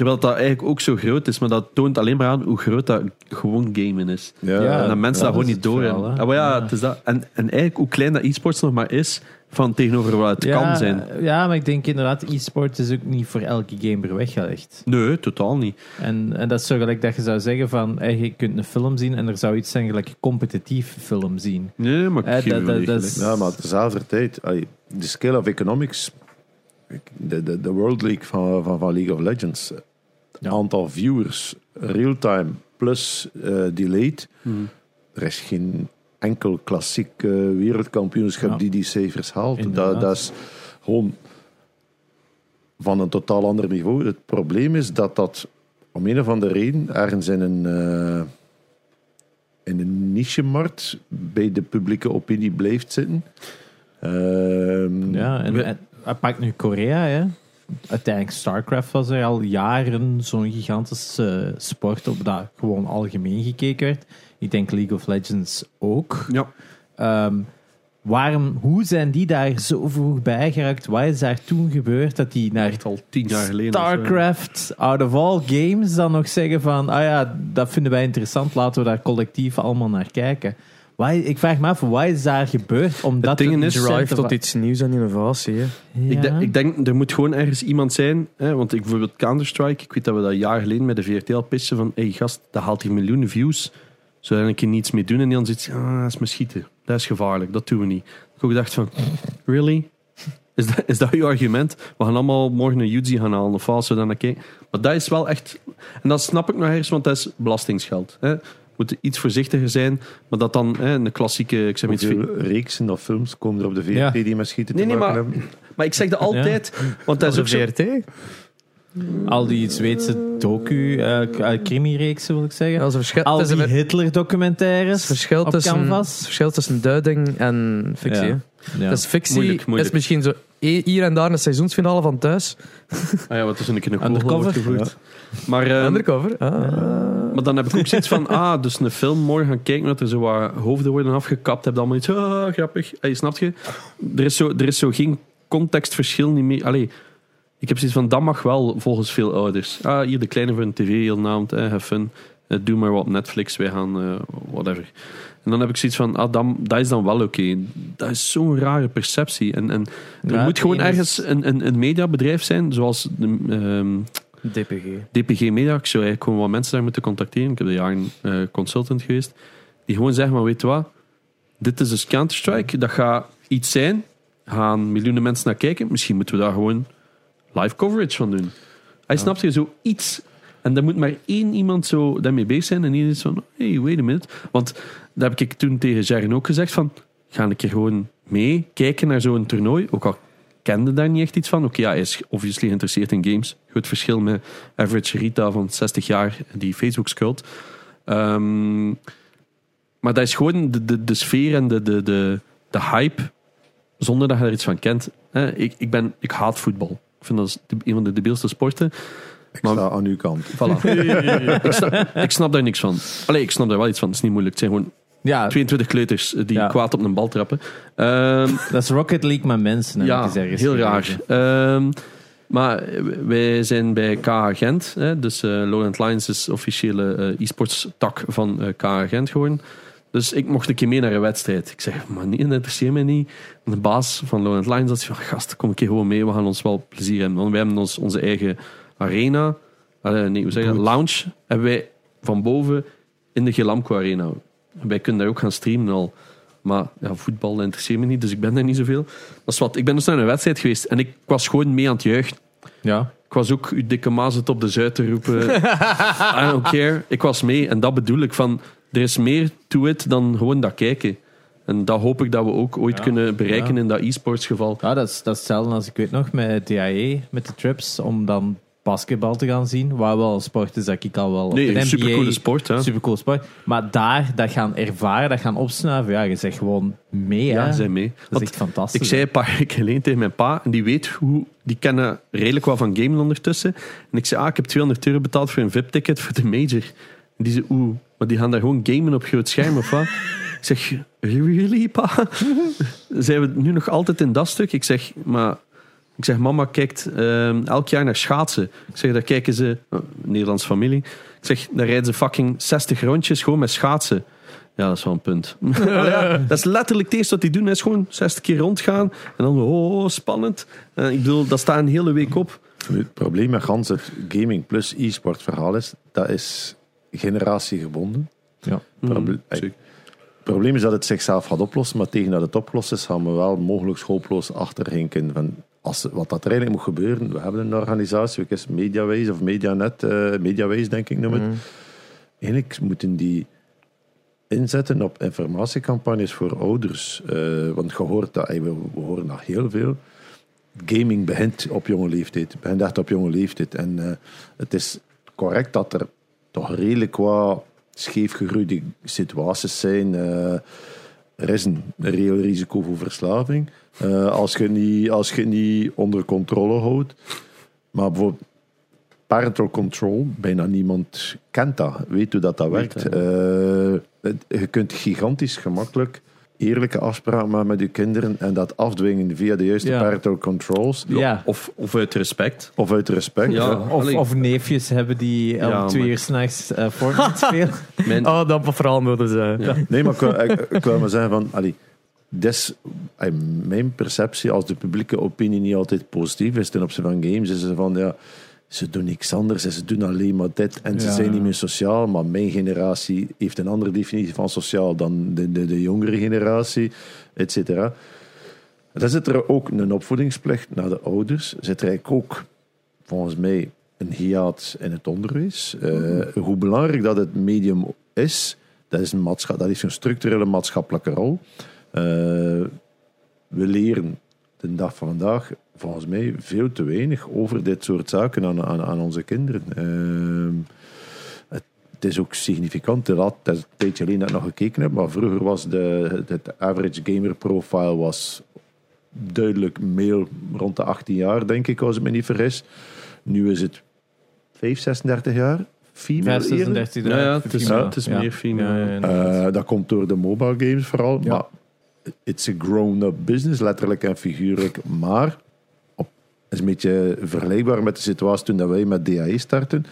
terwijl dat eigenlijk ook zo groot is, maar dat toont alleen maar aan hoe groot dat gewoon gamen is. ja, Ja, en dat mensen dat dat gewoon niet door verhaal, hebben. Ah, maar ja, Ja. Het is dat. En, en eigenlijk hoe klein dat e-sports nog maar is, van tegenover wat het kan zijn. Ja, maar ik denk inderdaad, e-sport is ook niet voor elke gamer weggelegd. Nee, totaal niet. En, en dat is zo gelijk dat je zou zeggen van, hey, je kunt een film zien en er zou iets zijn gelijk competitief film zien. Nee, maar Eh, dat- dat- dat is- Ja, maar tezelfde tijd, de scale of economics de, de, de World League van, van, van League of Legends. Ja. Aantal viewers, real-time plus eh, delayed. Hmm. Er is geen enkel klassiek eh, wereldkampioenschap Ja. die die cijfers haalt. Dat, dat is gewoon van een totaal ander niveau. Het probleem is dat dat om een of andere reden ergens in een, eh, in een niche-markt bij de publieke opinie blijft zitten. Ehm, Ja, en, en hij pakt nu Korea, hè. Uiteindelijk, StarCraft was er al jaren zo'n gigantische eh, sport op dat gewoon algemeen gekeken werd. Ik denk League of Legends ook. Ja. Ehm, waarom, hoe zijn die daar zo vroeg bij geraakt? Wat is daar toen gebeurd dat die naar al tien jaar geleden. StarCraft, out of all games, dan nog zeggen van, ah ja, dat vinden wij interessant, laten we daar collectief allemaal naar kijken. Wat, ik vraag me af, wat is daar gebeurd om dat ding te is- Drive tot iets nieuws en innovatie. Hè. Ja. Ik, denk, ik denk, er moet gewoon ergens iemand zijn. Hè, want ik, bijvoorbeeld Counter-Strike, ik weet dat we dat jaar geleden met de VRT al pitchen van hey gast, dat haalt hier miljoenen views. Een keer niets mee doen? En dan zit ah, dat is me schieten. Dat is gevaarlijk, dat doen we niet. Ik ook dacht van, really? Is dat, is dat je argument? We gaan allemaal morgen een Yuzi gaan halen of als we dan kijken. Maar dat is wel echt... En dat snap ik nog ergens, want dat is belastingsgeld. Hè. Moeten iets voorzichtiger zijn, maar dat dan hè, een klassieke... Ik zeg iets, reeksen of films komen er op de VRT Ja. die met schieten Nee, te nee, maken maar- hebben? maar ik zeg dat altijd, want dat Dat is is ook. VRT. Al die Zweedse docu, eh, k- eh, crimi-reeksen wil ik zeggen. Dat is Al het is die Hitler-documentaires verschil op tussen, canvas. het verschil tussen duiding en fictie. Ja. Ja. Dus fictie Moeilijk, moeilijk. is misschien zo hier en daar een seizoensfinale van thuis. Ah ja, wat is een keer een Undercover? wordt gevoerd. Maar, ehm, Undercover. Ah. maar dan heb ik ook zoiets van, ah, dus een film, morgen gaan kijken dat er zo wat hoofden worden afgekapt. Heb je allemaal iets, ah, grappig. Hey, snap je? Er is, zo, er is zo geen contextverschil niet meer. Allee, ik heb zoiets van, dat mag wel volgens veel ouders. Ah, hier de kleine voor een tv, heel naamd, eh, have fun. Eh, doe maar wat op Netflix, wij gaan, eh, whatever. En dan heb ik zoiets van, ah, dan, dat is dan wel oké. Dat is zo'n rare perceptie. En, en er Ja, moet gewoon ergens een, een, een mediabedrijf zijn, zoals de, ehm, DPG. DPG Media. Ik zou eigenlijk gewoon wat mensen daar moeten contacteren. Ik heb de jaren eh, consultant geweest. Die gewoon zeggen, maar weet je wat? Dit is dus Counter-Strike. Dat gaat iets zijn. Gaan miljoenen mensen naar kijken. Misschien moeten we daar gewoon live coverage van doen. Hij snapt je zo iets. En er moet maar één iemand zo daarmee bezig zijn. En iedereen is van, hey, wait a minute. Want dat heb ik toen tegen Jaren ook gezegd van, ga een keer gewoon mee kijken naar zo'n toernooi. Ook al kende daar niet echt iets van. Oké, ja, hij is obviously geïnteresseerd in games. Groot verschil met average Rita van 60 jaar die Facebook scult. Ehm, maar dat is gewoon de, de, de sfeer en de, de, de, de hype zonder dat je er iets van kent. Hè, ik, ik, ben, ik haat voetbal. Ik vind dat de- een van de debilste sporten. Ik Maar- sta aan uw kant. Voilà. ik, snap, ik snap daar niks van. Allee, ik snap daar wel iets van. Het is niet moeilijk. Het zijn gewoon Ja, 22 kleuters die Ja. kwaad op een bal trappen. Ehm, dat is Rocket League met mensen. heb ik ja, eens ergens heel raar. Ehm, maar wij zijn bij KH Gent. Hè, dus eh Lowland Lions is officiële eh, e-sports tak van eh KH Gent geworden. Dus ik mocht een keer mee naar een wedstrijd. Ik zeg, maar nee, dat interesseert mij niet. En de baas van Lowland Lions had van, gast, kom een keer gewoon mee. We gaan ons wel plezier hebben. Want wij hebben ons, onze eigen arena, eh, nee, hoe zeg je dat? lounge, hebben wij van boven in de Gelamco Arena. Wij kunnen daar ook gaan streamen al. Maar ja, voetbal interesseert me niet, dus ik ben daar niet zoveel. Is wat. Ik ben dus naar een wedstrijd geweest en ik was gewoon mee aan het juichen. Ja. Ik was ook uw dikke maas het op de zuid te roepen. I don't care. Ik was mee en dat bedoel ik van... Er is meer to it dan gewoon dat kijken. En dat hoop ik dat we ook ooit Ja. kunnen bereiken Ja. in dat e-sports geval. Ja, dat is, dat is hetzelfde als ik weet nog met DAE, met de trips, om dan basketbal te gaan zien. Waar wel een sport is dat ik al wel Nee, een supercoole sport. Hè? Supercool sport. Maar daar, dat gaan ervaren, dat gaan opsnuiven, ja, je zegt gewoon mee. Ja, hè. ze zijn mee. Dat is echt fantastisch. ik zei een paar weken geleden tegen mijn pa, en die weet hoe... Die kennen redelijk wat van gamen ondertussen. En ik zei, ah, ik heb 200 euro betaald voor een VIP-ticket voor de Major. En die zei, oeh, maar die gaan daar gewoon gamen op groot scherm of wat? ik zeg, really, pa? zijn we nu nog altijd in dat stuk? Ik zeg, maar... Ik zeg, mama kijkt ehm, elk jaar naar schaatsen. Ik zeg, daar kijken ze... oh, Nederlands familie. Ik zeg, daar rijden ze fucking 60 rondjes gewoon met schaatsen. Ja, dat is wel een punt. ja, dat is letterlijk het eerste wat die doen. is gewoon 60 keer rondgaan. En dan, oh, spannend. Eh, ik bedoel, dat staat een hele week op. Het probleem met gans het gaming plus e-sport verhaal is, dat is generatiegebonden. Ja. Proble- Mm, zeker. Het probleem is dat het zichzelf gaat oplossen, maar tegen dat het opgelost is, gaan we wel mogelijk schoolloos achterhinken van als, wat dat er eigenlijk moet gebeuren, we hebben een organisatie, ook is Mediaways of Medianet, eh Mediaways denk ik noem het. Mhm. Eigenlijk moeten die inzetten op informatiecampagnes voor ouders. Eh, want je hoort dat, we, we horen dat heel veel. Gaming begint op jonge leeftijd. begint echt op jonge leeftijd. En eh, het is correct dat er toch redelijk wat scheefgegroeide situaties zijn. Eh, er is een reëel risico voor verslaving. Eh, als, je niet, als je het niet onder controle houdt. Maar bijvoorbeeld parental control, bijna niemand kent dat, weet hoe dat, dat werkt. Eh, je kunt gigantisch gemakkelijk eerlijke afspraken maken met je kinderen en dat afdwingen via de juiste Ja. parental controls. Ja. Of, of uit respect. Of uit respect. Ja. Of, of neefjes hebben die om twee maar- uur s'nachts uh, Fortnite spelen. Mijn, Oh, dat vooral moeten ze. Ja. Nee, maar ik wil, ik, ik wil maar zeggen van... Allee, des, mijn perceptie, als de publieke opinie niet altijd positief is ten opzichte van games, is ze van, ja, ze doen niks anders en ze doen alleen maar dit en ze Ja. zijn niet meer sociaal. Maar mijn generatie heeft een andere definitie van sociaal dan de, de, de jongere generatie, et cetera. Dan zit er ook een opvoedingsplicht naar de ouders. Zit er eigenlijk ook, volgens mij, een hiaat in het onderwijs. Eh, hoe belangrijk dat het medium is, dat, is een dat heeft een structurele maatschappelijke rol. Eh, we leren de dag van vandaag, volgens mij, veel te weinig over dit soort zaken aan, aan, aan onze kinderen. Eh, het, het is ook significant. De laat, dat is een tijdje geleden dat ik nog gekeken heb, maar vroeger was de, het, average gamer profile was duidelijk male rond de 18 jaar, denk ik, als ik me niet vergis. Nu is het 5, 36 jaar. Female eerder. 35 ja, ja, het is, female. het is Ja. meer female. Ja, ja, inderdaad. Eh, dat komt door de mobile games vooral. Ja. Maar it's a grown-up business, letterlijk en figuurlijk. Maar op, is een beetje vergelijkbaar met de situatie toen dat wij met DAE starten.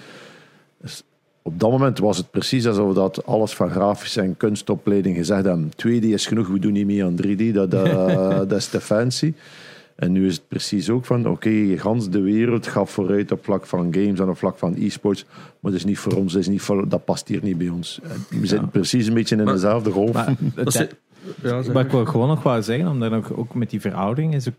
Dus op dat moment was het precies alsof dat alles van grafische en kunstopleiding gezegd hebben. 2D is genoeg, we doen niet meer aan 3D, dat, dat, dat is te fancy. En nu is het precies ook van, oké, gans de wereld gaat vooruit op vlak van games en op vlak van e-sports, maar dat is niet voor ons, dat, is niet voor, dat past hier niet bij ons. We zitten precies een beetje in Maar- dezelfde golf. Maar, ja, Wat ik maar. wil gewoon nog wel zeggen, omdat ook, ook met die veroudering is ook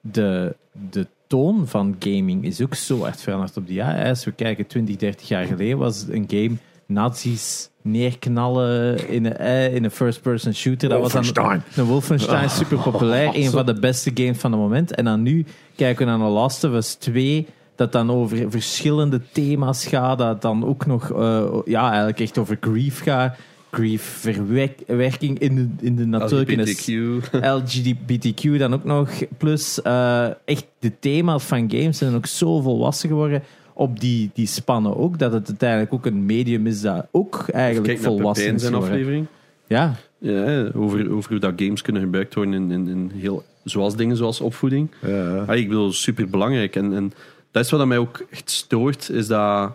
de, de toon van gaming is ook zo echt veranderd op die jaren. Als we kijken, 20, 30 jaar geleden was een game nazi's neerknallen in een, eh, in een first-person shooter. Dat was dan Wolfenstein. een Wolfenstein, super populair. Een van de beste games van het moment. En dan nu kijken we naar The Last of Us 2, dat dan over verschillende thema's gaat. Dat dan ook nog, eh, ja, eigenlijk echt over grief gaat. Grief, verwerking in de, in de natuurlijk in de LGBTQ. LGBTQ dan ook nog. Plus, eh, echt de thema's van games zijn ook zo volwassen geworden op die, die spannen ook, dat het uiteindelijk ook een medium is dat ook eigenlijk Kijk volwassen is zijn geworden. aflevering. Ja, Ja, over, over hoe dat games kunnen gebruikt worden in, in, in heel, zoals dingen zoals opvoeding. Ja. Ik bedoel, super belangrijk. En, en dat is wat mij ook echt stoort, is dat.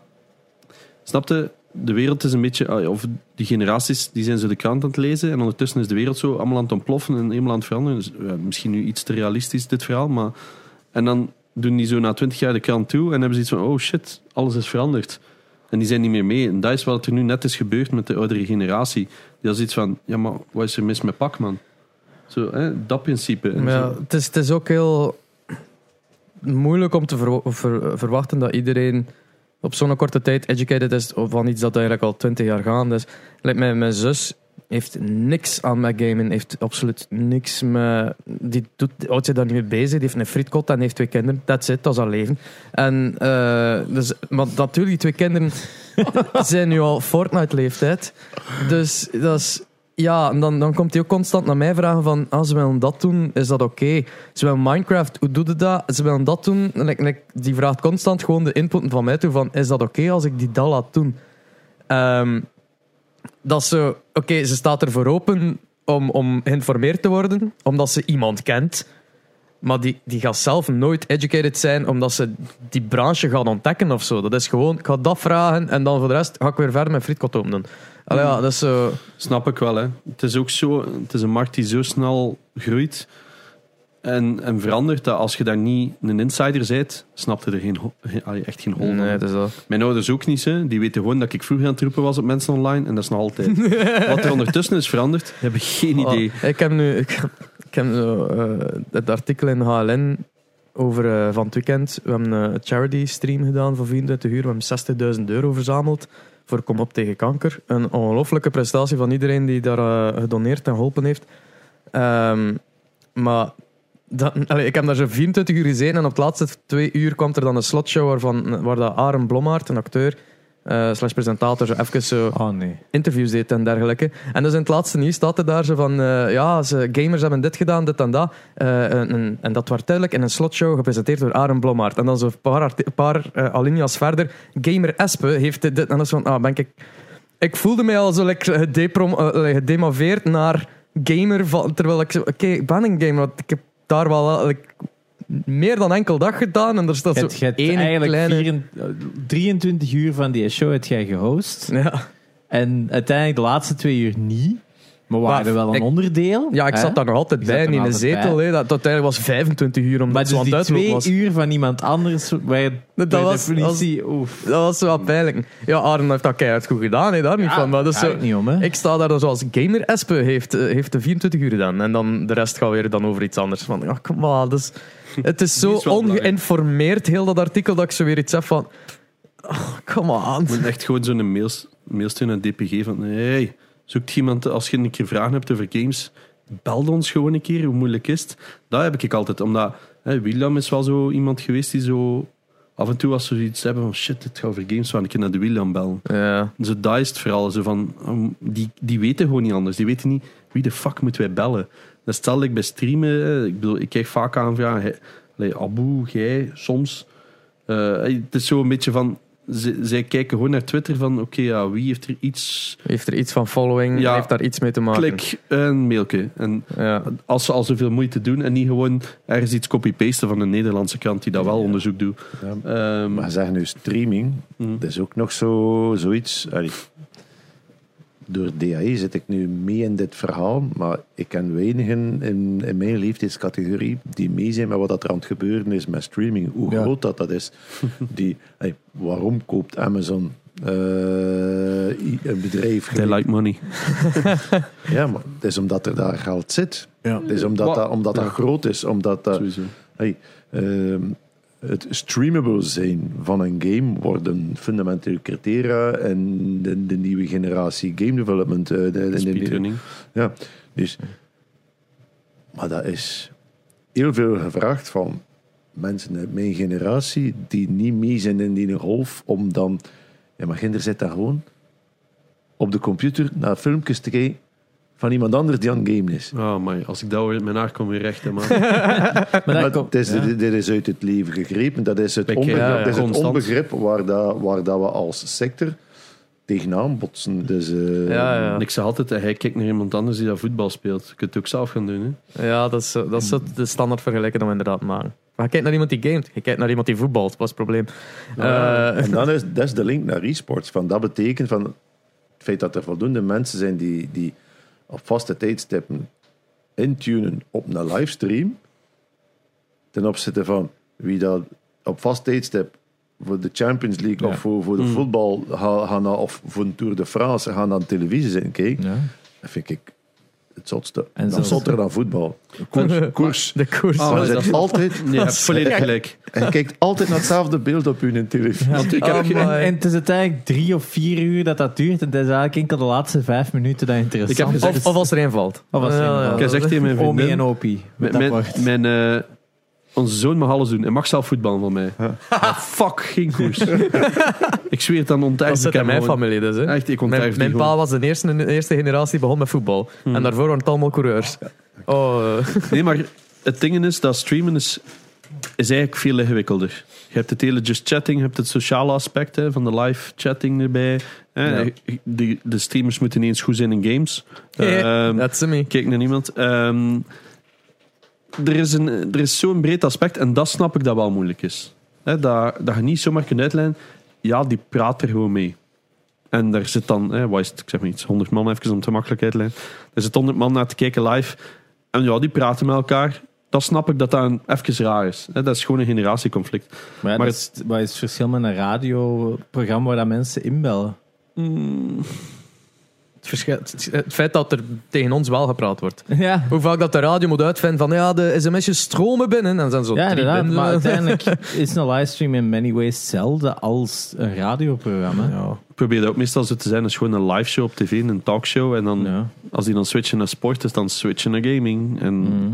Snapte? De wereld is een beetje. ah, Of die generaties die zijn zo de krant aan het lezen. En ondertussen is de wereld zo allemaal aan het ontploffen en helemaal aan het veranderen. Dus, ja, misschien nu iets te realistisch, dit verhaal. Maar, en dan doen die zo na twintig jaar de krant toe en hebben ze iets van: oh shit, alles is veranderd. En die zijn niet meer mee. En dat is wat er nu net is gebeurd met de oudere generatie. Die had iets van: ja, maar wat is er mis met Pac-Man? Zo, hè, dat principe. Ja, het, is, het is ook heel moeilijk om te ver- ver- verwachten dat iedereen op zo'n korte tijd educated is van iets dat eigenlijk al twintig jaar gaande is. Like mijn, mijn zus heeft niks aan met gamen, heeft absoluut niks met... Die doet, houdt zich daar niet mee bezig, die heeft een frietkot en heeft twee kinderen. That's it, dat is haar leven. En, eh, dus, maar natuurlijk, die twee kinderen zijn nu al Fortnite-leeftijd. Dus dat is... Ja, en dan, dan komt hij ook constant naar mij vragen van, ah, ze willen dat doen, is dat oké? Ze willen Minecraft, hoe doe je dat? Ze willen dat doen. En like, die vraagt constant gewoon de input van mij toe van, is dat oké als ik die dat laat doen? Ehm, dat ze, oké, ze staat ervoor open om, om geïnformeerd te worden, omdat ze iemand kent. Maar die, die gaat zelf nooit educated zijn, omdat ze die branche gaat ontdekken of zo. Dat is gewoon, ik ga dat vragen en dan voor de rest ga ik weer verder met frietkot openen. Allee, ja, dat is zo... Snap ik wel, hè. Het is ook zo, het is een markt die zo snel groeit en, en verandert dat als je daar niet een insider bent, snap je er geen, echt geen hol van. Nee, dat is dat. Mijn ouders ook niet, hè. die weten gewoon dat ik vroeger aan het roepen was op mensen online en dat is nog altijd. Wat er ondertussen is veranderd, hebben geen idee. Oh, ik heb nu ik, ik heb zo, eh, het artikel in HLN over eh, van het weekend. We hebben een charity stream gedaan voor 24 uur. We hebben 60.000 euro verzameld voor Kom op tegen kanker. Een ongelofelijke prestatie van iedereen die daar eh, gedoneerd en geholpen heeft. Ehm, maar ik heb daar zo 24 uur gezeten en op het laatste twee uur kwam er dan een slotshow waarvan, waar dat Aaron Blommaert, een acteur, eh slash presentator, zo even zo Oh nee. interviews deed en dergelijke. En dus in het laatste nieuws staat er daar zo van... eh, ja, ze, gamers hebben dit gedaan, dit en dat. Eh, en, en- dat werd duidelijk in een slotshow gepresenteerd door Aren Blommaert. En dan zo een paar, paar alinea's verder. Gamer Espe heeft dit... en dat is van... Ah, ben ik... Ik voelde mij al zo like, like, gedemoveerd naar gamer. Terwijl ik zo... Oké, ik ben een gamer. Want ik heb daar wel like, meer dan enkel dag gedaan. En er staat zo Het, één eigenlijk kleine... 24 23 uur van die show heb jij gehost. Ja. En uiteindelijk de laatste twee uur niet. Maar waren Maar er wel een ik- onderdeel. Ja, ik hè? zat daar nog altijd bij in een zetel. Dat, uiteindelijk was 25 uur omdat Maar het dus die twee was. uur van iemand anders, Dat bij was- definitie... oef. Dat was wel pijnlijk. Ja, Aaron heeft dat keihard goed gedaan, hè, daar niet van. Maar dat is zo, niet om, hè? ik sta daar dan zoals gamer Espe heeft, eh, heeft de 24 uur gedaan. En dan de rest gaat weer dan over iets anders. Van, ja, kom maar. Het is zo is ongeïnformeerd, heel dat artikel, dat ik zo weer iets heb van... Oh, come on. Je moet echt gewoon zo'n mails, mail sturen naar DPG van hey, zoekt iemand als je een keer vragen hebt over games, bel ons gewoon een keer, hoe moeilijk is het? Dat heb ik altijd, omdat hè, William is wel zo iemand geweest die zo af en toe als ze zoiets hebben van shit, het gaat over games, waar ik naar de William bellen. Ja. Zo dat is het vooral, zo van, die, die weten gewoon niet anders, die weten niet wie de fuck moeten wij bellen. Dat stel ik bij streamen, ik bedoel, ik krijg vaak aanvragen, hey, Abu, jij, soms. Eh, het is zo een beetje van, zij kijken gewoon naar Twitter van, oké, ja, wie heeft er iets, Heeft er iets van following, Ja. heeft daar iets mee te maken. klik, een mailje. En Ja. als ze al zoveel moeite doen en niet gewoon ergens iets copy-pasten van een Nederlandse krant die dat wel onderzoek doet. Ja. Ehm, Maar zeggen nu streaming, mm. dat is ook nog zo, zoiets. allee, door DAE zit ik nu mee in dit verhaal, maar ik ken weinigen in, in mijn leeftijdscategorie die mee zijn met wat dat er aan het gebeuren is met streaming. Hoe Ja. groot dat, dat is. Die, waarom koopt Amazon eh, een bedrijf? They like money. Ja, maar het is omdat er daar geld zit. Ja. Het is omdat, Wat- dat, omdat dat groot is, omdat dat, Sowieso. Hey, ehm, het streamable zijn van een game wordt een fundamenteel criteria in de, de nieuwe generatie game development. eh, de- de- de- Speedrunning. ja, dus, maar dat is heel veel gevraagd van mensen uit mijn generatie die niet mee zijn in die golf om dan... Ja, maar Ginder zit daar gewoon op de computer naar filmpjes te kijken van iemand anders die aan het game is. Oh, maar als ik dat hoor, mijn haar komt weer recht, hè, man. Maar Maar dat komt- het is, ja. dit, dit is uit het leven gegrepen. Dat is het, onbegrip, dat is het onbegrip waar, dat, waar dat we als sector tegenaan botsen. Dus, eh, Ja, ja. En ik zeg altijd, hij kijkt naar iemand anders die dat voetbal speelt. Je kunt het ook zelf gaan doen, hè. Ja, dat is, dat is de standaard vergelijken dat we inderdaad maken. Maar je kijkt naar iemand die gamet, je kijkt naar iemand die voetbalt, wat is het probleem? Eh, En dan is, dat is de link naar e-sports. Van, dat betekent van het feit dat er voldoende mensen zijn die, die op vaste tijdstippen intunen op een livestream, ten opzichte van wie dat op vast tijdstip voor de Champions League Ja. of voor, voor de Mm. voetbal gaan, of voor een Tour de France gaan aan televisie zitten kijken, Ja. dat vind ik het zotste. En zelfs- zotter dan voetbal. Koers. koers. de koers. Ah, Maar dat- altijd, Nee, volledig gelijk. en je kijkt altijd naar hetzelfde beeld op je televisie. Ik heb, Oh, En, het is uiteindelijk drie of vier uur dat dat duurt. En het is eigenlijk enkel de laatste vijf minuten dat interessant Ik heb is. gezegd- Of, of als er een valt. Of als er een Ja, valt. ja, ik heb gezegd tegen mijn Omi vriendin... en opie. Met Mijn, dat mijn, mijn, eh, onze zoon mag alles doen. Hij mag zelf voetballen van mij. Ah, fuck, geen koers. ik zweer het aan ontdekt. Dat zit in mijn familie dus. Hè. Echt, ik Mijn, die mijn gewoon. pa was de eerste, de eerste generatie die begon met voetbal. En daarvoor waren het allemaal coureurs. Oh, eh. Nee, maar het ding is dat streamen is, is eigenlijk veel ingewikkelder. Je hebt het hele just chatting, je hebt het sociale aspect hè, van de live chatting erbij. Hè. Ja. De, de streamers moeten ineens goed zijn in games. Yeah, Ehm, that's me. Kijk naar niemand. Ehm, er is, een, er is zo'n breed aspect en dat snap ik dat wel moeilijk is. Dat, dat je niet zomaar kunt uitlijnen, ja, die praat er gewoon mee. En daar zit dan, hè, wat is het, ik zeg maar iets, 100 man even om het gemakkelijk uit te lijnen. Er zit 100 man naar te kijken live en ja, die praten met elkaar. Dat snap ik dat dat een, even raar is. Hè, dat is gewoon een generatieconflict. Maar, ja, maar dat is, wat is het verschil met een radioprogramma waar dat mensen inbellen? Verschil- het, het feit dat er tegen ons wel gepraat wordt. Ja, Hoe vaak dat de radio moet uitvinden van ja, de sms'jes stromen binnen. En dan zijn zo ja drie inderdaad. binnen. Maar uiteindelijk is een livestream in many ways hetzelfde als een radioprogramma. Ja. Ik probeer dat ook meestal zo te zijn. Is gewoon een live show op tv, een talkshow. En dan, Ja. als die dan switchen naar sport, is dan switchen naar gaming. En Mm.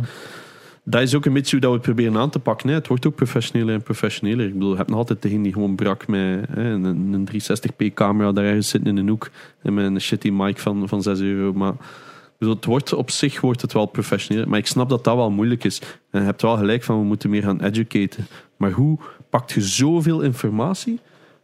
Dat is ook een beetje hoe dat we proberen aan te pakken. Hè. Het wordt ook professioneler en professioneler. Ik bedoel, je hebt nog altijd degene die gewoon brak met hè, een, een 360p camera daar ergens zitten in een hoek. En met een shitty mic van, van 6 euro. Maar bedoel, het wordt, op zich wordt het wel professioneler. Maar ik snap dat dat wel moeilijk is. En je hebt wel gelijk van, we moeten meer gaan educaten. Maar hoe pakt je zoveel informatie?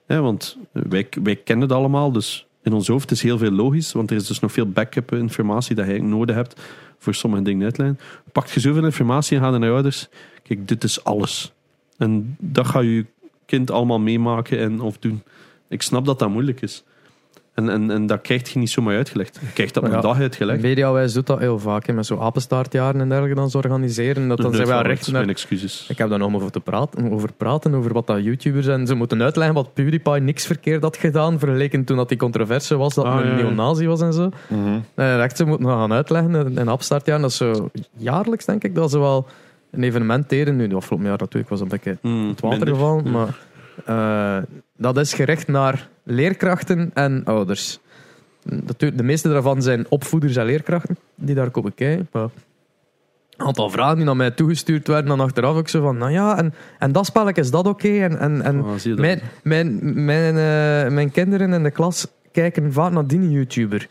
Hè, want wij, wij kennen het allemaal, dus in ons hoofd is heel veel logisch. Want er is dus nog veel backup informatie dat je nodig hebt voor sommige dingen uitlijnen. Pakt je zoveel informatie en gaat naar je ouders. Kijk, dit is alles. En dat gaat je kind allemaal meemaken en of doen. Ik snap dat dat moeilijk is. En, en, en dat krijg je niet zomaar uitgelegd. Je krijgt dat op een dag uitgelegd. Mediawijs doet dat heel vaak, hè, met zo'n apenstaartjaren en dergelijke dan ze organiseren. Dat dan zijn we recht naar... Mijn excuses. Ik heb daar nog over te praten, over praten, over wat dat YouTubers en ze moeten uitleggen wat PewDiePie niks verkeerd had gedaan, vergeleken toen dat die controverse was dat Ah, hij een ja, ja. neonazi was en zo. Mhm. En echt, ze moeten gaan uitleggen in een afstartjaar. Dat is zo jaarlijks, denk ik, dat ze wel een evenement deden. Nu, de afgelopen jaar natuurlijk was een beetje Mm, het water minder. gevallen, maar eh, dat is gericht naar leerkrachten en ouders. De meeste daarvan zijn opvoeders en leerkrachten die daar komen kijken. Maar een aantal vragen die naar mij toegestuurd werden, dan achteraf ook zo van, nou ja, en, en dat spelletje is dat oké? En, en, en dat? mijn, mijn, mijn, eh, mijn kinderen in de klas kijken vaak naar die YouTuber.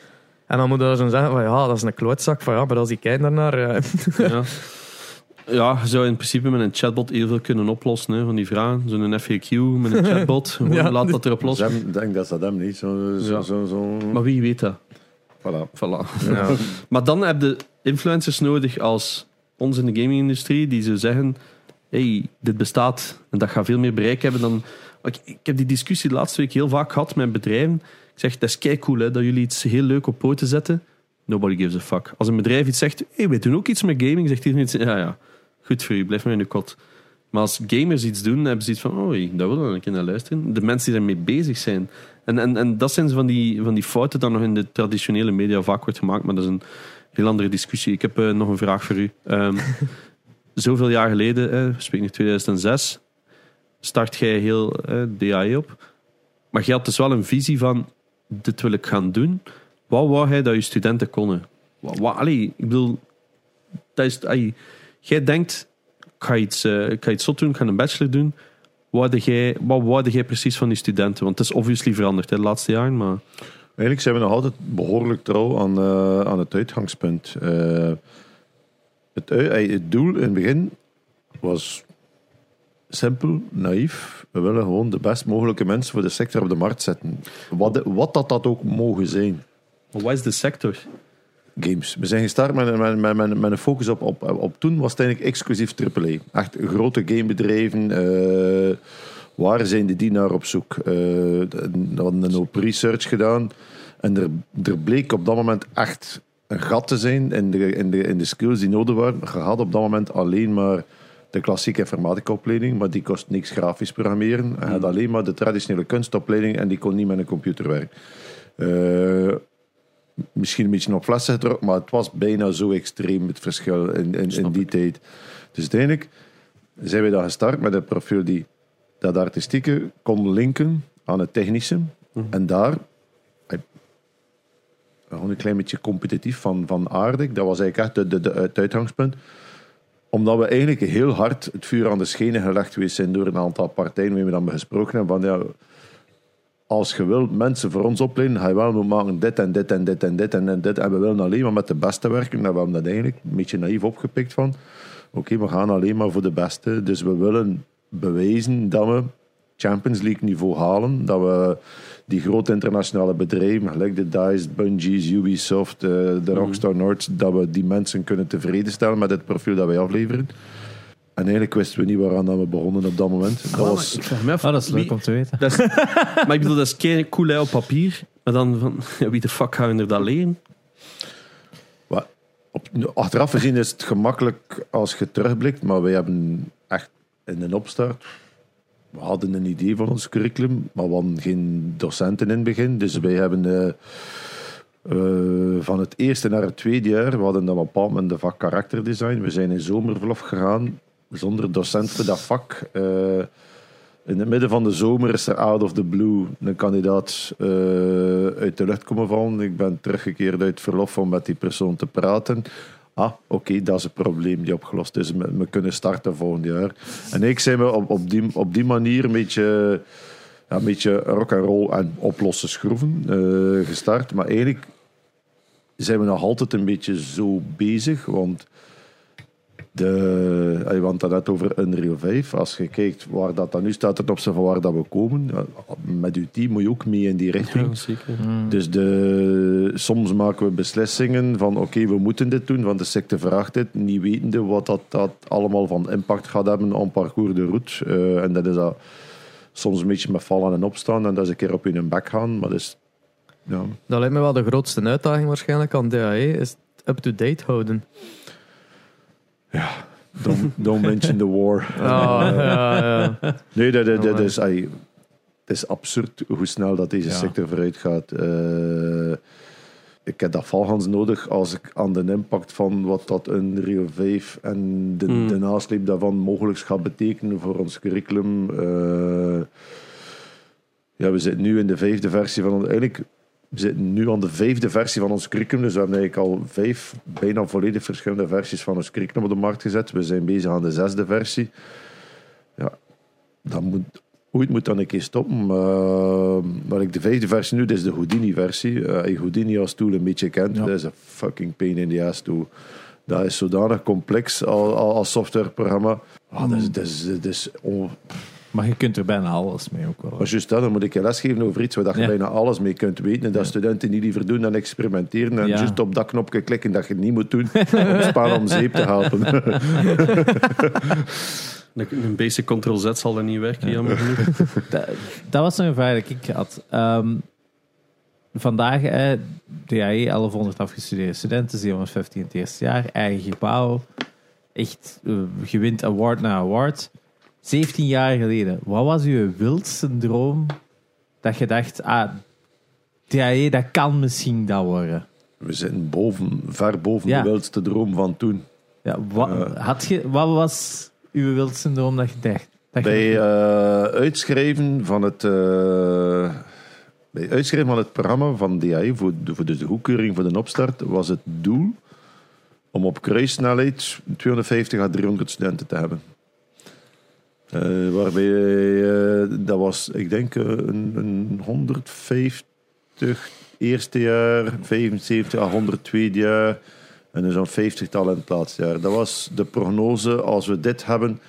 En dan moet je zo zeggen, van, ja, dat is een klootzak. Van, ja, maar als die kijken daarnaar... eh, Ja. ja, je zou in principe met een chatbot heel veel kunnen oplossen hè, van die vragen. Zo'n FAQ met een chatbot. Ja. laat dat erop los. Ik denk dat dat hem niet. Zo, zo, Ja. zo, zo. Maar wie weet dat? Voilà. Voilà. ja. Maar dan heb je influencers nodig als ons in de gaming-industrie, die zo zeggen: hey, dit bestaat en dat gaat veel meer bereik hebben dan. Ik, ik heb die discussie de laatste week heel vaak gehad met bedrijven. Ik zeg: dat is kei cool hè, dat jullie iets heel leuk op poten zetten. Nobody gives a fuck. Als een bedrijf iets zegt: hey, wij doen ook iets met gaming, zegt iedereen iets: ja, ja, voor u, blijf maar in de kot. Maar als gamers iets doen, hebben ze iets van: oh, daar willen we een naar luisteren. De mensen die ermee bezig zijn. En, en, en dat zijn van die, van die fouten die nog in de traditionele media vaak wordt gemaakt, maar dat is een heel andere discussie. Ik heb eh, nog een vraag voor u. Ehm, zoveel jaar geleden, eh, we nu 2006, start jij heel eh DAE op. Maar je had dus wel een visie van, dit wil ik gaan doen. Wat wou jij dat je studenten konden? Wat, wat, ik bedoel, dat is, jij denkt, ik ga iets, eh, ik ga iets zot doen, ik ga een bachelor doen. Wat jij, wat wou jij precies van die studenten? Want het is obviously veranderd hè, de laatste jaren, maar... Eigenlijk zijn we nog altijd behoorlijk trouw aan, eh, aan het uitgangspunt. Eh, het, doel in het begin was simpel, naïef. We willen gewoon de best mogelijke mensen voor de sector op de markt zetten. Wat, wat dat, dat ook mogen zijn. Maar wat is de sector? Games. We zijn gestart met, met, met, met, met een focus op, op, op toen was het eigenlijk exclusief AAA. Echt grote gamebedrijven. eh waar zijn die naar op zoek? Eh, we hadden een op research gedaan. En er, er bleek op dat moment echt een gat te zijn in de, in de, in de skills die nodig waren. Je had op dat moment alleen maar de klassieke informatica-opleiding, maar die kost niks grafisch programmeren. Je had alleen maar de traditionele kunstopleiding en die kon niet met een computer werken. Eh, misschien een beetje op flessen getrokken, maar het was bijna zo extreem het verschil in, in, in die tijd. Dus uiteindelijk zijn we dan gestart met een profiel die dat artistieke kon linken aan het technische. En daar, gewoon een klein beetje competitief van, van aardig, dat was eigenlijk echt de, de, de, het uitgangspunt. Omdat we eigenlijk heel hard het vuur aan de schenen gelegd geweest zijn door een aantal partijen waar we dan gesproken hebben van ja, als je wilt mensen voor ons opleiden, ga je wel moeten maken dit en dit en dit en dit en dit. En we willen alleen maar met de beste werken. En we hebben dat eigenlijk een beetje naïef opgepikt van. Oké, we gaan alleen maar voor de beste. Dus we willen bewijzen dat we Champions League niveau halen. Dat we die grote internationale bedrijven, gelijk de DICE, Bungie's, Ubisoft, eh, de Rockstar Nords, dat we die mensen kunnen tevreden stellen met het profiel dat wij afleveren. En eigenlijk wisten we niet waaraan dat we begonnen op dat moment. Dat was, Ik vraag me af, Oh, dat is leuk wie- om te weten. Dat is, maar ik bedoel, dat is kei cool hè, op papier. Maar dan van, wie de fuck gaan we er dat leren? Wa- Op, achteraf gezien is het gemakkelijk als je terugblikt, maar wij hebben echt in een opstart. We hadden een idee van ons curriculum, maar we hadden geen docenten in het begin. Dus wij hebben eh, Eh, van het eerste naar het tweede jaar, we hadden dan op een bepaald moment de vak karakterdesign. We zijn in zomerverlof gegaan, zonder docent voor dat vak. Eh, in het midden van de zomer is er out of the blue een kandidaat eh, uit de lucht komen vallen. Ik ben teruggekeerd uit verlof om met die persoon te praten. Ah, oké, dat is een probleem die opgelost is. We, kunnen starten volgend jaar. En ik zijn we op, op, die, op die manier een beetje, ja, een beetje rock and roll en oplossen schroeven eh, gestart. Maar eigenlijk zijn we nog altijd een beetje zo bezig. Want de, je had het net over Unreal 5. Als je kijkt waar dat dan nu staat ten opzichte van waar dat we komen, met uw team moet je ook mee in die richting. Ja, zeker. Dus de, soms maken we beslissingen van oké, we moeten dit doen, want de secte vraagt dit, niet wetende wat dat, dat allemaal van impact gaat hebben op parcours de route. Eh, en dat is dat soms een beetje met vallen en opstaan en dat is een keer op hun bek gaan, maar dat is... Ja. Dat lijkt me wel de grootste uitdaging waarschijnlijk aan DAE, is het up-to-date houden. Don't, don't mention the war. Ja. Nee, dat, dat, dat Oh, is, het is absurd hoe snel dat deze sector vooruit gaat. Eh, ik heb dat valgans nodig als ik aan de impact van wat dat een Rio 5 en de, Mm. de nasleep daarvan mogelijk gaat betekenen voor ons curriculum. Eh, ja, we zitten nu in de vijfde versie van... Eigenlijk, we zitten nu aan de vijfde versie van ons curriculum. Dus we hebben eigenlijk al vijf bijna volledig verschillende versies van ons curriculum op de markt gezet. We zijn bezig aan de zesde versie. Ja, dat moet, ooit moet dan een keer stoppen. Maar, maar ik de vijfde versie nu, dat is de Houdini-versie. Je Houdini als tool een beetje kent, Ja. dat is een fucking pain in the ass tool. Dat is zodanig complex als, als softwareprogramma. Ah, dat is, dat is, dat is on- Maar je kunt er bijna alles mee ook wel. maar juist dat, dan moet ik je lesgeven over iets waar dat je Ja. bijna alles mee kunt weten. En dat studenten niet liever doen dan experimenteren. En Ja. juist op dat knopje klikken dat je het niet moet doen. om het spel om zeep te helpen. Een basic Ctrl-Z zal dat niet werken, jammer genoeg. Dat, dat was een vraag die ik had. Ehm, vandaag, eh, DAE, 1100 afgestudeerde studenten, 750 in het eerste jaar, eigen gebouw. Echt, eh, je wint award na award. 17 jaar geleden, wat was uw wildste droom dat je dacht, ah, DAE, dat kan misschien dat worden? We zitten boven, ver boven Ja. de wildste droom van toen. Ja, wat, had je, wat was uw wildste droom dat je dacht? Dat je Bij eh, uitschrijven van het... eh, bij uitschrijven van het programma van DAE, voor, de, voor de goedkeuring voor de opstart, was het doel om op kruissnelheid 250 à 300 studenten te hebben. Eh, waarbij, eh, dat was, ik denk, eh, een, een 150 eerste jaar, 75 à 100 tweede jaar en dus zo'n 50-tal in het laatste jaar. Dat was de prognose. Als we dit hebben,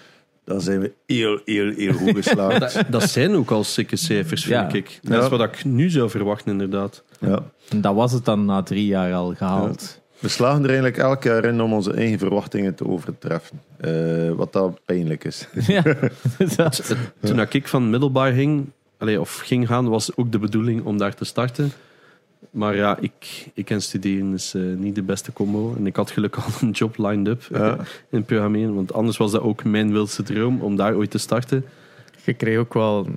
dan zijn we heel, heel, heel goed geslaagd. Dat, dat zijn ook al sikke cijfers, vind Ja. ik. Dat is wat ik nu zou verwachten, inderdaad. ja. En dat was het dan na drie jaar al gehaald. We slagen er eigenlijk elk jaar in om onze eigen verwachtingen te overtreffen. Eh, wat dat pijnlijk is. Ja, dat- Toen ik van middelbaar ging, allee, of ging gaan, was ook de bedoeling om daar te starten. Maar ja, ik, ik en studeren is eh, niet de beste combo. En ik had gelukkig al een job lined up eh, Ja. in programmeren. Want anders was dat ook mijn wildste droom om daar ooit te starten. Je kreeg ook wel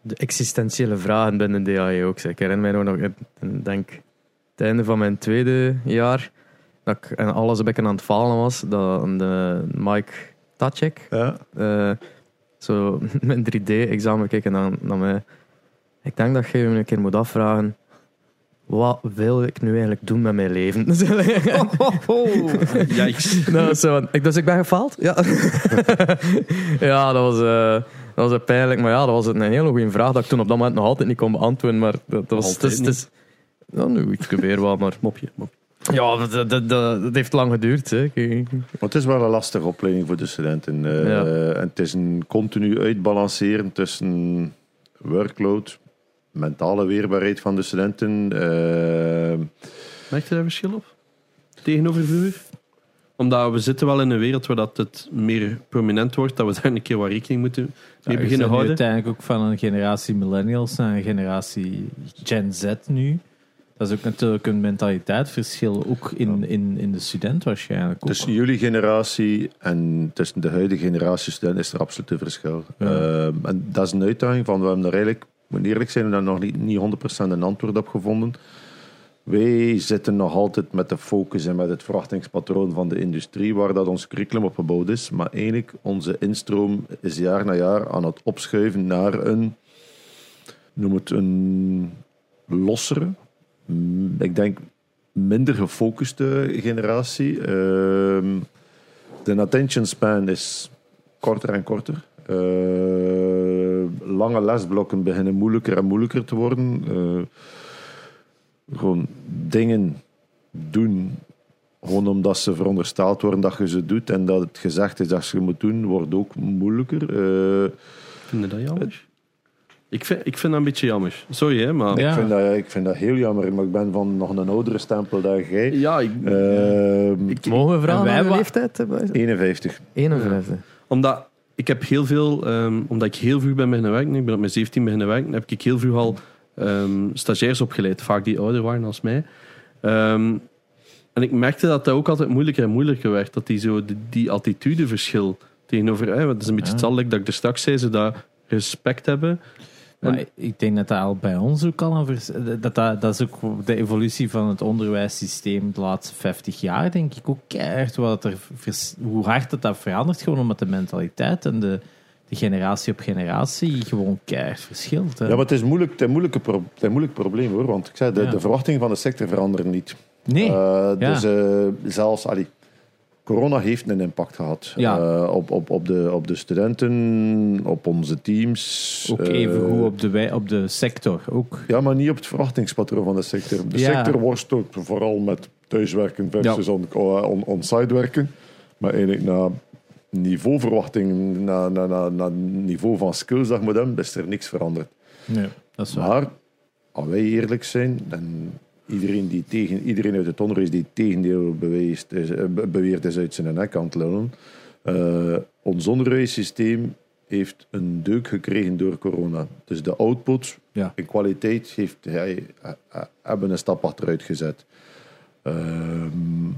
de existentiële vragen binnen DAE ook. zeg. Ik herinner mij nog, ik denk, het einde van mijn tweede jaar, dat ik en alles een beetje aan het falen was, dat de Mike Tacek, Ja. eh, zo mijn 3D-examen keek naar, naar mij. Ik denk dat je je een keer moet afvragen, wat wil ik nu eigenlijk doen met mijn leven? Yikes. Nou, zo, van, ik, dus ik ben gefaald? Ja. ja, dat was, eh, dat was eh, pijnlijk. Maar ja, dat was een hele goede vraag dat ik toen op dat moment nog altijd niet kon beantwoorden. Maar dat, dat was... Het is, is, ja, nu iets weer wel, maar... Mopje, mopje. Ja, dat, dat, dat, dat heeft lang geduurd. Hè. Maar het is wel een lastige opleiding voor de studenten. Eh, Ja. En het is een continu uitbalanceren tussen workload, mentale weerbaarheid van de studenten. eh, Merk je daar verschil op? Tegenover vroeger? Omdat we zitten wel in een wereld waar dat het meer prominent wordt, dat we daar een keer wat rekening moeten mee Ja, we beginnen zijn nu houden. uiteindelijk ook van een generatie millennials naar een generatie Gen Z nu. Dat is ook natuurlijk een mentaliteitsverschil, ook in, in, in de student waarschijnlijk. Ook. Tussen jullie generatie en tussen de huidige generatie studenten is er absoluut een verschil. Ja. Eh, en dat is een uitdaging van, we hebben daar eigenlijk, moet eerlijk zijn, we hebben daar nog niet, niet 100% een antwoord op gevonden. Wij zitten nog altijd met de focus en met het verwachtingspatroon van de industrie waar dat ons curriculum op gebouwd is. Maar eigenlijk, onze instroom is jaar na jaar aan het opschuiven naar een, noem het een lossere, ik denk minder gefocuste generatie. Ehm, de attention span is korter en korter. Eh, lange lesblokken beginnen moeilijker en moeilijker te worden. Eh, gewoon dingen doen, gewoon omdat ze verondersteld worden dat je ze doet en dat het gezegd is dat je moet doen, wordt ook moeilijker. Eh, Vind je dat jammer? Ik vind, ik vind dat een beetje jammer. Sorry, hè, maar... Ja. ik, vind dat, ik vind dat heel jammer, maar ik ben van nog een oudere stempel dan jij. Ja, ik, Ehm, ik- Mogen we vragen En wij leeftijd? hebben? 51. 51. omdat ik heb heel veel... ehm, omdat ik heel vroeg ben beginnen werken, ik ben op mijn 17 beginnen werken, heb ik heel vroeg al ehm, stagiairs opgeleid, vaak die ouder waren als mij. Ehm, en ik merkte dat dat ook altijd moeilijker en moeilijker werd. Dat die, zo, die, die attitudeverschil tegenover... Hè, het is een beetje Ja. hetzelfde dat ik er straks zei, ze dat respect hebben. Maar ik denk dat dat al bij ons ook al een dat, dat, dat is ook de evolutie van het onderwijssysteem de laatste 50 jaar, denk ik ook keihard wat er hoe hard dat, dat verandert, gewoon omdat de mentaliteit en de, de generatie op generatie gewoon keihard verschilt. Hè. Ja, maar het is, moeilijk, het is, moeilijke pro- het is een moeilijk probleem hoor. Want ik zei, de, Ja. de verwachtingen van de sector veranderen niet. nee, Eh, Ja. Dus eh, zelfs, allee, corona heeft een impact gehad. Ja. Eh, op, op, op, de, op de studenten, op onze teams. ook eh, even op de, op de sector. Ook. Ja, maar niet op het verwachtingspatroon van de sector. De Ja. sector worstelt vooral met thuiswerken versus on- on- on-site werken. Maar eigenlijk na niveauverwachting, na, na, na, na niveau van skills dat je moet hebben, is er niks veranderd. Nee, dat is waar. Maar, als wij eerlijk zijn, en iedereen, die tegen, iedereen uit het onderwijs die het tegendeel beweest, is, eh, be- beweert is uit zijn nek aan het lullen. Eh, ons onderwijssysteem heeft een deuk gekregen door corona. Dus de output Ja. in kwaliteit heeft, hij, eh, hebben een stap achteruit gezet. Ehm,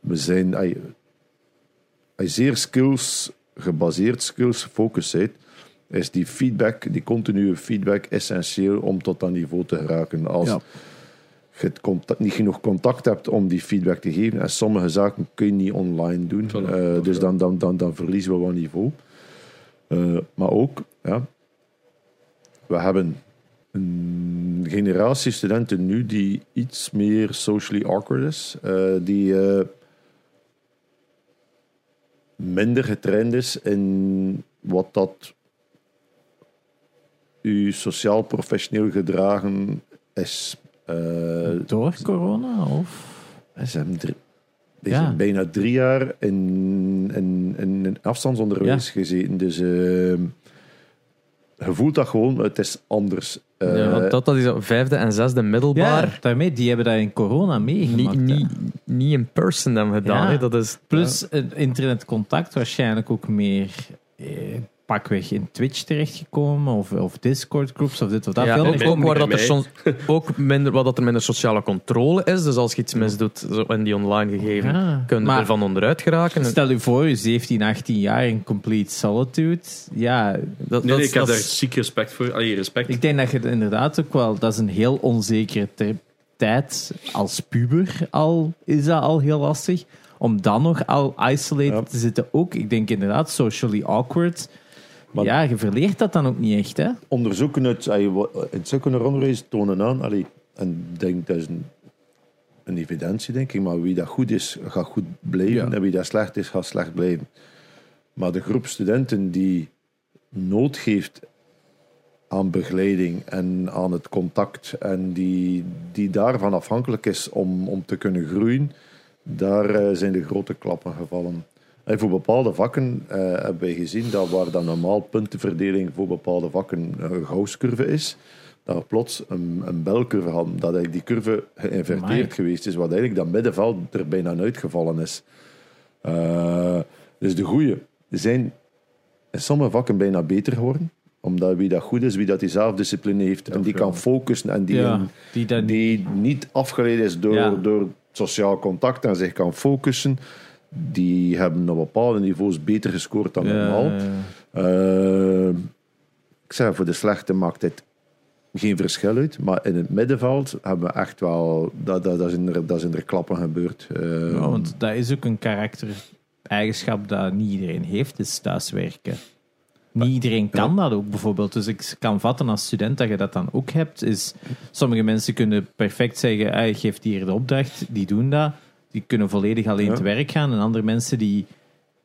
we zijn, hij, hij zeer skills, gebaseerd skills gefocust is die feedback, die continue feedback, essentieel om tot dat niveau te geraken. Als Ja. Je het contact, niet genoeg contact hebt om die feedback te geven, en sommige zaken kun je niet online doen, Voilà, eh, dus dan, dan, dan, dan verliezen we wat niveau. Eh, maar ook, ja, we hebben een generatie studenten nu die iets meer socially awkward is, eh, die minder getraind is in wat dat uw sociaal-professioneel gedragen is. Eh, Door corona? Of? ze hebben drie- Ja. zijn bijna drie jaar in, in, in, in afstandsonderwijs gezeten. Dus eh, je voelt dat gewoon, het is anders. Eh, ja, want dat, dat is op vijfde en zesde middelbaar. Ja, daarmee, die hebben dat in corona meegemaakt. niet, in person hebben gedaan. Ja. Dat is, Plus het internetcontact waarschijnlijk ook meer eh, pakweg in Twitch terechtgekomen of, of Discord groups of dit of dat. ja, Veel ook, meer ook waar dat er soms ook minder, waar dat er minder sociale controle is. Dus als je iets misdoet zo in die online gegeven, Ja. kun je Maar- er van onderuit geraken. Stel je voor, je 17, 18 jaar in complete solitude. Ja, dat, Nee, dat, nee, ik heb dat daar is- ziek respect voor. Allee, respect. ik denk dat je het inderdaad ook wel... Dat is een heel onzekere tijd. Als puber al is dat al heel lastig. Om dan nog al isolated Ja. te zitten ook. Ik denk inderdaad socially awkward. Maar- ja, je verleert dat dan ook niet echt, hè? onderzoeken uit allee, wa- het secundair onderwijs tonen aan, allee, en denk dat is een, een evidentie, denk ik, maar wie dat goed is, gaat goed blijven, Ja. en wie dat slecht is, gaat slecht blijven. Maar de groep studenten die nood heeft aan begeleiding en aan het contact en die, die daarvan afhankelijk is om, om te kunnen groeien, daar eh, zijn de grote klappen gevallen. En voor bepaalde vakken eh, hebben wij gezien dat waar dan normaal puntenverdeling voor bepaalde vakken een Gauss-curve is, dat we plots een, een belcurve hadden. Dat eigenlijk die curve geïnverteerd Amai. geweest is, wat eigenlijk dat middenveld er bijna uitgevallen is. Eh, dus de goeie zijn in sommige vakken bijna beter geworden, omdat wie dat goed is, wie dat die zelfdiscipline heeft en die kan focussen en die, ja, die niet afgeleid is door, Ja. door sociaal contact en zich kan focussen, die hebben op bepaalde niveaus beter gescoord dan normaal. Eh, ik zeg, voor de slechte maakt het geen verschil uit. Maar in het middenveld hebben we echt wel... Dat, dat, dat, is, in er, dat is in klappen gebeurd. Eh, Ja, want dat is ook een karaktereigenschap dat niet iedereen heeft, is thuiswerken. Niet iedereen kan dat ook bijvoorbeeld. Dus ik kan vatten als student dat je dat dan ook hebt. Is, sommige mensen kunnen perfect zeggen, ah, je geeft hier de opdracht, die doen dat. Die kunnen volledig alleen Ja. te werk gaan. En andere mensen die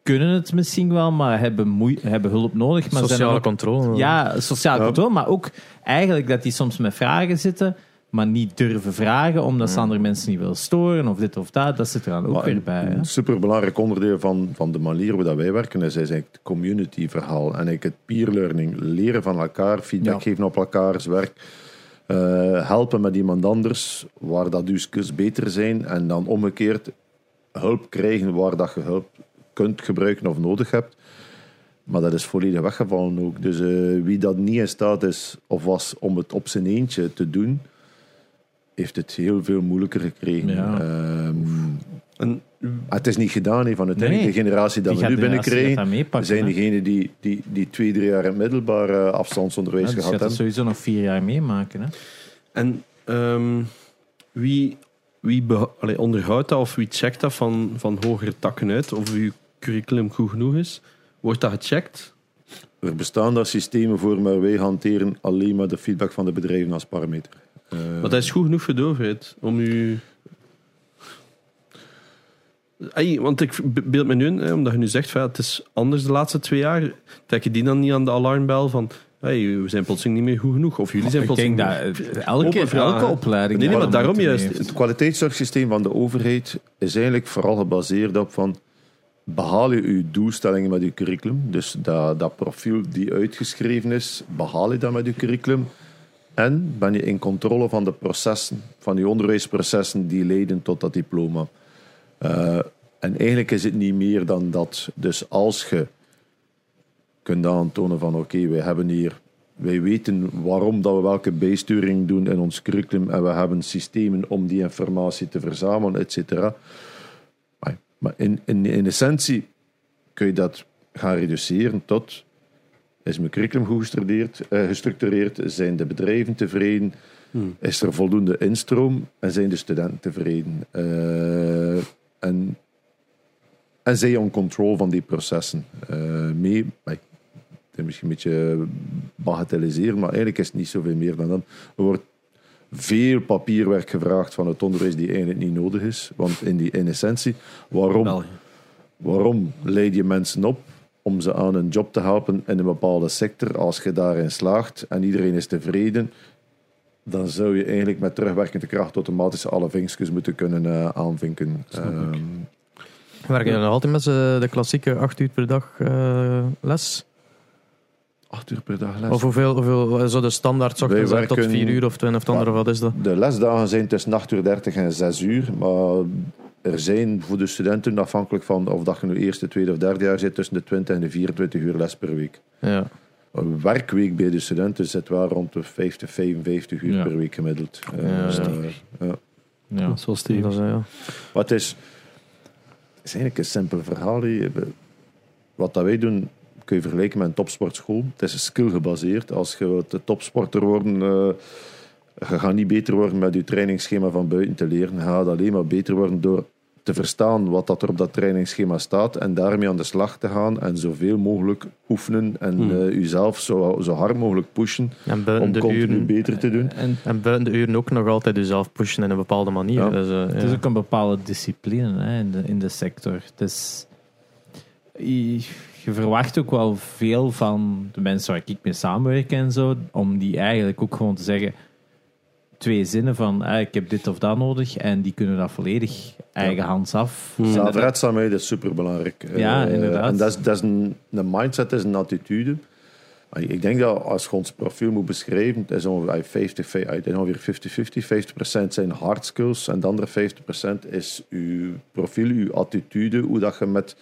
kunnen het misschien wel, maar hebben, moe- hebben hulp nodig. Maar Sociale ook- controle. ja, sociaal Ja. controle, maar ook eigenlijk dat die soms met vragen zitten, maar niet durven vragen omdat ze andere mensen niet willen storen of dit of dat. Dat zit er dan ook Maar weer bij. Een superbelangrijk onderdeel van, van de manier waarop wij werken is eigenlijk het community verhaal. En eigenlijk het peer learning. Leren van elkaar, feedback Ja. geven op elkaars werk. Eh, helpen met iemand anders waar dat skills beter zijn. En dan omgekeerd hulp krijgen waar dat je hulp kunt gebruiken of nodig hebt. Maar dat is volledig weggevallen ook. Dus eh, wie dat niet in staat is of was om het op zijn eentje te doen, heeft het heel veel moeilijker gekregen. Ja. Ehm, En maar het is niet gedaan hè, van uiteindelijk Nee. de generatie dat Die we nu meepakken, zijn hè. degenen die, die, die twee, drie jaar in het middelbaar eh, afstandsonderwijs Ja, dus gehad hebben. sowieso nog vier jaar meemaken. Hè? En ehm, wie, wie allee, onderhoudt dat of wie checkt dat van, van hogere takken uit? Of uw curriculum goed genoeg is? Wordt dat gecheckt? Er bestaan daar systemen voor, maar wij hanteren alleen maar de feedback van de bedrijven als parameter. Eh, Maar dat is goed genoeg voor de overheid om u. Want ik beeld me nu in, hè, omdat je nu zegt van ja, het is anders de laatste twee jaar. Trek je die dan niet aan de alarmbel van hey, we zijn plotseling niet meer goed genoeg? Of jullie zijn Ik denk plotseling. dat eh, elke, opleiding... Nee, nee, maar daarom juist. heeft. Het kwaliteitszorgsysteem van de overheid is eigenlijk vooral gebaseerd op van behaal je je doelstellingen met je curriculum. Dus dat, dat profiel die uitgeschreven is, behaal je dat met je curriculum. En ben je in controle van de processen, van je onderwijsprocessen die leiden tot dat diploma. Eh, en eigenlijk is het niet meer dan dat. Dus als je kunt aantonen van oké, wij hebben hier, wij weten waarom dat we welke bijsturing doen in ons curriculum en we hebben systemen om die informatie te verzamelen, et cetera. Maar- in, in, in essentie kun je dat gaan reduceren tot is mijn curriculum goed gestructureerd, eh, gestructureerd zijn de bedrijven tevreden, is er voldoende instroom en zijn de studenten tevreden. Eh, en, en zijn je on control van die processen. Eh, mee, ik- het misschien een beetje bagatelliseren, maar eigenlijk is het niet zoveel meer dan dat. Er wordt veel papierwerk gevraagd van het onderwijs die eigenlijk niet nodig is. Want in, die, in essentie, waarom, waarom leid je mensen op om ze aan een job te helpen in een bepaalde sector? Als je daarin slaagt en iedereen is tevreden, dan zou je eigenlijk met terugwerkende kracht automatisch alle vinkjes moeten kunnen eh, aanvinken. Ehm, Werken jullie nog altijd met de klassieke 8 uur per dag eh, les? acht uur per dag les. Of hoeveel, hoeveel zo de standaard ochtends Wij tot werken- 4 uur of 20 of het andere, wat is dat? De lesdagen zijn tussen 8 uur 30 en 6 uur, maar er zijn voor de studenten, afhankelijk van of dat je nu eerste, tweede of derde jaar zit, tussen de 20 en de 24 uur les per week. Ja. Een werkweek bij de studenten zit wel rond de 50, 55 uur Ja. per week gemiddeld. Ja, Eh, stevig. ja. Is wel stevig. Eh, ja. Maar het is, het is eigenlijk een simpel verhaal. hè. Wat dat wij doen, kun je vergelijken met een topsportschool. Het is skill gebaseerd. Als je wilt de topsporter worden, eh, je gaat niet beter worden met je trainingsschema van buiten te leren. Je gaat alleen maar beter worden door te verstaan wat dat er op dat trainingsschema staat en daarmee aan de slag te gaan en zoveel mogelijk oefenen en Hmm. eh, jezelf zo, zo hard mogelijk pushen om de continu uren... beter te doen. En En buiten de uren ook nog altijd jezelf pushen in een bepaalde manier. Ja. Dus, eh, het ja. is ook een bepaalde discipline hè, in, de, in de sector. Het is, je, je verwacht ook wel veel van de mensen waar ik mee samenwerk en zo, om die eigenlijk ook gewoon te zeggen twee zinnen van ah, ik heb dit of dat nodig en die kunnen dat volledig eigenhands af. Hmm. Zelfredzaamheid is superbelangrijk. Ja, inderdaad. En dat is, dat is een, een mindset, dat is een attitude. Ik denk dat als je ons profiel moet beschrijven, het is ongeveer 50, het is ongeveer 50-50. 50% zijn hard skills en de andere 50% is uw profiel, uw attitude, hoe dat je met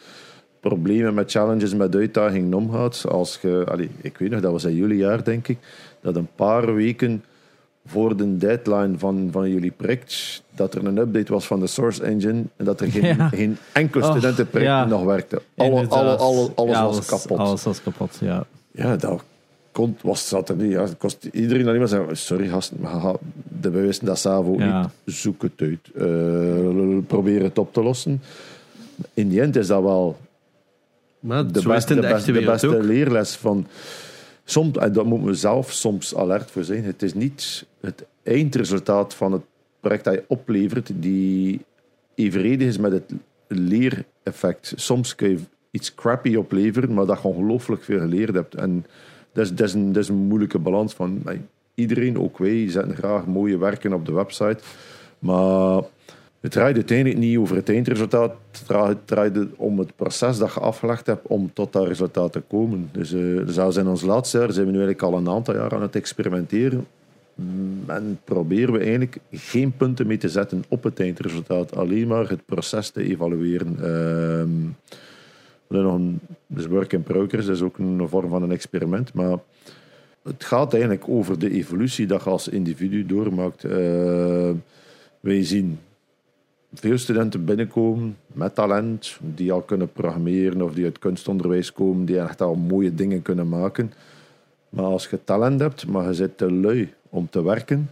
problemen, met challenges, met uitdagingen omgaat. Als je, allee, ik weet nog, dat was in jullie jaar, denk ik, dat een paar weken voor de deadline van, van jullie project, dat er een update was van de Source Engine en dat er geen, Ja. geen enkel Och, studentenproject ja. nog werkte. Alle, alle, Inderdaad. alle, alles Ja, was kapot. Alles was kapot, ja. Ja, dat kon, was, zat er niet. Ja, het kost iedereen alleen maar zeggen, sorry gasten, maar de, we wisten dat Ja. niet. Zoek het uit. Eh, probeer het op te lossen. In die end is dat wel Maar de beste, de de beste, de beste leerles van. Soms, en daar moeten we zelf soms alert voor zijn. Het is niet het eindresultaat van het project dat je oplevert die evenredig is met het leereffect. Soms kun je iets crappy opleveren, maar dat je ongelooflijk veel geleerd hebt. En dat is, dat is, een, dat is een moeilijke balans van iedereen, ook wij, zetten graag mooie werken op de website. Maar het draait uiteindelijk niet over het eindresultaat. Het dra- Het draait om het proces dat je afgelegd hebt om tot dat resultaat te komen. Dus eh, zelfs in ons laatste jaar zijn we nu eigenlijk al een aantal jaar aan het experimenteren. Mm, En proberen we eigenlijk geen punten mee te zetten op het eindresultaat. Alleen maar het proces te evalueren. Ehm, we nog een dus work in progress, dat is ook een vorm van een experiment. Maar het gaat eigenlijk over de evolutie dat je als individu doormaakt. Eh, wij zien veel studenten binnenkomen met talent, die al kunnen programmeren of die uit kunstonderwijs komen, die echt al mooie dingen kunnen maken. Maar als je talent hebt, maar je zit te lui om te werken,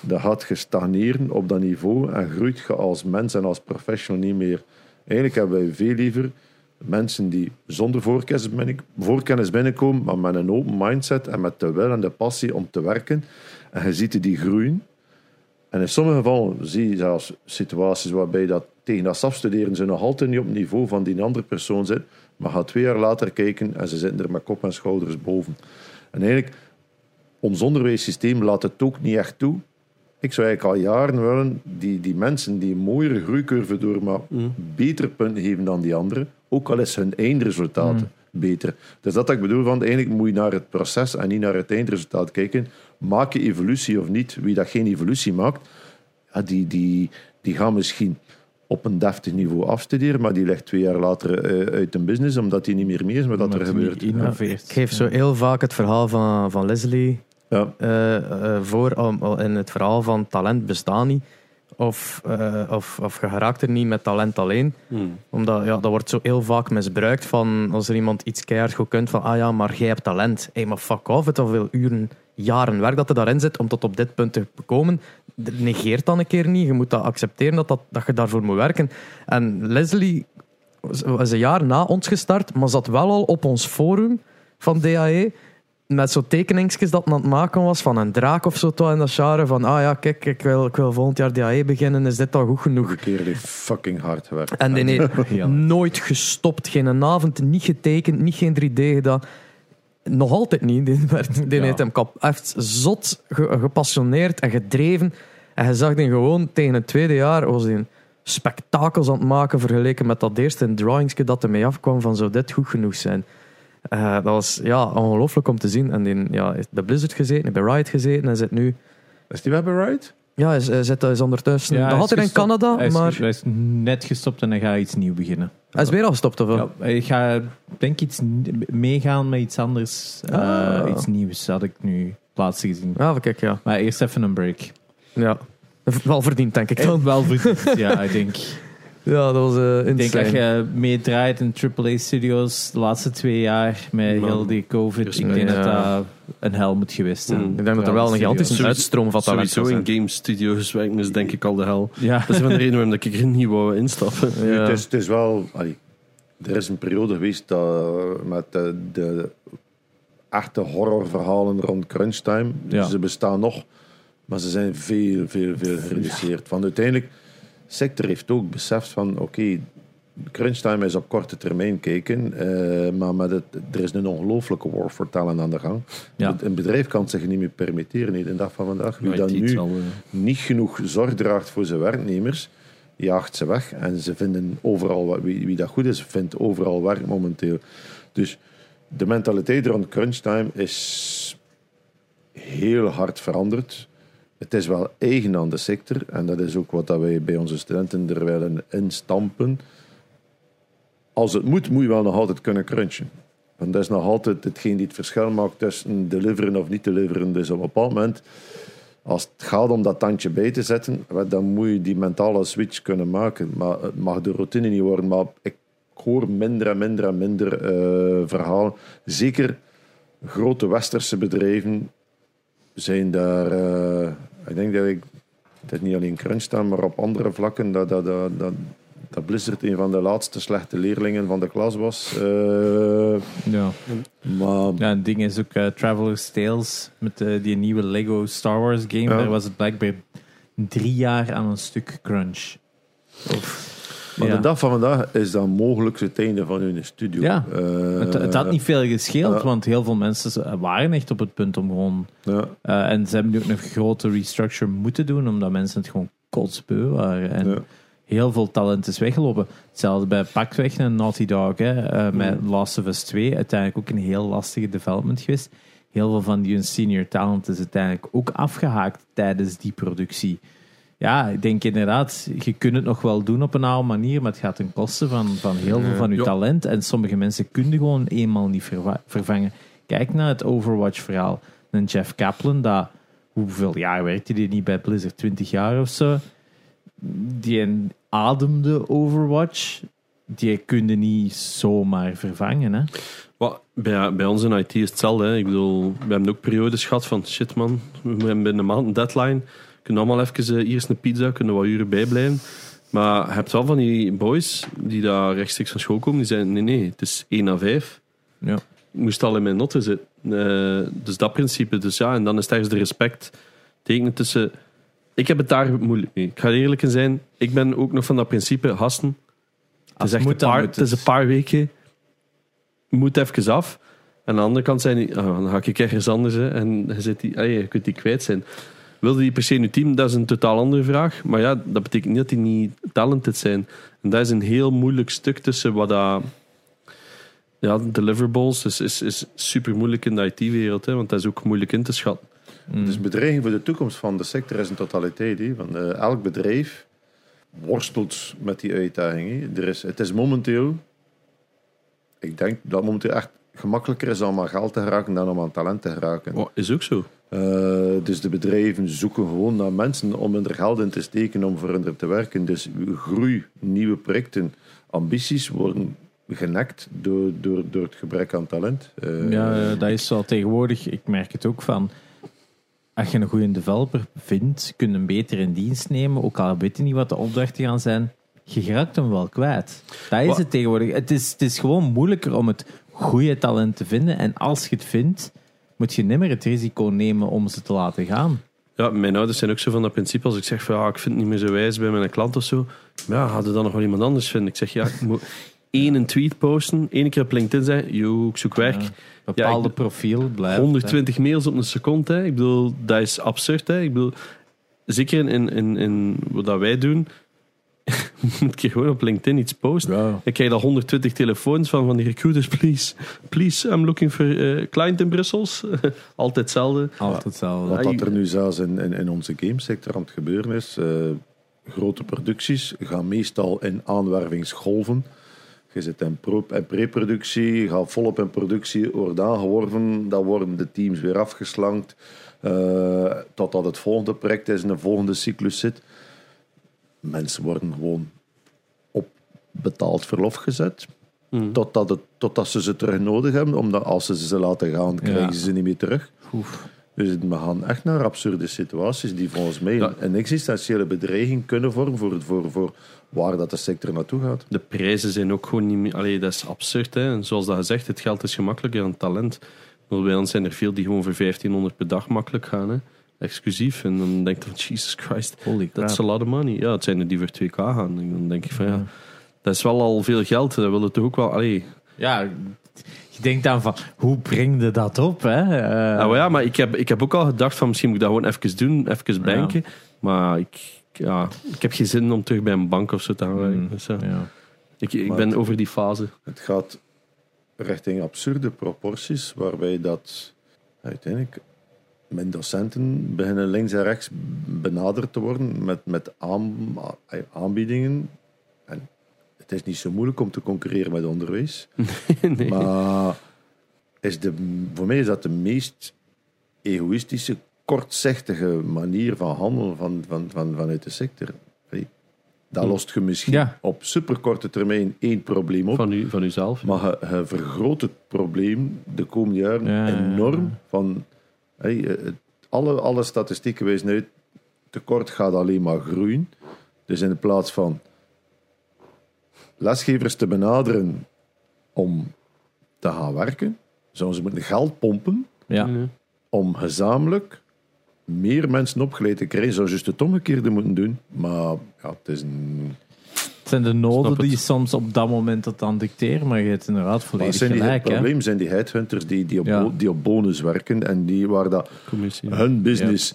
dan gaat je stagneren op dat niveau en groeit je als mens en als professional niet meer. Eigenlijk hebben wij veel liever mensen die zonder voorkennis, binnen- voorkennis binnenkomen, maar met een open mindset en met de wil en de passie om te werken. En je ziet die groeien. En in sommige gevallen zie je zelfs situaties waarbij dat tegen dat afstuderen ze nog altijd niet op het niveau van die andere persoon zit, maar gaat twee jaar later kijken en ze zitten er met kop en schouders boven. En eigenlijk, ons onderwijssysteem laat het ook niet echt toe. Ik zou eigenlijk al jaren willen die, die mensen die een mooiere groeicurve doormaken, beter punten geven dan die anderen, ook al is hun eindresultaat beter. Dus dat ik bedoel, van eigenlijk moet je naar het proces en niet naar het eindresultaat kijken. Maak je evolutie of niet? Wie dat geen evolutie maakt, ja, die, die, die gaan misschien op een deftig niveau afstuderen, maar die legt twee jaar later eh, uit een business omdat hij niet meer mee is met wat er gebeurt. Ik geef zo heel vaak het verhaal van, van Leslie Ja. eh, eh, voor om- in het verhaal van talent bestaat niet. Of, eh, of, of je geraakt er niet met talent alleen. Hmm. Omdat ja, dat wordt zo heel vaak misbruikt van als er iemand iets keihard goed kunt van ah ja, maar jij hebt talent. Hé, maar fuck off, het hoeveel uren, jaren werk dat er daarin zit om tot op dit punt te komen. Negeert dan een keer niet. Je moet dat accepteren dat, dat, dat je daarvoor moet werken. En Leslie is een jaar na ons gestart, maar zat wel al op ons forum van DAE met zo'n tekeningsjes dat men aan het maken was van een draak of zo in dat genre van ah ja, kijk, ik wil, ik wil volgend jaar DAE beginnen, is dit al goed genoeg? Een keer heeft fucking hard gewerkt. En die heeft Ja. nooit gestopt, geen avond niet getekend, niet geen 3D gedaan. Nog altijd niet. Die, werd, die Ja. heeft hem kap, heeft zot ge- gepassioneerd en gedreven. En je zag die gewoon tegen het tweede jaar was hij spektakels aan het maken vergeleken met dat eerste drawingsje dat er mee afkwam van zou dit goed genoeg zijn. Eh, dat was ja, ongelooflijk om te zien. En die ja, heeft bij Blizzard gezeten, bij Riot gezeten en zit nu... Is die wel bij Riot? Ja, hij hij zit, hij is ondertussen... Ja, nog is altijd in gestopt. Canada, Hij is, maar hij is net gestopt en hij gaat iets nieuws beginnen. hij is weer al gestopt, of wel? Ja, hij gaat denk iets meegaan met iets anders. Eh, Ah. Iets nieuws had ik nu plaats gezien. Ja, kijk, ja. Maar eerst even een break. Ja. Wel verdiend, denk ik dan. Wel verdiend, ja, ik denk. Ja, dat was eh Ik denk dat je meedraait in AAA-studios de laatste twee jaar met Man, heel die COVID. Ik denk Ja. dat dat een hel moet geweest zijn. Mm. Ik denk dat er wel een gigantische uitstroom van talent Sowieso in game studios werken is denk ik al de hel. Ja. Dat is een van de redenen waarom ik er niet wou instappen. Ja. het, is, het is wel... allee, er is een periode geweest dat, met de, de echte horrorverhalen rond crunchtime. Ja. Ze bestaan nog, maar ze zijn veel, veel, veel gereduceerd. Van uiteindelijk, sector heeft ook beseft van, oké, crunchtime is op korte termijn kijken, eh, maar met het, er is een ongelooflijke war for talent aan de gang. Ja. Een bedrijf kan zich niet meer permitteren nee, de dag van vandaag. Wie het nu eh, niet genoeg zorg draagt voor zijn werknemers, jaagt ze weg. En ze vinden overal, wie, wie dat goed is, vindt overal werk momenteel. Dus de mentaliteit rond crunchtime is heel hard veranderd. Het is wel eigen aan de sector en dat is ook wat dat wij bij onze studenten er willen instampen. Als het moet, moet je wel nog altijd kunnen crunchen. Want dat is nog altijd hetgeen die het verschil maakt tussen deliveren of niet deliveren. Dus op een bepaald moment als het gaat om dat tandje bij te zetten, dan moet je die mentale switch kunnen maken. Maar het mag de routine niet worden. Maar ik hoor minder en minder en minder eh, verhalen. Zeker grote westerse bedrijven zijn daar. eh, ik denk dat ik. Het niet alleen crunch staan, maar op andere vlakken. Dat, dat, dat, dat, dat Blizzard een van de laatste slechte leerlingen van de klas was. Eh, Ja. maar ja, een ding is ook eh, Traveler's Tales met eh, die nieuwe Lego Star Wars game. Ja. Daar was het blijkbaar drie jaar aan een stuk crunch. Of, Maar ja. de dag van vandaag is dat mogelijk het einde van hun studio. Ja. Eh, het, het had niet veel gescheeld, ja. want heel veel mensen waren echt op het punt om gewoon... Ja, eh, en ze hebben nu ook een grote restructure moeten doen, omdat mensen het gewoon kotsbeu waren. En ja. Heel veel talent is weggelopen. Hetzelfde bij Pakweg en Naughty Dog, hè, eh, met Last of Us 2. Uiteindelijk ook een heel lastige development geweest. Heel veel van die senior talent is uiteindelijk ook afgehaakt tijdens die productie. Ja, ik denk inderdaad, je kunt het nog wel doen op een oude manier, maar het gaat ten koste van, van heel veel van je Ja. talent. En sommige mensen kun je gewoon eenmaal niet vervangen. Kijk naar het Overwatch-verhaal. Een Jeff Kaplan, dat, hoeveel jaar werkte die niet bij Blizzard? 20 jaar of zo? Die ademde Overwatch, die kun je niet zomaar vervangen. Hè? Wat, bij, bij ons in IT is hetzelfde. Hè. Ik bedoel, we hebben ook periodes gehad van shit man, we hebben binnen een maand een deadline. Kunnen allemaal even uh, eerst een pizza, kunnen wat uren bijblijven. Maar je hebt wel van die boys die daar rechtstreeks van school komen, die zeggen nee, nee, het is 1 à 5. Ja. Ik moest al in mijn noten zitten. Eh, dus dat principe. Dus ja, en dan is ergens de respect tekenen tussen... Ik heb het daar moeilijk mee. Ik ga er eerlijk in zijn. Ik ben ook nog van dat principe, hasten. Het is echt moet, een paar, het is een paar weken. Moet even af. Aan de andere kant zijn die, ah, dan ga ik ergens anders. Hè, en je, zit die, je kunt die kwijt zijn. Wilde die per se in je team? Dat is een totaal andere vraag. Maar ja, dat betekent niet dat die niet talented zijn. En dat is een heel moeilijk stuk tussen wat dat... Ja, deliverables is, is, is super moeilijk in de IT-wereld. Want dat is ook moeilijk in te schatten. Mm. Dus bedreiging voor de toekomst van de sector is een totaliteit. Van, eh, elk bedrijf worstelt met die uitdaging. hè. Er is, het is momenteel, ik denk dat het momenteel echt gemakkelijker is om aan geld te geraken dan om aan talent te geraken. Oh, is ook zo. Eh, dus de bedrijven zoeken gewoon naar mensen om hun er geld in te steken om voor hen te werken. Dus groei, nieuwe projecten, ambities worden genekt door, door, door het gebrek aan talent. Eh, Ja, dat is wel tegenwoordig. Ik merk het ook van. Als je een goede developer vindt, kun je hem beter in dienst nemen. Ook al weet je niet wat de opdrachten gaan zijn. Je raakt hem wel kwijt. Dat is het tegenwoordig. Het is, het is gewoon moeilijker om het goede talent te vinden. En als je het vindt, moet je nimmer het risico nemen om ze te laten gaan. Ja, mijn ouders zijn ook zo van dat principe. Als ik zeg van ja, ik vind het niet meer zo wijs bij mijn klant of zo. Maar ja, hadden dan nog wel iemand anders vinden? Ik zeg ja, ik moet één een tweet posten, één keer op LinkedIn zeggen, yo, ik zoek werk. Ja, bepaalde ik- profiel blijft. 120 mails op een seconde. Hè. Ik bedoel, dat is absurd. Hè. Ik bedoel, zeker in, in, in, in wat dat wij doen, moet je gewoon op LinkedIn iets posten. Ja. Ik krijg al 120 telefoons van, van die recruiters. Please, please, I'm looking for a client in Brussels. Altijd hetzelfde. Altijd hetzelfde. Wat dat er nu zelfs in, in, in onze gamesector aan het gebeuren is, eh, grote producties gaan meestal in aanwervingsgolven. Je zit in pro- in pre-productie, je gaat volop in productie, wordt aangeworven, dan worden de teams weer afgeslankt, eh, totdat het volgende project is en de volgende cyclus zit. Mensen worden gewoon op betaald verlof gezet, Mm. totdat, het, totdat ze ze terug nodig hebben, omdat als ze ze laten gaan, krijgen Ja. ze ze niet meer terug. Oef. Dus we gaan echt naar absurde situaties die volgens mij Ja. een existentiële bedreiging kunnen vormen voor, voor, voor waar dat de sector naartoe gaat. De prijzen zijn ook gewoon niet meer... Allee, dat is absurd. Hè. En zoals dat gezegd, het geld is gemakkelijker dan talent. Maar bij ons zijn er veel die gewoon voor 1500 per dag makkelijk gaan. Hè. Exclusief. En dan denk je van, Jesus Christ, Holy crap. that's a lot of money. Ja, het zijn er die voor 2k gaan. En dan denk ik van, ja, dat is wel al veel geld. Dat willen toch ook wel... Allee, Ja, je denkt dan van, hoe breng je dat op? Hè? Eh, Nou ja, maar ik heb, ik heb ook al gedacht van misschien moet ik dat gewoon even doen, even banken. Maar ik, ja, ik heb geen zin om terug bij een bank of zo te gaan werken. Mm, Dus, ja. ja. ik, ik Maar ben het- over die fase. Het gaat richting absurde proporties, waarbij dat uiteindelijk mijn docenten beginnen links en rechts benaderd te worden met, met aan, aanbiedingen. En het is niet zo moeilijk om te concurreren met onderwijs. nee. Maar is de, voor mij is dat de meest egoïstische, kortzichtige manier van handelen van, van, van, vanuit de sector. Dat lost je misschien Ja. op superkorte termijn één probleem op. Van, u, van uzelf. Maar je, je vergroot het probleem de komende jaren Ja, ja, ja. enorm. Van, hey, het- alle, alle statistieken wijzen uit, tekort gaat alleen maar groeien. Dus in plaats van lesgevers te benaderen om te gaan werken, zouden ze moeten geld pompen om gezamenlijk meer mensen opgeleid te krijgen. Zou juist het omgekeerde moeten doen. Maar ja, het is een... Het zijn de noden die soms op dat moment dat dan dicteren, maar je hebt inderdaad Maar volledig het, zijn die, het probleem zijn die headhunters die, die, op, Ja. bo- die op bonus werken en die waar dat Commissie. hun business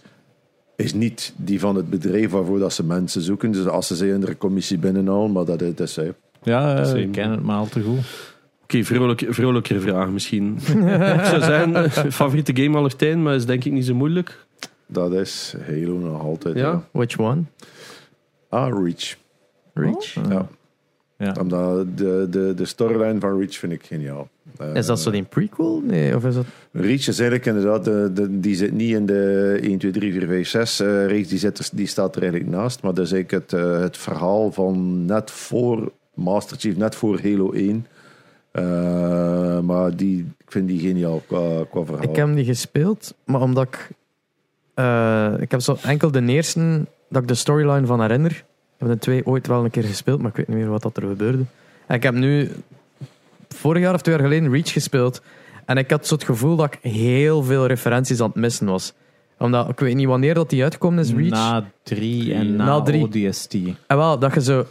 is niet die van het bedrijf waarvoor dat ze mensen zoeken. Dus als ze ze in de commissie binnenhalen, maar dat is... Dat is eh, Ja, eh, Same. ik ken het maar al te goed. Oké, vrolijk, vrolijkere vraag misschien. ik zou zeggen, eh, favoriete game aller tijden, maar is denk ik niet zo moeilijk. Dat is Halo nog altijd. Ja? Ja. Which one? Ah, Reach. Reach? Ja. Ja. Omdat de, de, de storyline van Reach vind ik geniaal. Eh, Is dat zo die prequel? Nee, of is dat... Reach is eigenlijk inderdaad, de, de, die zit niet in de 1, 2, 3, 4, 5, 6 eh reeks, die, zit die staat er eigenlijk naast. Maar dat is eigenlijk het, eh, het verhaal van net voor Master Chief, net voor Halo 1. Eh, maar die, ik vind die geniaal qua, qua verhaal. Ik heb niet gespeeld, maar omdat ik... eh, ik heb zo enkel de eerste dat ik de storyline van herinner. Ik heb de twee ooit wel een keer gespeeld, maar ik weet niet meer wat dat er gebeurde. En ik heb nu vorig jaar of twee jaar geleden Reach gespeeld. En ik had zo het gevoel dat ik heel veel referenties aan het missen was. Omdat, ik weet niet wanneer dat die uitkomen is, Reach. Na drie en na, Na drie. ODST. En wel, dat je zo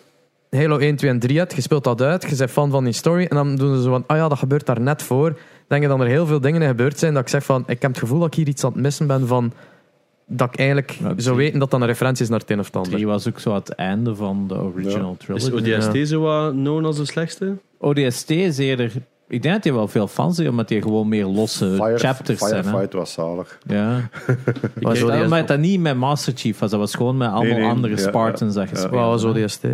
Halo 1, 2 en 3 hebt, je speelt dat uit, je bent fan van die story, en dan doen ze zo van, ah ja, dat gebeurt daar net voor. Denk je dat er heel veel dingen in gebeurd zijn, dat ik zeg van, ik heb het gevoel dat ik hier iets aan het missen ben van, dat ik eigenlijk Ja, zou weten dat dat een referentie is naar het een of het ander. Drie was ook zo het einde van de original Is trilogy. ODST zo wat known als de slechtste? ODST is eerder... Ik denk dat hij wel veel fans heeft, omdat hij gewoon meer losse Fire, chapters zijn. Firefight was zalig. Ja. Was Dat- Omdat dat niet met Master Chief was, dat was gewoon met allemaal Nee, nee, andere ja, Spartans dat ja. Wat was. ODST?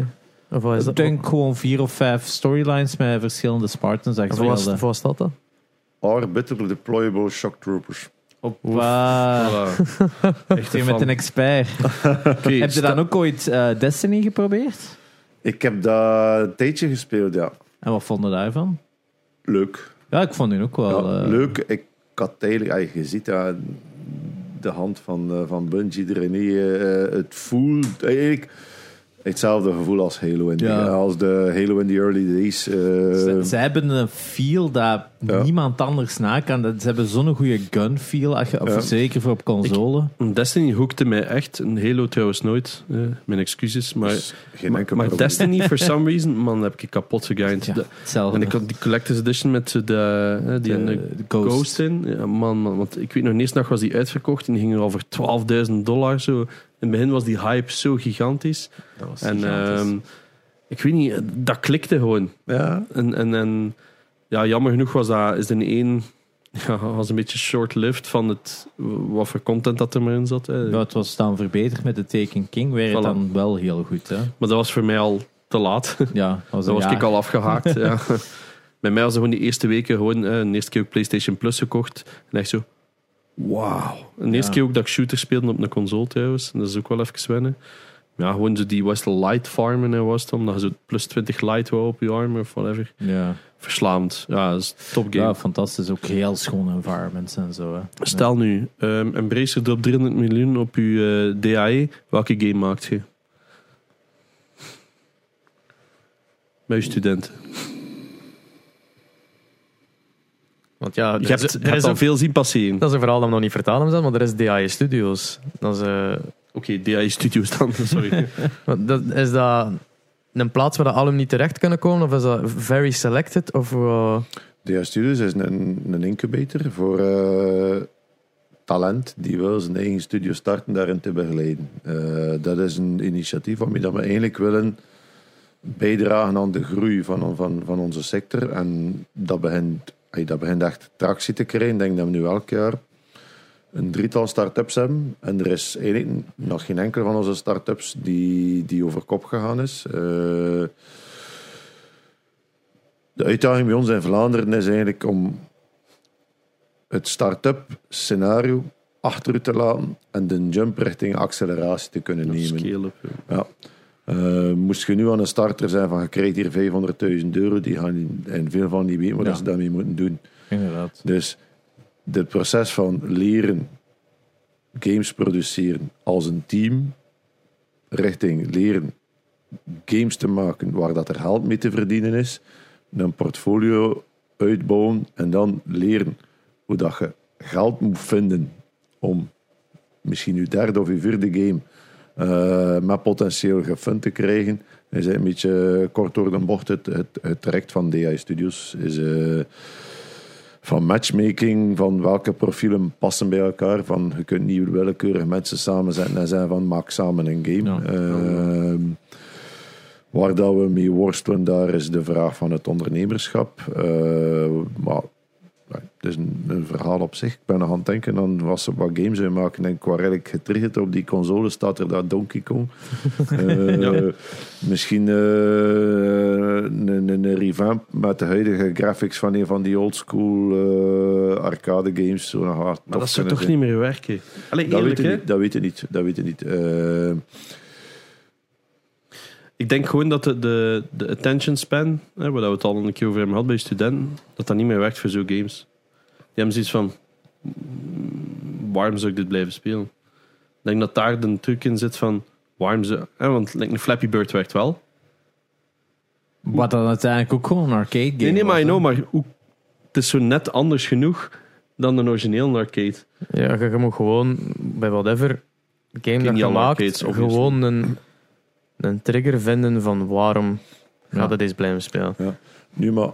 Of is Ik dat? denk gewoon vier of vijf storylines met verschillende Spartans dat of wat was dat dan? Orbital Deployable Shock Troopers. Op, Voilà. Echt een met een expert. Oké, Heb je sta- dan ook ooit eh, Destiny geprobeerd? Ik heb dat een tijdje gespeeld, ja. En wat vonden je daarvan? Leuk. Ja, ik vond die ook wel... Ja, eh, leuk. Ik had eigenlijk, ah, je ziet ja, de hand van, eh, van Bungie erin. eh, het voelt eigenlijk hetzelfde gevoel als Halo in, de- Ja. als de Halo in the early days. eh, Ze, ze hebben een feel dat Ja. niemand anders na kan. Dat- Ze hebben zo'n goede gun feel, als je- Ja. zeker voor op console. Destiny hoekte mij echt. Een Halo trouwens nooit. eh, mijn excuses. Maar, dus geen maar, enkel maar. Destiny, for some reason, man, heb ik kapot gegrind. Hetzelfde. En ik had die Collector's Edition met de, eh, die De- een, eh, de Ghost. Ghost. in. Ja, man, man, want ik weet nog, de eerste dag was die uitverkocht en die ging er al voor 12.000 dollar. Zo. In het begin was die hype zo gigantisch. Dat was En gigantisch. ehm, ik weet niet, dat klikte gewoon. Ja, En, en, en ja, jammer genoeg was dat is de één ja, was een beetje short-lived van het, wat voor content dat er maar in zat. Hè. Ja, het was dan verbeterd met de Taken King, werd het Voilà. dan wel heel goed. Hè? Maar dat was voor mij al te laat. Ja, dat was, Dat een was ik al afgehaakt. ja. Bij mij was het gewoon die eerste weken gewoon, eh, de eerste keer ook PlayStation Plus gekocht. En echt zo, wauw. En de eerste Ja. keer ook dat ik shooter speelde op een console trouwens. En dat is ook wel even wennen. Ja, gewoon zo die West Light farmen hè, was het dan. Dat je zo plus 20 light wou op je arm of whatever. Ja. Verslaamd. Ja, dat is top game. ja, fantastisch. Ook heel schone environments en zo. Hè. Stel nu, um, Embracer dropt 300 miljoen op uw eh, DAE. Welke game maakt je? Je studenten. Want ja, Je er is- hebt, er is al veel zien passeren. dat is een verhaal dat we nog niet vertalen hebben, maar er is DAE Studios. Dat is, eh, Oké, DAE Studios dan. Sorry. dat, is dat een plaats waar de alumni niet terecht kunnen komen? Of is dat very selected? Of, eh, DA Studios is een, een incubator voor eh, talent die wil zijn eigen studio starten daarin te begeleiden. Eh, dat is een initiatief waarmee dat we eigenlijk willen bijdragen aan de groei van, van, van onze sector. En dat begint, dat begint echt tractie te krijgen. Ik denk dat we nu elk jaar een drietal start-ups hebben. En er is eigenlijk nog geen enkele van onze start-ups die, die over kop gegaan is. Eh, de uitdaging bij ons in Vlaanderen is eigenlijk om het start-up scenario achter u te laten en de jump richting acceleratie te kunnen nemen. Ja. Eh, moest je nu aan een starter zijn van je krijgt hier 500.000 euro, die gaan en veel van die weten wat Ja. ze daarmee moeten doen. Inderdaad. Dus het proces van leren games produceren als een team, richting leren games te maken waar dat er geld mee te verdienen is, een portfolio uitbouwen en dan leren hoe dat je geld moet vinden om misschien je derde of je vierde game eh, met potentieel gefund te krijgen. Is een beetje kort door de bocht het, het, het traject van DI Studios. Is, eh, van matchmaking, van welke profielen passen bij elkaar. Van je kunt niet willekeurig mensen samenzetten en zeggen van maak samen een game. Ja. Ehm, waar dat we mee worstelen, daar is de vraag van het ondernemerschap. Eh, maar is een, een verhaal op zich. Ik ben nog aan het denken aan wat, ze- wat games we maken. En ik was eigenlijk getriggerd op die console. Staat er daar Donkey Kong. Eh, Ja. Misschien eh, een, een, een revamp met de huidige graphics van een van die oldschool eh arcade games. Zo Maar dat zou toch zijn. niet meer werken? Allee, Dat weet, niet, dat weet je niet. Dat weet je niet. Ik denk gewoon dat de, de, de attention span, hè, waar we het al een keer over hebben gehad bij studenten, dat dat niet meer werkt voor zo'n games. Die hebben zoiets van, "Mm, waarom zou ik dit blijven spelen? Ik denk dat daar de truc in zit van, waarom zou... Hè, want like, een Flappy Bird werkt wel. Wat dan uiteindelijk ook gewoon een arcade game Nee, nee, maar know, maar hoe, het is zo net anders genoeg dan een origineel arcade. Ja, je, je moet gewoon bij whatever game dat je maakt, gewoon een, een trigger vinden van waarom Ja. gaat het eens blijven spelen. nu maar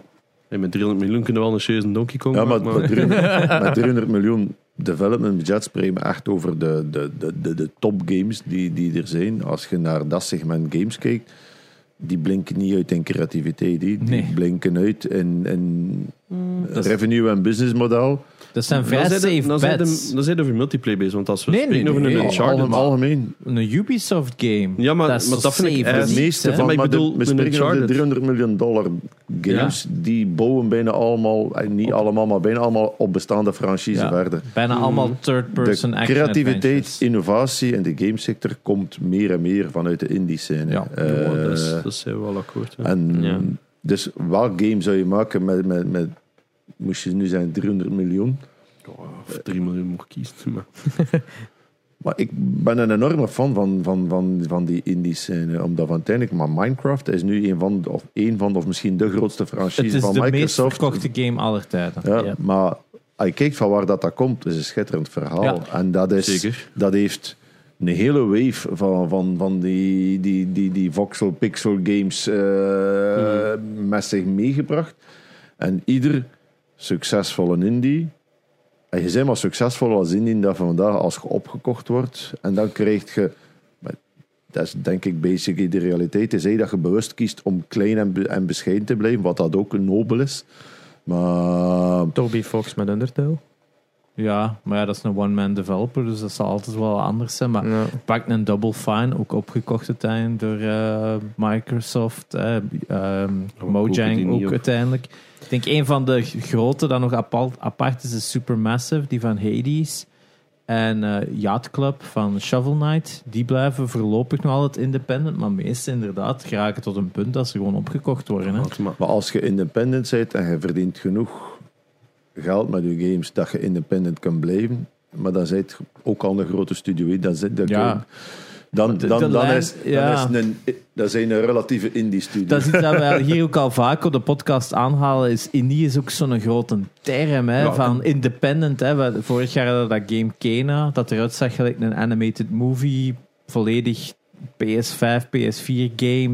Hey, met 300 miljoen kunnen we wel een serieuze Donkey Kong Ja, maar maken, met 300, met 300 miljoen development budget spreken we echt over de, de, de, de, de top games die, die er zijn. Als je naar dat segment games kijkt, die blinken niet uit in creativiteit. Die, die Nee. blinken uit in, in revenue en business model. Dat zijn vrij Dan zijn safe bets. Dan zijn over multiplayer bezig, want als we Nee, spreken nee, over nee, een nee. Uncharted... Algemeen, algemeen. Een Ubisoft game. Ja, maar- dat is maar dat vind ik iets, meeste van maar ik bedoel, we spreken over de Uncharted. 300 miljoen dollar games. Die bouwen bijna allemaal, eh, niet allemaal, maar bijna allemaal op bestaande franchises Ja. verder. Bijna allemaal third-person De action creativiteit, adventures. innovatie in de gamesector komt meer en meer vanuit de indie scène. Ja. Ja, dat, is, Eh, dat zijn we wel akkoord. En Ja. dus welk game zou je maken met, met, met moest je nu zijn 300 miljoen? Of 3 miljoen mocht kiezen. Maar. Maar ik ben een enorme fan van, van, van, van die indie scène, omdat van uiteindelijk, maar Minecraft is nu een van, of een van, of misschien de grootste Het franchise is van de meest Microsoft. verkochte game aller tijden. Ja, Ja. Maar als je kijkt van waar dat, dat komt, is een schitterend verhaal. Ja. En dat, is, Zeker. dat heeft een hele wave van, van, van die, die, die, die voxel pixel games eh, met zich meegebracht. En ieder succesvolle indie, en je bent maar succesvol als indie dat vandaag als je opgekocht wordt, en dan krijg je, dat is denk ik basically de realiteit, is dat je bewust kiest om klein en, en bescheiden te blijven, wat dat ook nobel is. Maar Toby Fox met Undertale. Ja, maar ja, dat is een one-man developer, dus dat zal altijd wel anders zijn. Maar Ja. pak een Double Fine, ook opgekocht uiteindelijk door eh, Microsoft. eh, ehm, Mojang ook uiteindelijk. Ik denk een van de grote dat nog apart, apart is, is Supermassive, die van Hades. En eh Yacht Club van Shovel Knight. Die blijven voorlopig nog altijd independent, maar meestal inderdaad geraken tot een punt dat ze gewoon opgekocht worden. Hè. Maar, Maar als je independent bent en je verdient genoeg geld met je games dat je independent kan blijven, maar dan zit ook al een grote studio. Dan, zit, dan, Ja. dan, dan, dan, lijn- is, dan, ja. is een, dat zijn een relatieve indie studio. Dat is iets dat wij hier ook al vaak op de podcast aanhalen. Is indie is ook zo'n grote term hè, Ja, van independent. Hè. We- Vorig jaar hadden we dat game Kena, dat eruit zag gelijk een animated movie, volledig PS5, PS4 game.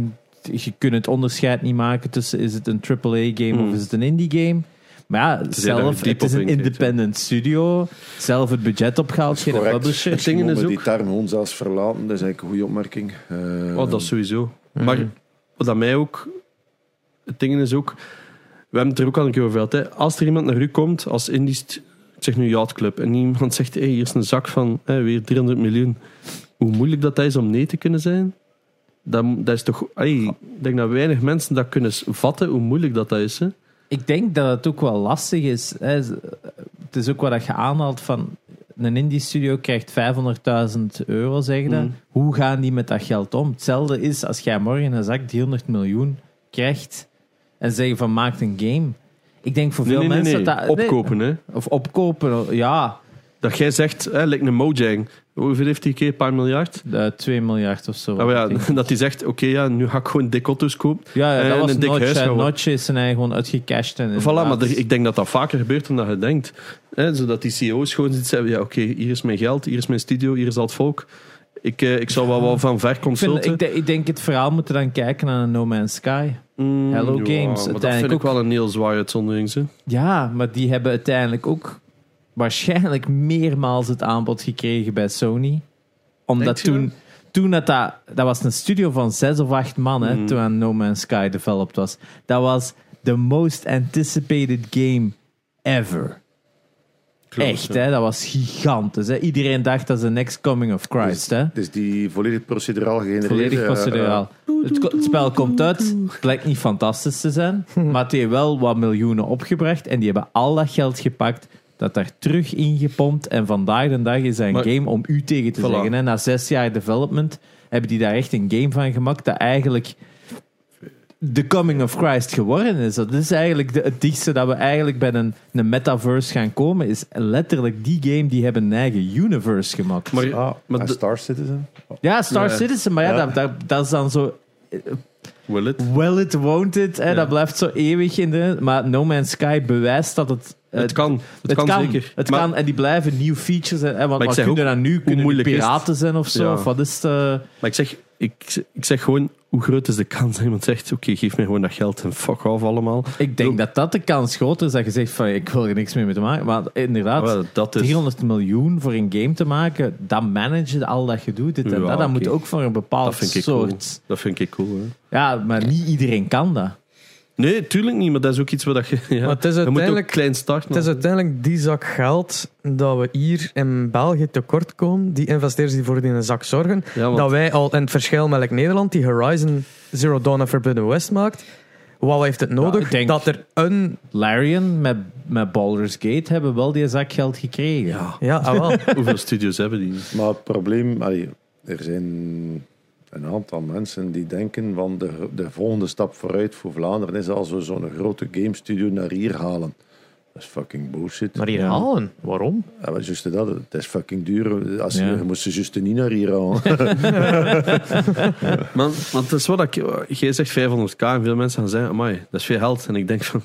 Je kunt het onderscheid niet maken tussen is het een AAA game Hmm. of is het een indie game. Maar ja, heel zelf, het is een independent studio. Zelf het budget opgehaald, geen Correct. publisher. Het ding is ook- die term gewoon zelfs verlaten, dat is eigenlijk een goede opmerking. Eh, Oh, dat is sowieso. Maar wat dat mij ook... Het ding is ook... We hebben het er ook al een keer over gehad. Hè. Als er iemand naar u komt, als Indisch... Ik zeg nu Yacht Club. En iemand zegt, hey, hier is een zak van hè, weer 300 miljoen. Hoe moeilijk dat is om nee te kunnen zijn. Dat, dat is toch... Hey, ik denk dat weinig mensen dat kunnen vatten, hoe moeilijk dat, dat is. Hè. Ik denk dat het ook wel lastig is. Hè. Het is ook wat je aanhaalt van. een indie studio krijgt 500.000 euro, zeg je. Mm. Hoe gaan die met dat geld om? Hetzelfde is als jij morgen een zak 300 miljoen krijgt en zeggen van maakt een game. Ik denk voor veel nee, nee, mensen nee. dat Opkopen, hè. of opkopen, ja. Dat jij zegt, hè, lijkt een Mojang. Hoeveel heeft die keer? Een paar miljard? De 2 miljard of zo. Ah, ik ja, dat hij zegt, oké, ja, nu ga ik gewoon dik auto's kopen. Ja, ja, dat En was een dik Notch. huis gaan Notch is zijn eigen gewoon uitgecashed. En Voilà, maar er- ik denk dat dat vaker gebeurt dan dat je denkt. Hè, zodat die CEO's gewoon zitten zeggen, ja, oké, hier is mijn geld, hier is mijn studio, hier is al het volk. Ik, eh, ik zal wel wat van ver ik, vind, ik, denk- ik denk het verhaal moeten dan kijken naar No Man's Sky. Mm, Hello ja, Games, Maar dat vind ik ook- wel een heel zwaar uitzondering. Hè. Ja, maar die hebben uiteindelijk ook waarschijnlijk meermaals het aanbod gekregen bij Sony. Omdat toen, toen dat, dat, dat was een studio van zes of acht man, hè, Mm. toen aan No Man's Sky developed was. Dat was the most anticipated game ever. Klopt, Echt, ja. hè? dat was gigantisch. Hè? Iedereen dacht dat is the next coming of Christ. Hè? Dus die volledig proceduraal gegenereerd. Volledig eh, proceduraal. Het, ko- het spel komt uit, het blijkt niet fantastisch te zijn, maar het heeft wel wat miljoenen opgebracht en die hebben al dat geld gepakt, dat daar terug ingepompt en vandaag de dag is dat een Maar- game om u tegen te Voilà. zeggen. Hè. Na zes jaar development hebben die daar echt een game van gemaakt dat eigenlijk de coming of Christ geworden is. Dat is eigenlijk de, het dichtste dat we eigenlijk bij een, een metaverse gaan komen, is letterlijk die game die hebben een eigen universe gemaakt. Maar, eh, ah, maar en de- Star Citizen. Ja, Star Ja. Citizen, maar ja, Ja. Dat, dat, dat is dan zo. Will it? Well it, won't it. Hè, Ja. Dat blijft zo eeuwig in de. Maar No Man's Sky bewijst dat het. Het kan, het, Het kan, kan, zeker. Het Maar- kan en die blijven nieuwe features. Hè, want ik wat kunnen dan nu? Kunnen is piraten zijn of zo? Ja. Of wat is het? eh? Maar ik zeg, ik, ik zeg gewoon, hoe groot is de kans dat iemand zegt, oké, geef mij gewoon dat geld en fuck off allemaal. Ik denk dat dat de kans groter is dat je zegt van ik wil er niks meer mee te maken. Maar inderdaad, dat is... 300 miljoen voor een game te maken, dat manage je al dat je doet. Dit en Ja, dat, dat moet ook voor een bepaald Dat vind ik cool. soort. Dat vind ik cool, hè. Ja, maar niet iedereen kan dat. Nee, tuurlijk niet, maar dat is ook iets wat dat je... Ja, Maar het is uiteindelijk- klein starten. Het is uiteindelijk die zak geld dat we hier in België tekort komen. Die investeerders die voor die een zak zorgen. ja, want- Dat wij al in het verschil met like, Nederland, die Horizon Zero Dawn of Forbidden West maakt. Wat heeft het nodig? Dat er een. Larian met, met Baldur's Gate hebben wel die zak geld gekregen. ja, Ja, ah, wel. hoeveel studios hebben die? Maar het probleem, allee, er zijn een aantal mensen die denken van de, de volgende stap vooruit voor Vlaanderen is als we zo'n grote game studio naar hier halen. Dat is fucking bullshit. Maar hier Ja. halen. Waarom? Ja, maar juist dat, het is fucking duur. Als je, Ja. je moest ze juist niet naar hier halen. Man, want het is wat ik... Jij zegt 500k en veel mensen gaan zeggen, amai, dat is veel geld. En ik denk van,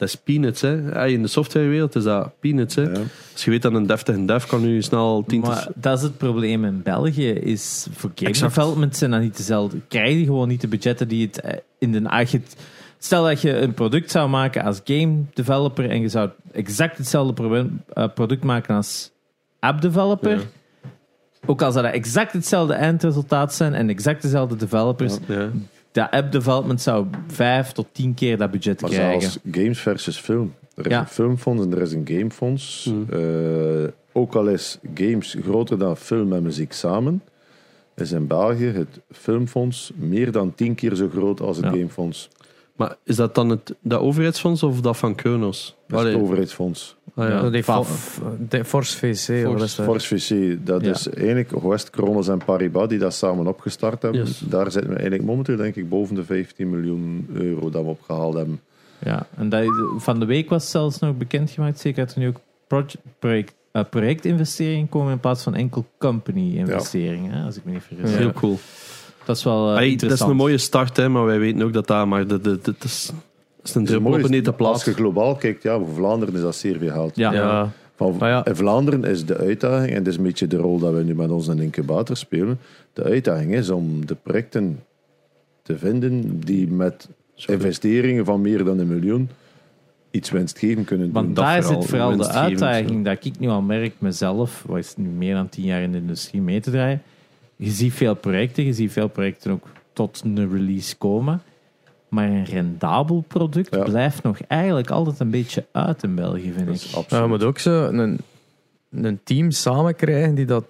dat is peanuts, hè. In de softwarewereld is dat peanuts, hè. Ja. Als je weet dat een deftige dev kan nu snel 10 Maar dat is het probleem in België. Is voor game Exact. development zijn dat niet dezelfde. Krijg je gewoon niet de budgetten die het eh, in de het- Stel dat je een product zou maken als game developer en je zou exact hetzelfde eh, product maken als app developer. Ja. Ook als dat exact hetzelfde eindresultaat zijn en exact dezelfde developers. Ja. Dat app development zou vijf tot tien keer dat budget Maar krijgen. zelfs games versus film. Er is Ja. een filmfonds en er is een gamefonds. Hmm. Eh, ook al is games groter dan film en muziek samen, is in België het filmfonds meer dan tien keer zo groot als het Ja. gamefonds. Maar is dat dan het dat overheidsfonds of dat van Kronos? Dat is het overheidsfonds. ah, ja. Die de Force VC. wat is dat? Force VC, dat Ja. is eigenlijk West Kronos en Paribas die dat samen opgestart hebben. Yes. Daar zitten we eigenlijk momenteel denk ik boven de 15 miljoen euro dat we opgehaald hebben. Ja, en dat, van de week was zelfs nog bekendgemaakt, zeker dat er nu ook project, project, eh, projectinvesteringen komen in plaats van enkel company-investeringen, hè, als ik me niet vergis. Ja. Heel cool. Dat is wel eh, Hey, dat is een mooie start, hè, maar wij weten ook dat dat maar de, de, de, dat is, dat is een Het is druppel op een is, als je globaal kijkt, ja, voor Vlaanderen is dat zeer veel geld. Ja, Ja. Van, Maar ja. In Vlaanderen is de uitdaging, en dat is een beetje de rol dat we nu met onze incubator spelen, de uitdaging is om de projecten te vinden die met investeringen van meer dan een miljoen iets winstgevend kunnen doen. Want dat daar vooral, zit vooral de uitdaging dat ik nu al merk mezelf, wat is nu meer dan tien jaar in de industrie mee te draaien. Je ziet veel projecten, je ziet veel projecten ook tot een release komen. Maar een rendabel product Ja. blijft nog eigenlijk altijd een beetje uit in België, vind Dat ik. is Ja, absoluut. je moet ook zo een, een team samen krijgen die, dat,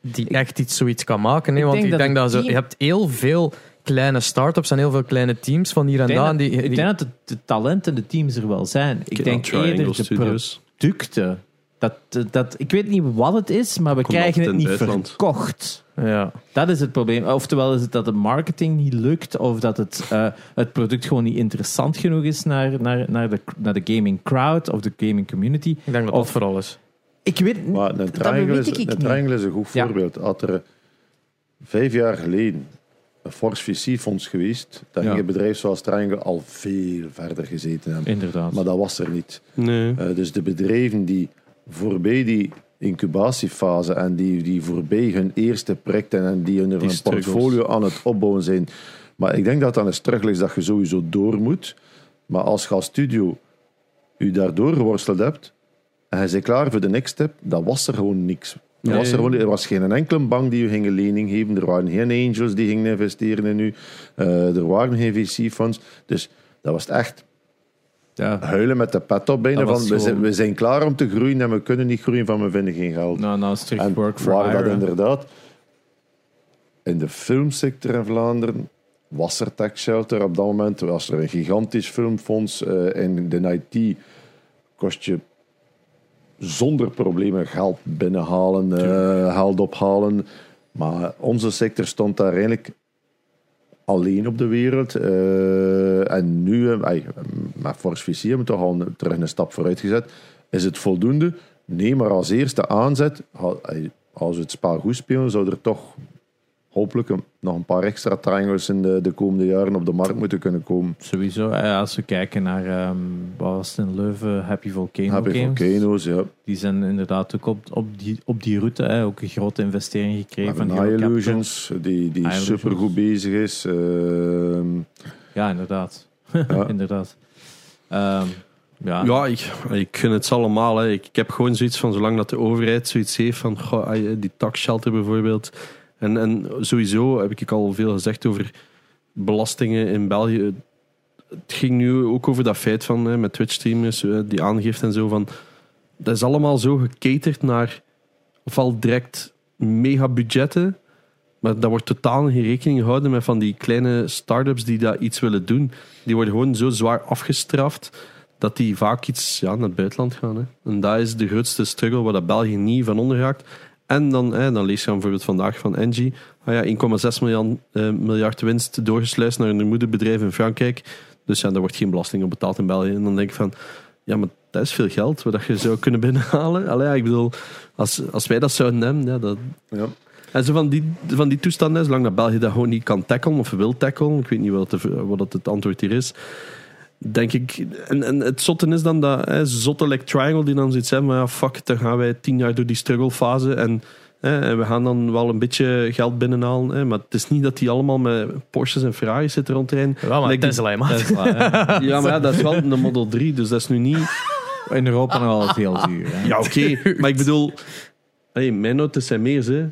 die echt iets, zoiets kan maken. Hè? Ik Want denk ik dat denk dat zo, team- je hebt heel veel kleine start-ups en heel veel kleine teams van hier en daar. Die, ik denk dat de, de talenten, de teams er wel zijn. Ik denk eerder de Studios. producten Dat, dat, ik weet niet wat het is, maar we Komt krijgen het niet verkocht. Ja. Dat is het probleem. Oftewel is het dat de marketing niet lukt, of dat het, eh, het product gewoon niet interessant genoeg is naar, naar, naar, de, naar de gaming crowd of de gaming community. Ik denk dat Of- dat vooral is. Ik weet Maar een dat triangle, weet is, ik een niet. triangle is een goed Ja. voorbeeld. Had er vijf jaar geleden een Force VC-fonds geweest, dan Ja. ging een bedrijf zoals Triangle al veel verder gezeten hebben. Inderdaad. Maar dat was er niet. Nee. Eh, dus de bedrijven die voorbij die incubatiefase en die, die voorbij hun eerste projecten en die hun een struggles. portfolio aan het opbouwen zijn. Maar ik denk dat dat een struggle is dat je sowieso door moet. Maar als je als studio je daardoor geworsteld hebt en je bent klaar voor de next step, dan was er gewoon niks. Er, was er, gewoon, er was geen enkele bank die je ging lening geven. Er waren geen angels die gingen investeren in u. Eh, er waren geen VC-fonds. Dus dat was echt ja. huilen met de pet op bijna. Van, we, zijn, we zijn klaar om te groeien en we kunnen niet groeien van we vinden geen geld. Nou, nou terug en work for waar dat inderdaad in de filmsector in Vlaanderen was er Tech Shelter op dat moment, was er een gigantisch filmfonds. eh in de IT kost je zonder problemen geld binnenhalen, eh geld ophalen. Maar onze sector stond daar eigenlijk alleen op de wereld. Eh, en nu, eh, met Force VC hebben we toch al een- terug een stap vooruit gezet. Is het voldoende? Nee, maar als eerste aanzet, als we het spel goed spelen, zou er toch hopelijk een- nog een paar extra triangles in de, de komende jaren op de markt moeten kunnen komen. Sowieso, als we kijken naar, ehm wat was het in Leuven, Happy Volcano Happy Games. Volcanoes, ja. Die zijn inderdaad ook op, op, die, op die route hè, ook een grote investering gekregen van Capital. Illusions, die, die Illusions. supergoed bezig is. Ehm, Ja, inderdaad. Ja. inderdaad. Ehm, ja. Ja, ik, ik gun het ze allemaal. Hè. Ik, ik heb gewoon zoiets van, zolang dat de overheid zoiets heeft van goh, die taxshelter bijvoorbeeld. En, en sowieso heb ik al veel gezegd over belastingen in België. Het ging nu ook over dat feit van met Twitch-streamers, eh, die aangifte en zo. Van, dat is allemaal zo gecaterd naar ofwel direct mega budgetten, maar daar wordt totaal geen rekening gehouden met van die kleine start-ups die dat iets willen doen. Die worden gewoon zo zwaar afgestraft dat die vaak iets ja, naar het buitenland gaan. Hè. En dat is de grootste struggle waar dat België niet van onder raakt. En dan, hè, dan lees je dan bijvoorbeeld vandaag van Engie. Ah ja, 1,6 miljard, eh, miljard winst doorgesluist naar een moederbedrijf in Frankrijk. Dus ja, daar wordt geen belasting op betaald in België. En dan denk ik van, ja, maar dat is veel geld wat je zou kunnen binnenhalen. Allee, ja, ik bedoel, als, als wij dat zouden hebben, ja, dat, ja. en zo van die, van die toestanden, zolang dat België dat gewoon niet kan tackelen of wil tackelen, ik weet niet wat, de, wat dat het antwoord hier is, denk ik... En, en het zotte is dan dat hè, zotte like Triangle die dan zoiets hebben, maar ja, fuck dan gaan wij tien jaar door die strugglefase en, hè, en we gaan dan wel een beetje geld binnenhalen. Hè, maar het is niet dat die allemaal met Porsches en Ferraris zitten rondrijden. Ja, maar Like die- Tesla, hè. Ja, maar ja, dat is wel een Model 3, dus dat is nu niet... In Europa nog wel veel duur. Hè. Ja, oké, maar ik bedoel... Hey, mijn auto's zijn meer, hè.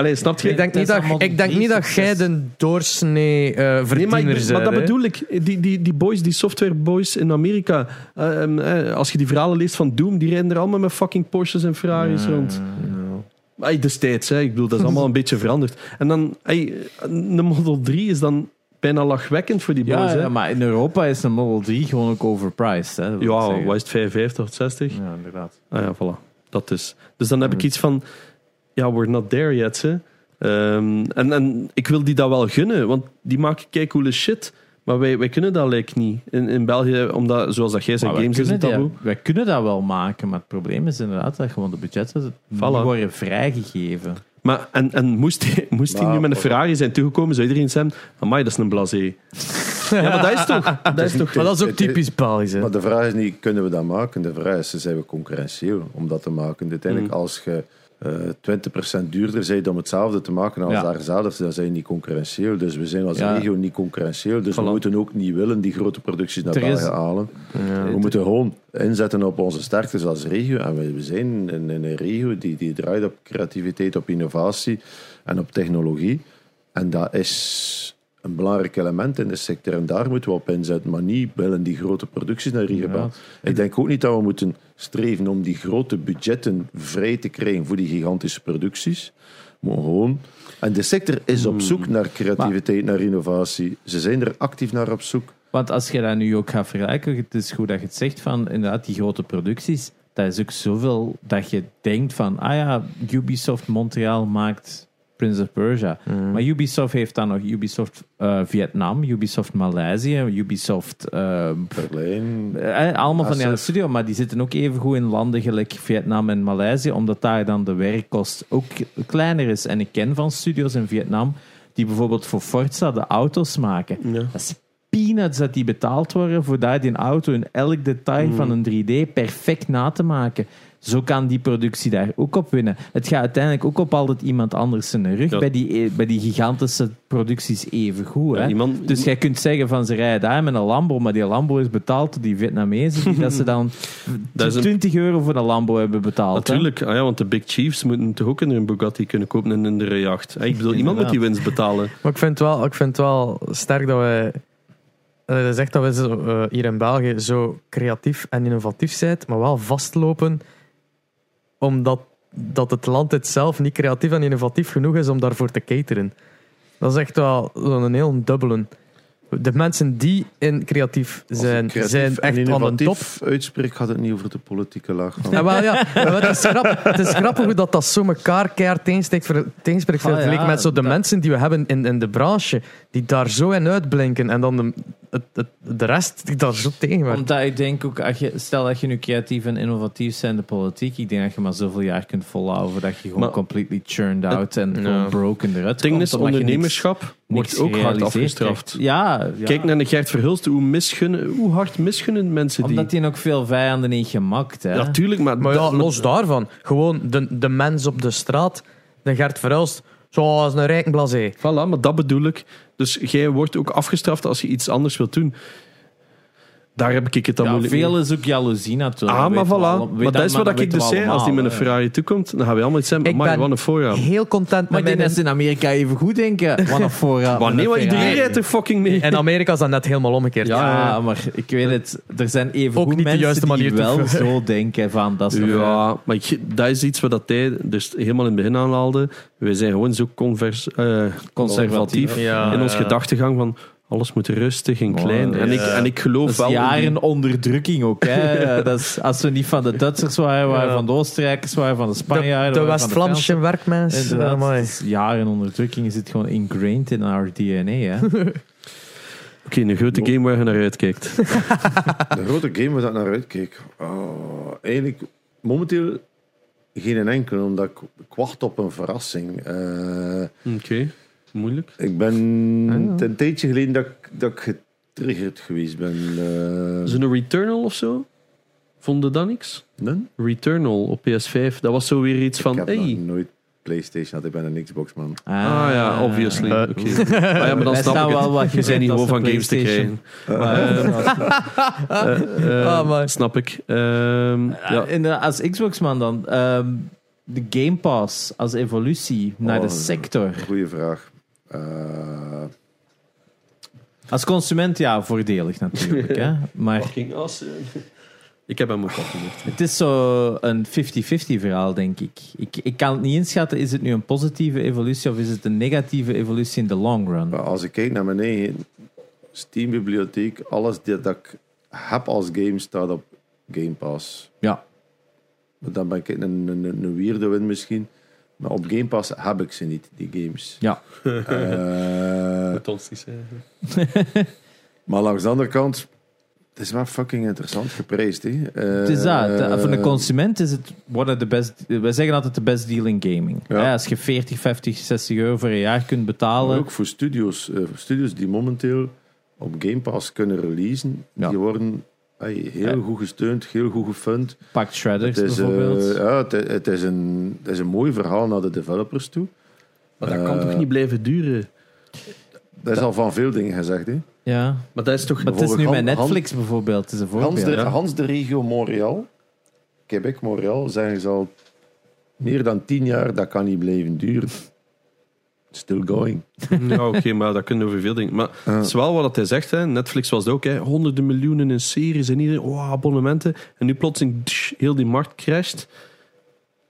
Allee, snap je? Ik denk niet dat, ik denk 3 niet dat jij de doorsnee eh Nee, verdiener maar, ik- bent. maar dat bedoel ik. Die, die, die boys, die software boys in Amerika. eh, ehm, eh, als je die verhalen leest van Doom, die rijden er allemaal met fucking Porsches en Ferraris rond. Ay, destijds, hè. ik bedoel, dat is allemaal een beetje veranderd. En dan, ay, een Model 3 is dan bijna lachwekkend voor die boys. Ja, hè. ja, maar in Europa is een Model 3 gewoon ook overpriced. Hè, Ja, is het, 55 of 60? Ja, inderdaad. Ah ja, voilà. Dat is. Dus dan heb ik iets van, ja, we're not there yet. Hè. Ehm, en, en ik wil die dat wel gunnen, want die maken keicoole shit. Maar wij, wij kunnen dat lijkt niet in, in België, omdat, zoals dat jij zei, games is een taboe. die- wij kunnen dat wel maken, maar het probleem is inderdaad dat gewoon de budgetten niet Voilà. worden vrijgegeven. Maar, en, en moest hij, moest hij nu met een Ferrari zijn toegekomen, zou iedereen zeggen, amai, dat is een blasé. ja, maar dat is toch... Dat is toch Maar dat is ook typisch Belgisch. Maar de vraag is niet, kunnen we dat maken? De vraag is, zijn we concurrentieel om dat te maken? Uiteindelijk, Mm. als je 20% duurder bent om hetzelfde te maken als Ja. daar zelf, dan zijn niet concurrentieel. Dus we zijn als Ja. regio niet concurrentieel. Dus we moeten ook niet willen die grote producties naar België halen. We moeten gewoon inzetten op onze sterktes als regio. En we, we zijn in, in een regio die, die draait op creativiteit, op innovatie en op technologie. En dat is een belangrijk element in de sector. En daar moeten we op inzetten, maar niet willen die grote producties naar hier. Inderdaad. Ik denk ook niet dat we moeten streven om die grote budgetten vrij te krijgen voor die gigantische producties. Maar gewoon... En de sector is op zoek naar creativiteit, naar innovatie. Ze zijn er actief naar op zoek. Want als je dat nu ook gaat vergelijken, het is goed dat je het zegt van inderdaad die grote producties, dat is ook zoveel dat je denkt van, ah ja, Ubisoft Montreal maakt Prince of Persia. Maar Ubisoft heeft dan nog Ubisoft eh, Vietnam, Ubisoft Maleisië, Ubisoft... eh, Berlijn. eh, allemaal van die studio, maar die zitten ook even goed in landen gelijk Vietnam en Maleisië, omdat daar dan de werkkost ook kleiner is. En ik ken van studios in Vietnam die bijvoorbeeld voor Forza de auto's maken. Ja. Dat is peanuts dat die betaald worden voor daar die auto in elk detail van een 3D perfect na te maken. Zo kan die productie daar ook op winnen. Het gaat uiteindelijk ook op altijd iemand anders zijn rug. Ja. Bij, die, bij die gigantische producties even goed. Ja, hè? iemand- dus jij kunt zeggen van ze rijden daar met een Lambo, maar die Lambo is betaald door die Vietnamezen die dat ze dan Dat is een- 20 euro voor een Lambo hebben betaald. hè? Natuurlijk, ah ja, want de Big Chiefs moeten toch ook in een Bugatti kunnen kopen en in de jacht. Ik bedoel, iemand moet die winst betalen. Maar ik vind het wel, ik vind het wel sterk dat wij. eh, Dat is echt dat we zo, eh, hier in België zo creatief en innovatief zijn, maar wel vastlopen omdat dat het land het zelf niet creatief en innovatief genoeg is om daarvoor te cateren. Dat is echt wel zo'n heel dubbele. De mensen die in creatief zijn, creatief zijn en echt aan de top. uitspreek, gaat het niet over de politieke laag. Ja, wel, ja. Maar het, is grappig, het is grappig hoe dat, dat zo elkaar keihard tegensteekt ver- tegenspreekt Ah, ja, vergeleken met zo de dat- mensen die we hebben in, in de branche, die daar zo in uitblinken en dan de, het, het, de rest die daar zo tegen werkt. Omdat ik denk ook, als je, stel dat je nu creatief en innovatief bent in de politiek, ik denk dat je maar zoveel jaar kunt volhouden voordat je gewoon Maar- completely churned out en Ja. gewoon broken eruit Het ding is, omdat niks- ondernemerschap niks wordt ook hard afgestraft. Ja, ja. Kijk naar de Gert Verhulst, hoe, misgunnen, hoe hard misgunnen mensen die. omdat hij ook veel vijanden heeft gemaakt. Hè? Natuurlijk, maar, Maar ja, dat- los daarvan, gewoon de, de mens op de straat, de Gert Verhulst, zoals een rijken blasé. Voilà, maar dat bedoel ik. Dus jij wordt ook afgestraft als je iets anders wilt doen. Daar heb ik het dan Ja, moeilijk veel mee. is ook jaloezie natuurlijk. Ah, maar voilà. maar dat is wat ik dus zei. Als die met een. Ferrari toekomt, dan gaan we allemaal iets zeggen. Ik Maar ben wat een voorraad. Heel content Maar met mijn... ze in Amerika even goed denken. Wat een voorraad. Maar nee, maar iedereen rijdt er fucking mee. In Amerika is dat net helemaal omgekeerd. Ja, maar ik weet het. Er zijn even Ook niet de mensen juiste die manier te wel zo denken van dat is Ja, maar ik, dat is iets wat dat hij dus helemaal in het begin aanhaalde. Wij zijn gewoon zo convers, eh, conservatief Ja, in ons gedachtegang van alles moet rustig en klein. en, ik, en ik geloof Dat is wel... in jaren onderdrukking ook. Hè. Dat is, als we niet van de Duitsers waren, waren Ja. van de Oostenrijkers, waren van de De, Spanjaarden. de West-Vlaamse werkmens. Het is jaren onderdrukking zit gewoon ingrained in our DNA. Hè. Oké, een grote game waar je naar uitkijkt. De grote game waar ik naar uitkeek. Oh, eigenlijk momenteel geen enkele, omdat ik, ik wacht op een verrassing. Eh, Oké, moeilijk. ik ben Ah, ja. een tijdje geleden dat, ik- dat ik getriggerd geweest ben. eh Zo'n Returnal of zo? Vonden dat niks? nee? Returnal op PS5, dat was zo weer iets van... ik heb Hey. nog nooit PlayStation gehad, ik ben een Xbox man. Ah ja, obviously. Eh. Oké. Ah, ja, maar dan snap ik wel wat het. je Je zijn niet gewoon van games te krijgen. Eh, Ah, maar- snap ik. Ehm, ja. Ja. In de, als Xbox-man dan, ehm, de Game Pass als evolutie naar Oh, de sector. Goeie vraag. Eh, Als consument, ja, voordelig natuurlijk. hè. Maar Fucking awesome. Ik heb hem ook gehoord. het is zo een 50-50 verhaal, denk ik. ik. Ik kan het niet inschatten, is het nu een positieve evolutie of is het een negatieve evolutie in de long run? als ik kijk naar mijn eigen Steam-bibliotheek, alles dat, dat ik heb als game staat op Game Pass. Ja. Dan ben ik een, een, een, een weirdo in misschien. Maar op Game Pass heb ik ze niet, die games. Ja. Eh, zeggen. maar langs de andere kant, het is wel fucking interessant geprijsd. Hè. Het is dat. Eh, Voor de consument is het one of the best. Wij zeggen altijd de best deal in gaming. Ja. Ja, als je 40, 50, 60 euro voor een jaar kunt Maar betalen. ook voor studios, eh, studios die momenteel op Game Pass kunnen releasen, Ja. die worden heel Ja. goed gesteund, heel goed gefund. Pakt Shredders Het is, eh, bijvoorbeeld. ja, het, het, is een, het is een mooi verhaal naar de developers toe. Maar dat kan Eh, toch niet blijven duren? Dat is al van veel dingen gezegd. Hè. ja. Maar dat is toch... Maar het is nu Han- Netflix bijvoorbeeld. Het is een voorbeeld. Hans de, ja. Hans de regio Montreal, Quebec, Montreal, zeggen ze al meer dan tien jaar, dat kan niet blijven duren. Still going. Ja, oké, maar dat kunnen we over veel dingen. Maar het is wel wat hij zegt. Hè. Netflix was het ook. Hè. Honderden miljoenen in series en iedereen. Oh, abonnementen. En nu plotseling tsch, heel die markt crasht.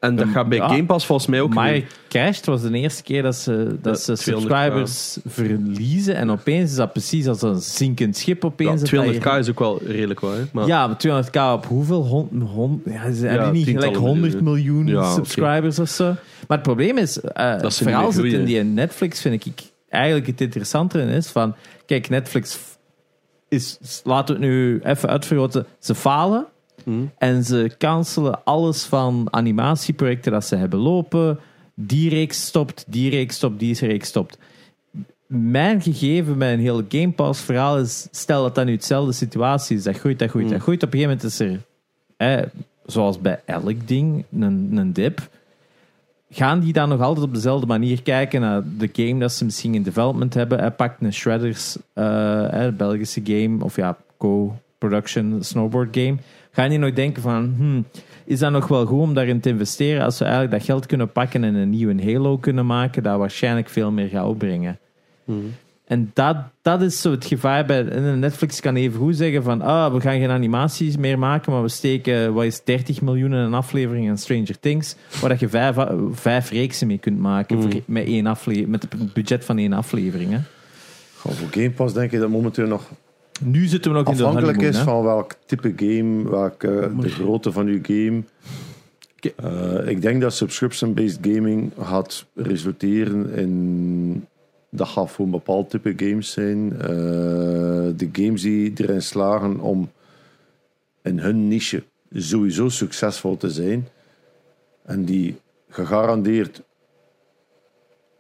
En dat gaat bij ja. Game Pass volgens mij ook Maar. Crashed was de eerste keer dat ze, dat Ja, ze 200k. subscribers verliezen. En opeens is dat precies als een zinkend schip Ja, opeens. dat 200k dat je- is ook wel redelijk hè. Maar Ja, maar 200k op hoeveel? Hon, hon, ja, ze hebben niet gelijk 100 miljoen Ja, subscribers of zo. Maar het probleem is, eh Dat zit in die Netflix, vind ik eigenlijk het interessante in is van, kijk, Netflix is, laten we het nu even uitvergroten, ze falen En ze cancelen alles van animatieprojecten dat ze hebben lopen. Die reeks stopt, die reeks stopt, die reeks stopt. Mijn gegeven met een hele Game Pass verhaal is, stel dat dat nu hetzelfde situatie is, dat groeit, dat groeit, dat Mm. groeit. Op een gegeven moment is er, hè, zoals bij elk ding, een, een dip. Gaan die dan nog altijd op dezelfde manier kijken naar de game dat ze misschien in development hebben? Hij pakt een Shredders, eh, Belgische game, of ja, co-production snowboard game. Gaan die nog denken van, hmm, is dat nog wel goed om daarin te investeren als we eigenlijk dat geld kunnen pakken en een nieuwe Halo kunnen maken, dat waarschijnlijk veel meer gaat opbrengen? Mhm. En dat, dat is zo het gevaar bij Netflix kan even goed zeggen van ah, we gaan geen animaties meer maken, maar we steken wat is 30 miljoen in een aflevering aan Stranger Things, waar dat je vijf, vijf reeksen mee kunt maken Mm. voor- met, één afle met het budget van één aflevering. Hè. Goh, voor Game Pass denk ik dat momenteel nog Nu zitten we nog in de afhankelijk is hè. van welk type game, welke de grootte van uw game. Eh, ik denk dat subscription-based gaming gaat resulteren in dat gaat voor een bepaald type games zijn. Eh, de games die erin slagen om in hun niche sowieso succesvol te zijn en die gegarandeerd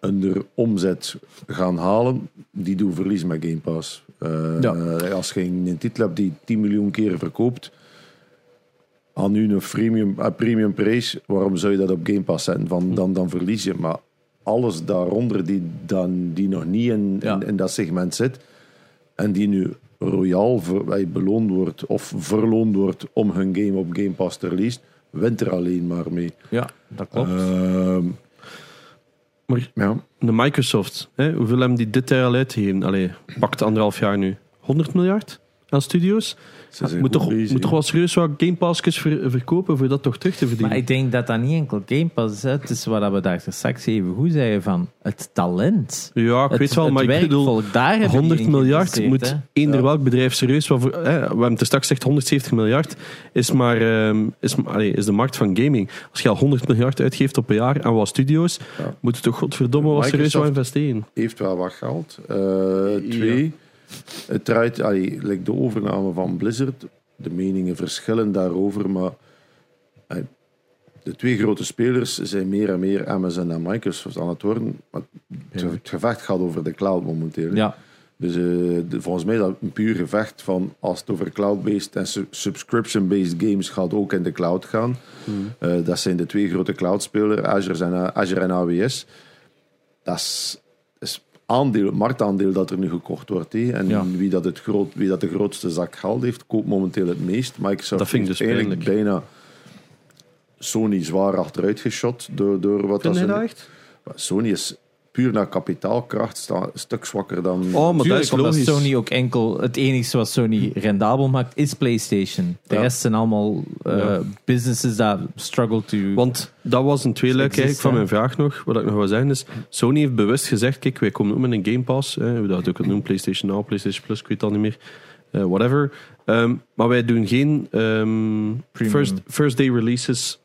een omzet gaan halen, die doen verlies met Game Pass. Eh, Ja. Als je een titel hebt die 10 miljoen keer verkoopt, aan nu een premium, een premium prijs, waarom zou je dat op Game Pass zetten? Van, dan, dan verlies je. Maar alles daaronder die, dan, die nog niet in, Ja. in, in dat segment zit en die nu royaal eh, beloond wordt of verloond wordt om hun game op Game Pass te release, wint er alleen maar mee. Ja, dat klopt. Ehm, Maar ja. de Microsoft, hè, hoeveel hebben die dit jaar al uitgegeven? Allee, pakt anderhalf jaar nu. 100 miljard aan studio's? Ze zijn Moet toch, bezig, moet toch wel serieus wat Game Passjes ver- verkopen voor dat toch terug te verdienen? Maar ik denk dat dat niet enkel Game Pass is. Het is wat we daar straks even goed zeggen van het talent. ja, ik het, weet wel, maar ik bedoel... werkvolk, daar hebben die 100 in miljard moet eender Ja. welk bedrijf serieus. Wat voor, hè, we hebben het er straks gezegd, 170 miljard is, maar, ehm, is, maar- allee, is de markt van gaming. Als je al 100 miljard uitgeeft op een jaar aan wat studio's, Ja. moet je toch godverdomme wat serieus wat investeren. heeft wel wat geld. Eh, twee, draait, allee, like de overname van Blizzard, de meningen verschillen daarover, maar allee, de twee grote spelers zijn meer en meer Amazon en Microsoft aan het worden. Maar het, het gevecht gaat over de cloud momenteel. Ja, Dus eh, de- volgens mij is dat een puur gevecht van als het over cloud-based en su- subscription-based games gaat ook in de cloud gaan. Eh, dat zijn de twee grote cloudspelers, Azure en, Azure en AWS. Dat is aandeel, marktaandeel dat er nu gekocht wordt. En Ja. wie, dat het groot, wie dat de grootste zak geld heeft, koopt momenteel het meest. Microsoft Dat vind ik heeft dus eigenlijk bijna Sony zwaar achteruit geschot door, door wat Vind dat ze- dat echt? Sony is puur naar kapitaalkracht sta- een stuk zwakker dan... Oh, maar dat is omdat logisch. Sony ook enkel... Het enige wat Sony rendabel maakt, is PlayStation. De Ja. rest zijn allemaal eh, Ja. businesses that struggle to... Want dat was een tweeluik eigenlijk van mijn vraag nog. Wat ik nog wil zeggen is, Sony heeft bewust gezegd, kijk, wij komen ook met een Game Pass. Hè, hoe dat ook het noemen, PlayStation Now, PlayStation Plus, ik weet het al niet meer. Eh, whatever. Ehm, maar wij doen geen ehm, first, first day releases,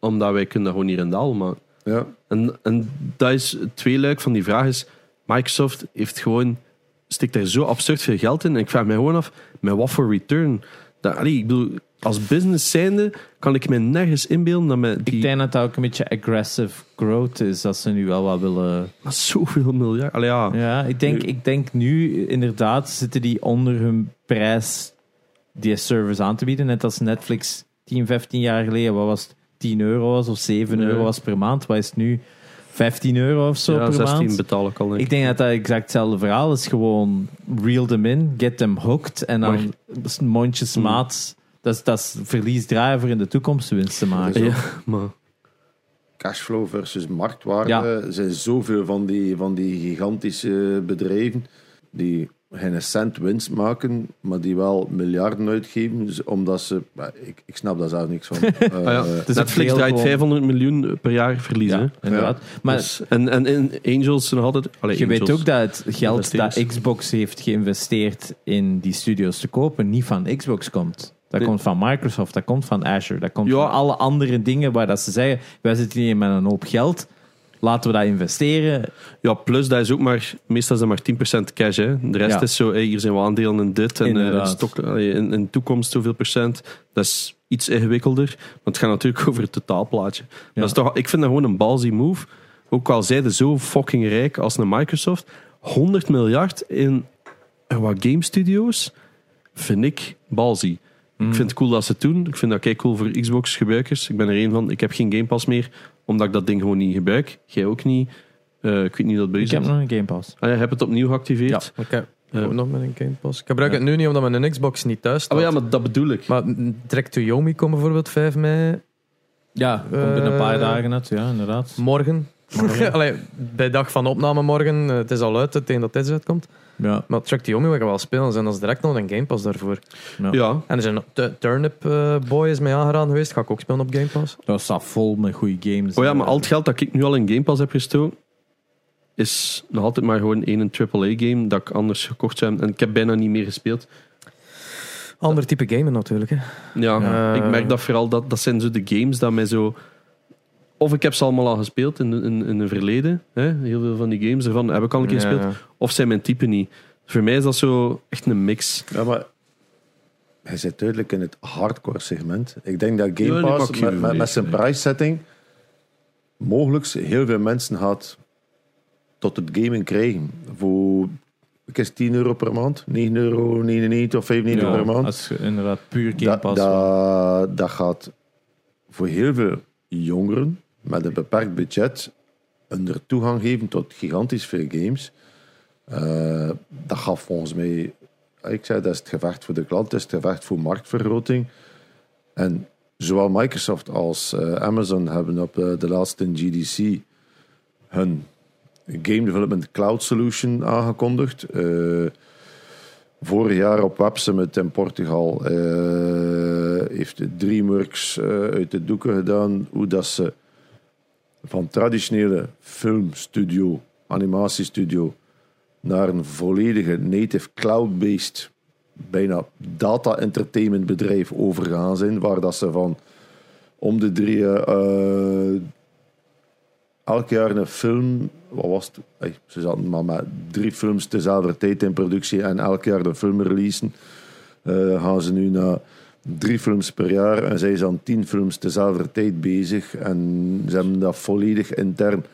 omdat wij kunnen dat gewoon niet rendabel maken. Ja, En, en dat is het tweeluik van die vraag is, Microsoft heeft gewoon, stikt daar zo absurd veel geld in. En ik vraag me gewoon af, met wat voor return? Dat, allee, ik bedoel, als business zijnde kan ik me nergens inbeelden dat met die... Ik denk dat dat ook een beetje aggressive growth is, dat ze nu wel wat willen... Maar zoveel miljard. Allee, ja. Ja, ik denk, ik denk nu inderdaad zitten die onder hun prijs die service aan te bieden. Net als Netflix 10, 15 jaar geleden, wat was het, 10 euro was of 7 Ja. euro was per maand. Wat is het nu? 15 euro of zo ja, per 16 maand? betaal ik al. denk ik. Ik denk dat dat exact hetzelfde verhaal is. Gewoon reel them in, get them hooked en dan mondjesmaat. Dat is, dat is verliesdrijver in de toekomst winst te maken. Ja, maar... cashflow versus marktwaarde. Ja. Er zijn zoveel van die, van die gigantische bedrijven die geen cent winst maken, maar die wel miljarden uitgeven, dus omdat ze... Ik, ik snap daar zelf niks van. Ah, ja. Eh, Het is ook Netflix draait gewoon- 500 miljoen per jaar verliezen. Ja, inderdaad. Maar Dus- en, en in Angels nog altijd... Allee, je weet ook dat het geld dat. Xbox heeft geïnvesteerd in die studios te kopen, niet van Xbox komt. Dat Nee. komt van Microsoft, dat komt van Azure, dat komt Ja. van alle andere dingen waar dat ze zeggen, wij zitten hier met een hoop geld, laten we dat investeren. Ja, plus dat is ook maar... Meestal is dat maar 10% cash. Hè. De rest Ja. is zo, hey, hier zijn we aandelen in dit. En eh, stok, in, in toekomst zoveel procent. Dat is iets ingewikkelder. Want het gaat natuurlijk over het totaalplaatje. Dat is toch, ik vind dat gewoon een ballsy move. Ook al zijde zo fucking rijk als een Microsoft. 100 miljard in wat game studios vind ik ballsy. Mm. Ik vind het cool dat ze het doen. Ik vind dat kei cool voor Xbox gebruikers. Ik ben er een van. Ik heb geen Game Pass meer, omdat ik dat ding gewoon niet gebruik. Jij ook niet. Eh, ik weet niet dat bij u Ik heb nog een Game Pass. Ah, ja, heb het opnieuw geactiveerd? Ik heb Ja. ook nog met een Game Pass. Ik gebruik het nu niet omdat mijn Xbox niet thuis staat. Oh ja, maar dat bedoel ik. Maar direct to Yomi komt bijvoorbeeld 5 mei Ja, komt binnen een paar Eh, dagen uit, ja, inderdaad. morgen. Allee, bij dag van opname morgen. eh, Het is al uit, het tegen dat dit uitkomt. Ja, Maar Track to Yomi wil ik wel spelen. En dat is direct nog een Game Pass daarvoor. ja, En er zijn Tu- Turnip eh, Boy is mij aangeraden geweest. Ga ik ook spelen op Game Pass. dat staat vol met goede games. oh ja, maar al het geld dat ik nu al in Game Pass heb gestoken, is nog altijd maar gewoon één AAA-game dat ik anders gekocht zou hebben. En ik heb bijna niet meer gespeeld. Ander type gamen natuurlijk. Hè. Ja, Ja. ik merk dat vooral, dat, dat zijn zo de games dat mij zo... Of ik heb ze allemaal al gespeeld in, in, in het verleden. Hè? Heel veel van die games ervan heb ik al een keer gespeeld. Ja. Of zijn mijn type niet. Voor mij is dat zo echt een mix. Ja, maar hij zit duidelijk in het hardcore segment. Ik denk dat Game Pass met, met, met zijn setting mogelijk heel veel mensen gaat tot het gaming krijgen. Voor ik is 10 euro per maand, 9,99 euro of 95 euro per maand. Als je inderdaad puur Game Dat, Pass. dat, dat gaat voor heel veel jongeren met een beperkt budget een toegang geven tot gigantisch veel games. Eh, dat gaat volgens mij, ik zei dat is het gevecht voor de klant, dat is het gevecht voor marktvergroting. En zowel Microsoft als eh, Amazon hebben op eh, de laatste GDC hun Game Development Cloud Solution aangekondigd. Eh, Vorig jaar op Web Summit in Portugal eh, heeft DreamWorks eh, uit de doeken gedaan hoe dat ze van traditionele filmstudio, animatiestudio, naar een volledige native cloud-based, bijna data-entertainment bedrijf overgegaan zijn, waar dat ze van om de drie eh, elk jaar een film, wat was het? Ze zaten maar met drie films tezelfde tijd in productie en elk jaar een film releasen. Eh, gaan ze nu naar drie films per jaar en zij zijn aan tien films tezelfde tijd bezig. En ze hebben dat volledig intern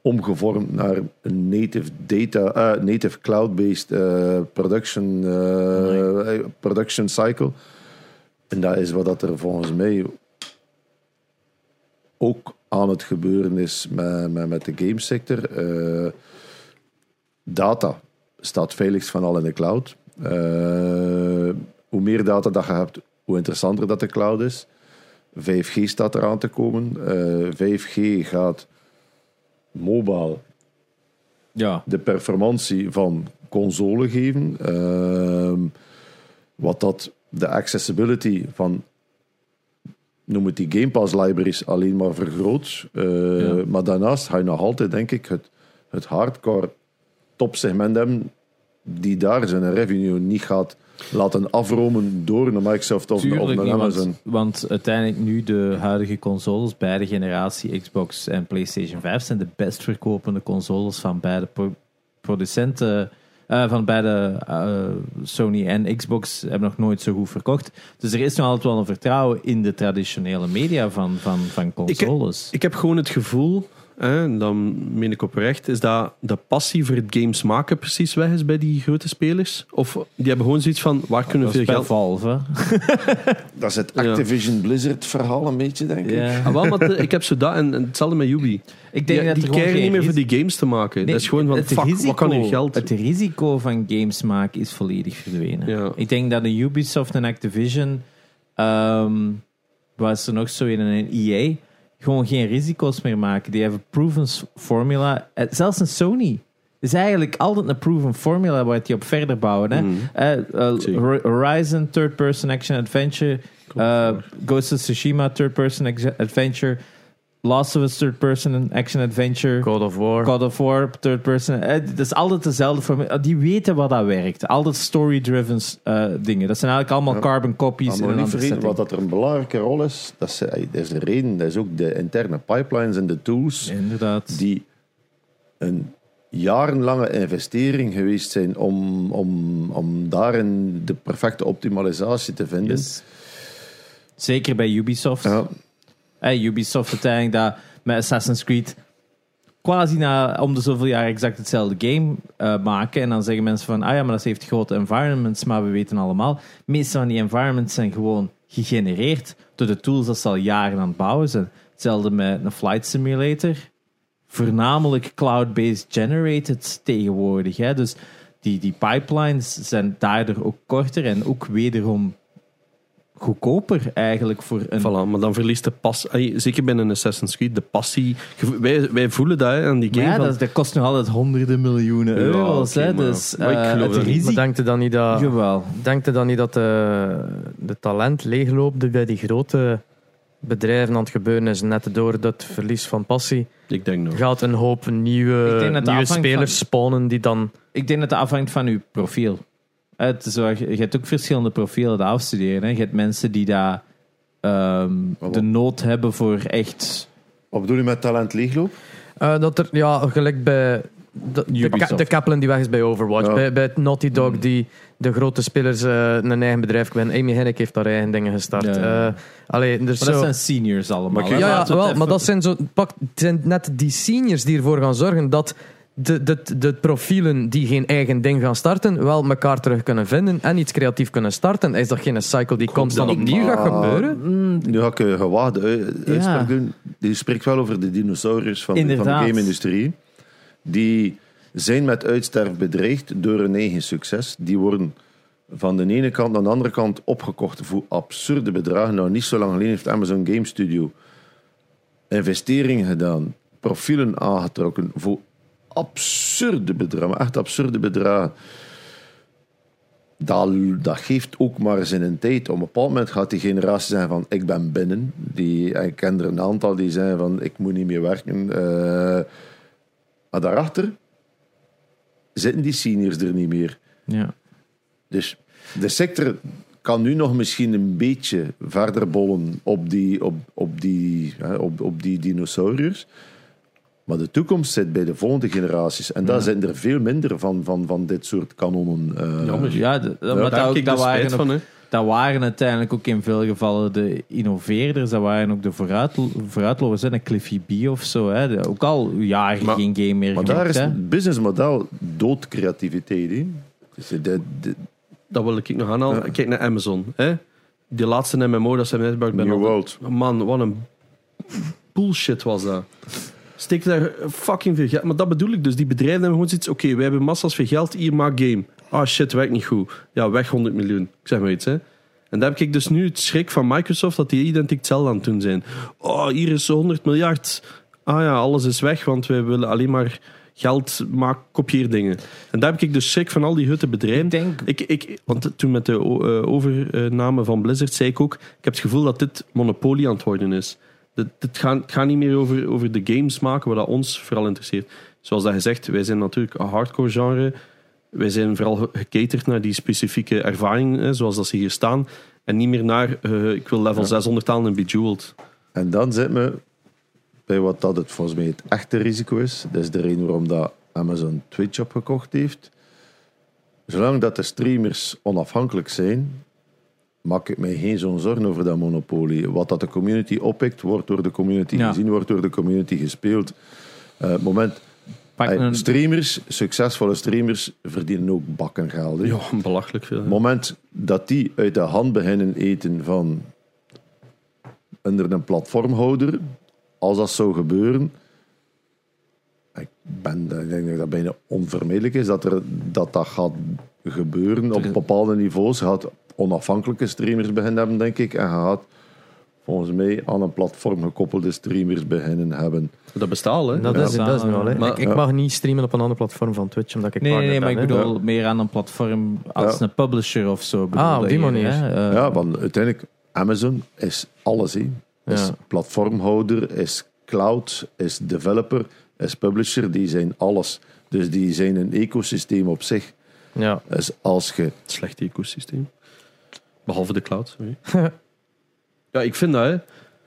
omgevormd naar een native data, eh, native cloud-based eh, production, eh, production cycle. En dat is wat dat er volgens mij ook aan het gebeuren is met, met, met de gamesector. Eh data staat veiligst van al in de cloud. Hoe meer data dat je hebt, hoe interessanter dat de cloud is. 5G staat eraan te komen. Eh, 5G gaat mobile ja, de performantie van console geven. Ehm, wat dat de accessibility van, noem het die Game Pass libraries, alleen maar vergroot. Eh, Ja. Maar daarnaast ga je nog altijd, denk ik, het, het hardcore topsegment hebben die daar zijn revenue niet gaat laten afromen door een Microsoft of, of tuurlijk een niet, Amazon. want, want uiteindelijk nu de huidige consoles, beide generatie Xbox en PlayStation 5, zijn de best verkopende consoles van beide pro- producenten. eh, van beide eh, Sony en Xbox hebben nog nooit zo goed verkocht. Dus er is nog altijd wel een vertrouwen in de traditionele media van, van, van consoles. Ik heb gewoon het gevoel, hè, en dan meen ik oprecht, is dat de passie voor het games maken precies weg is bij die grote spelers? Of die hebben gewoon zoiets van, waar kunnen we veel geld... Valve. Dat is het Ja. Activision Blizzard verhaal een beetje, denk ik. Ah, wel, maar de- ik heb zo dat en, en hetzelfde met Yubi. Ik denk Die, dat die krijgen niet meer voor die games te maken. Nee, dat is gewoon van, het fuck, wat kan hier geld? Het risico van games maken is volledig verdwenen. Ja. Ik denk dat een Ubisoft en Activision, ehm was er nog zo in een EA, gewoon geen risico's meer maken. Die hebben proven formula. Eh, Zelfs een Sony is eigenlijk altijd een proven formula waar je op verder bouwen. Hè? Mhm. Eh, eh, Horizon, third person action adventure. Ghost of Tsushima, third person ex- adventure. Last of Us, third person action adventure. God of War. God of War, third person. Eh, Het is altijd dezelfde formule. Die weten wat dat werkt. Altijd story-driven eh, dingen. Dat zijn eigenlijk allemaal Ja. carbon copies Maar in niet vergeten, wat dat er een belangrijke rol is, dat is, eh, dat is de reden, dat is ook de interne pipelines en de tools Inderdaad. die een jarenlange investering geweest zijn om, om, om daarin de perfecte optimalisatie te vinden. Yes. Zeker bij Ubisoft. Ja, Hey, Ubisoft uiteindelijk dat met Assassin's Creed quasi na om de zoveel jaar exact hetzelfde game eh, maken. En dan zeggen mensen van, ah ja, maar dat heeft grote environments, maar we weten allemaal, meeste van die environments zijn gewoon gegenereerd door de tools dat ze al jaren aan het bouwen zijn. Hetzelfde met een flight simulator. Voornamelijk cloud-based generated tegenwoordig. Hè? Dus die, die pipelines zijn daardoor ook korter en ook wederom goedkoper eigenlijk voor een Voilà, maar dan verliest de pas, zeker binnen Assassin's Creed, de passie. Wij, wij voelen dat hè, aan die Maar game. ja, van- dat, dat kost nog altijd honderden miljoenen Ja, euro's. hè, maar- dus maar ik eh, geloof het risico... Maar denkt u dan niet dat, Jawel. denkt u dan niet dat de, de talent leegloopt bij die grote bedrijven aan het gebeuren is, net door dat verlies van passie? ik denk nog. Gaat een hoop nieuwe, denk nieuwe spelers spawnen die dan... Ik denk dat het afhangt van uw profiel. Het is waar, je hebt ook verschillende profielen dat afstuderen. Hè. Je hebt mensen die daar ehm, de nood hebben voor echt... wat bedoel je met talent leegloop? Eh, dat er, ja, gelijk bij... De, de, Ubisoft. Ka- de Kaplan die weg is bij Overwatch. Ja. Bij, bij het Naughty Dog die de grote spelers eh, een eigen bedrijf kwijt. Amy Hennig heeft daar eigen dingen gestart. Ja, ja. Allee, is Maar dat zo... zijn seniors allemaal. Maar Ja, ja wel, even- maar dat zijn, zo, pak, het zijn net die seniors die ervoor gaan zorgen dat de, de, de profielen die geen eigen ding gaan starten, wel elkaar terug kunnen vinden en iets creatief kunnen starten. Is dat geen cycle die constant opnieuw gaat Maar- gebeuren? Mm, Nu ga ik een gewaagde ui- uitspraak doen. Die spreekt wel over de dinosauriërs van, de- van de game-industrie. Die zijn met uitsterven bedreigd door hun eigen succes. Die worden van de ene kant naar de andere kant opgekocht voor absurde bedragen. Nou, niet zo lang geleden heeft Amazon Game Studio investeringen gedaan, profielen aangetrokken voor absurde bedragen, echt absurde bedragen. Dat, dat geeft ook maar eens in een tijd. Op een bepaald moment gaat die generatie zeggen van ik ben binnen. Die, ik ken er een aantal die zeggen van ik moet niet meer werken. Eh, maar daarachter zitten die seniors er niet meer. ja. Dus de sector kan nu nog misschien een beetje verder bollen op die, op, op die, hè, op, op die dinosauriërs. Maar de toekomst zit bij de volgende generaties. En daar zijn er veel minder van, van, van dit soort kanonnen. eh, Jammer. Ja, de- maar Daar dat, heb ook, ik dat, dus spijt waren ook, van. Hè. dat waren uiteindelijk ook in veel gevallen de innoveerders. Dat waren ook de vooruit, vooruitlopers. hè. Een Cliffy B of zo. Hè. De- Ook al jaren Maar- geen game meer Maar gemaakt. daar is hè. het businessmodel dood creativiteit. hè. Dus de, de, Dat wil ik nog aanhalen. Ja. Kijk naar Amazon. Hè. Die laatste MMO dat ze hebben uitgebracht. New World. Man, wat een bullshit was dat. Steek daar fucking veel geld. Maar dat bedoel ik dus. Die bedrijven hebben gewoon zoiets. Oké, wij hebben massa's veel geld. Hier, maak game. Ah shit, werkt niet goed. Ja, weg 100 miljoen. Ik zeg maar iets, hè. En daar heb ik dus nu het schrik van Microsoft dat die identiek hetzelfde aan het doen zijn. Oh, hier is 100 miljard. Ah ja, alles is weg, want wij willen alleen maar geld maken, kopieerdingen. En daar heb ik dus schrik van al die hutte bedrijven. Ik denk, Ik, ik, want toen met de eh, overname van Blizzard zei ik ook, ik heb het gevoel dat dit monopolie aan het worden is. Dit, dit gaat, het gaat niet meer over, over de games maken, wat dat ons vooral interesseert. Zoals dat gezegd, wij zijn natuurlijk een hardcore genre. Wij zijn vooral ge- gecaterd naar die specifieke ervaring, hè, zoals dat ze hier staan. En niet meer naar, eh, ik wil level 600 halen en Bejeweled. En dan zit me bij wat dat het volgens mij het echte risico is. Dat is de reden waarom dat Amazon Twitch opgekocht heeft. Zolang dat de streamers onafhankelijk zijn, maak ik mij geen zo'n zorgen over dat monopolie. Wat dat de community oppikt, wordt door de community Ja. gezien, wordt door de community gespeeld. Het moment, eh, een, streamers, succesvolle streamers, verdienen ook bakken geld. Ja, belachelijk veel. Het moment dat die uit de hand beginnen eten van onder een platformhouder, als dat zou gebeuren, ik, ben, ik denk dat dat bijna onvermijdelijk is dat er, dat, dat gaat gebeuren op bepaalde niveaus. Gaat onafhankelijke streamers beginnen hebben, denk ik, en je gaat volgens mij aan een platform gekoppelde streamers beginnen hebben. Dat bestaat al, hè? Dat, Ja. is, dat is nu al. Hè. Maar- ik ik Ja. mag niet streamen op een ander platform van Twitch, omdat ik Nee, nee, nee, maar ben, ik bedoel meer aan een platform als Ja. een publisher of zo. Ah, op die manier. hè? Eh, ja, want uiteindelijk, Amazon is alles. Hè. Is Ja. platformhouder, is cloud, is developer, is publisher. Die zijn alles. Dus die zijn een ecosysteem op zich. Ja. Dus als je... Slecht ecosysteem. Behalve de cloud. sorry. ja, ik vind dat, hè.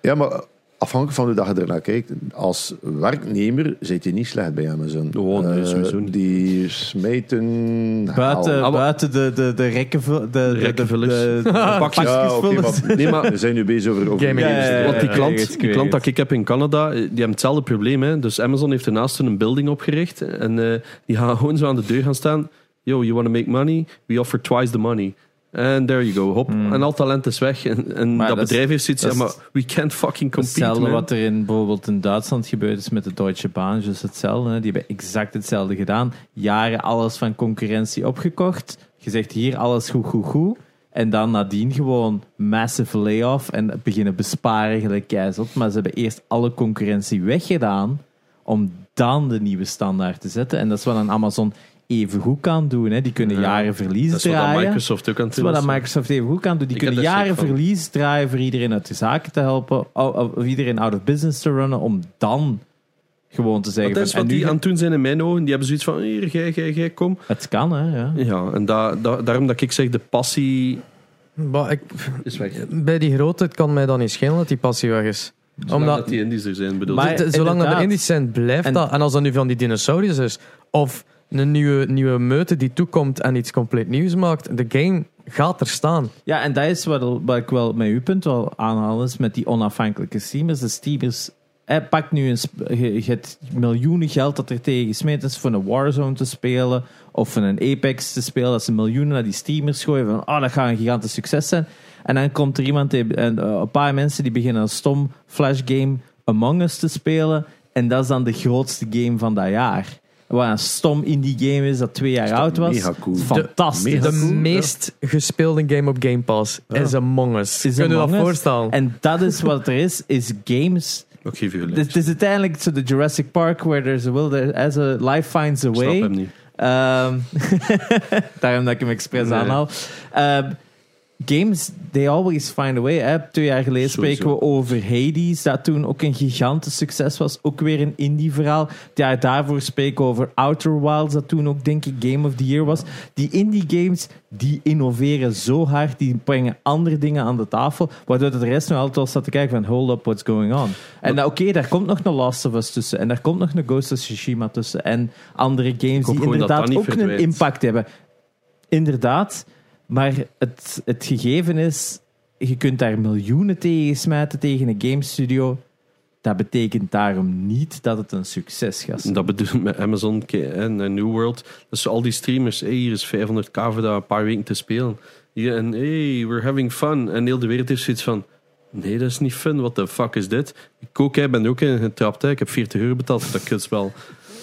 Ja, maar afhankelijk van hoe dat je ernaar kijkt. Als werknemer zit je niet slecht bij Amazon. Oh, nee, Eh, sowieso niet. Die smijten... Buiten, haal. buiten de, de, de rekkenvul- de, de, de, rekkenvullers. de, de Ja, maar Nee, maar we zijn nu bezig over... over Gaming Ja, ja, ja, Want die klant, die klant dat ik heb in Canada, eh, die hebben hetzelfde probleem. Hè. Dus Amazon heeft ernaast een building opgericht. En eh, die gaan gewoon zo aan de deur gaan staan. Yo, you want to make money? We offer twice the money. And there you go, hop. En al talent is weg. En, en dat, is- bedrijf heeft zoiets dat ja, is- maar we can't fucking compete, Hetzelfde man. wat er in, bijvoorbeeld in Duitsland gebeurd is met de Deutsche Bahn. Dus hetzelfde. Hè. Die hebben exact hetzelfde gedaan. Jaren alles van concurrentie opgekocht. Gezegd hier alles goed, goed, goed. En dan nadien gewoon massive layoff en beginnen besparen gelijk keizot. Maar ze hebben eerst alle concurrentie weggedaan om dan de nieuwe standaard te zetten. En dat is wat een Amazon even goed kan doen. Hè. Die kunnen Ja. jaren verliezen Dat is wat dat draaien. Microsoft ook aan het Dat is doen wat dat is. Microsoft even goed kan doen. Die Ik kunnen jaren verlies draaien voor iedereen uit de zaken te helpen. Of, iedereen out of business te runnen. Om dan gewoon te zeggen... Dat is van, wat en nu die aan het doen zijn in mijn ogen. Die hebben zoiets van, hier, jij, jij, jij, kom. Het kan, hè. Ja. Ja, en da, da- daarom dat ik zeg, de passie ik, is weg. bij die grootheid kan mij dan niet schelen dat die passie weg is. Zolang Omdat, dat die indies er zijn, bedoel Maar- zolang dat er Indisch zijn, blijft En- dat. En als dat nu van die dinosauriërs is, of een nieuwe, nieuwe meute die toekomt en iets compleet nieuws maakt, de game gaat er staan. ja, en dat is wat, wat ik wel met uw punt wel aanhaal, is met die onafhankelijke streamers. De streamers... Hij pakt nu een, sp- je, je hebt miljoenen geld dat er tegen gesmeten is voor een Warzone te spelen of voor een Apex te spelen. Dat ze miljoenen naar die streamers gooien van oh, dat gaat een gigantisch succes zijn. En dan komt er iemand, en, eh, een paar mensen die beginnen een stom flash game Among Us te spelen. En dat is dan de grootste game van dat jaar. Wat een stom indie game is dat twee jaar oud was. mega cool. Fantastisch. Mega De cool, meest gespeelde game op Game Pass is Among Us. Is Kun je dat voorstellen? En dat is wat er is, is games Ik geef je gelijk. Het is- uiteindelijk zo de Jurassic Park, where there's a will, there, as a life finds a Ik snap way. hem niet. Ehm, daarom dat ik hem expres Nee. aanhaal. Ehm, games, they always find a way. Hè. Twee jaar geleden Sowieso. spreken we over Hades, dat toen ook een gigantisch succes was. Ook weer een indie verhaal. Het jaar daarvoor spreken we over Outer Wilds, dat toen ook denk ik Game of the Year was. Die indie games, die innoveren zo hard, die brengen andere dingen aan de tafel, waardoor de rest nu altijd al staat te kijken van hold up, what's going on? En oké, daar komt nog een Last of Us tussen, en daar komt nog een Ghost of Tsushima tussen, en andere games die inderdaad ook een impact hebben. Inderdaad, maar het, het gegeven is, je kunt daar miljoenen tegen smijten tegen een game studio. Dat betekent daarom niet dat het een succes gaat. Dat bedoel met Amazon en New World. Dus al die streamers, hey, hier is 500k voor dat een paar weken te spelen. Hier, en hey, we're having fun. En heel de wereld heeft zoiets van, nee, dat is niet fun. What the fuck is dit? Ik ook, ben ook in getrapt. Hè. Ik heb 40 euro betaald voor dat kutspel.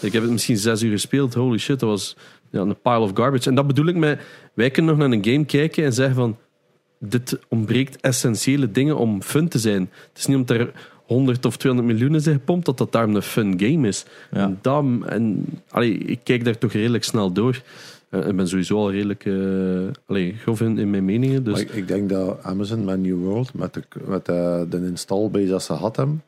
Ik heb het misschien zes uur gespeeld. Holy shit, dat was ja, een pile of garbage. En dat bedoel ik met, wij kunnen nog naar een game kijken en zeggen van, dit ontbreekt essentiële dingen om fun te zijn. Het is niet omdat er 100 of 200 miljoen is gepompt, dat dat daarom een fun game is. Ja. En, dat, en allee, ik kijk daar toch redelijk snel door. Eh, ik ben sowieso al redelijk uh, allee, grof in, in mijn meningen. Dus Maar ik, ik denk dat Amazon met New World, met de, met de, de installbase dat ze had hebben,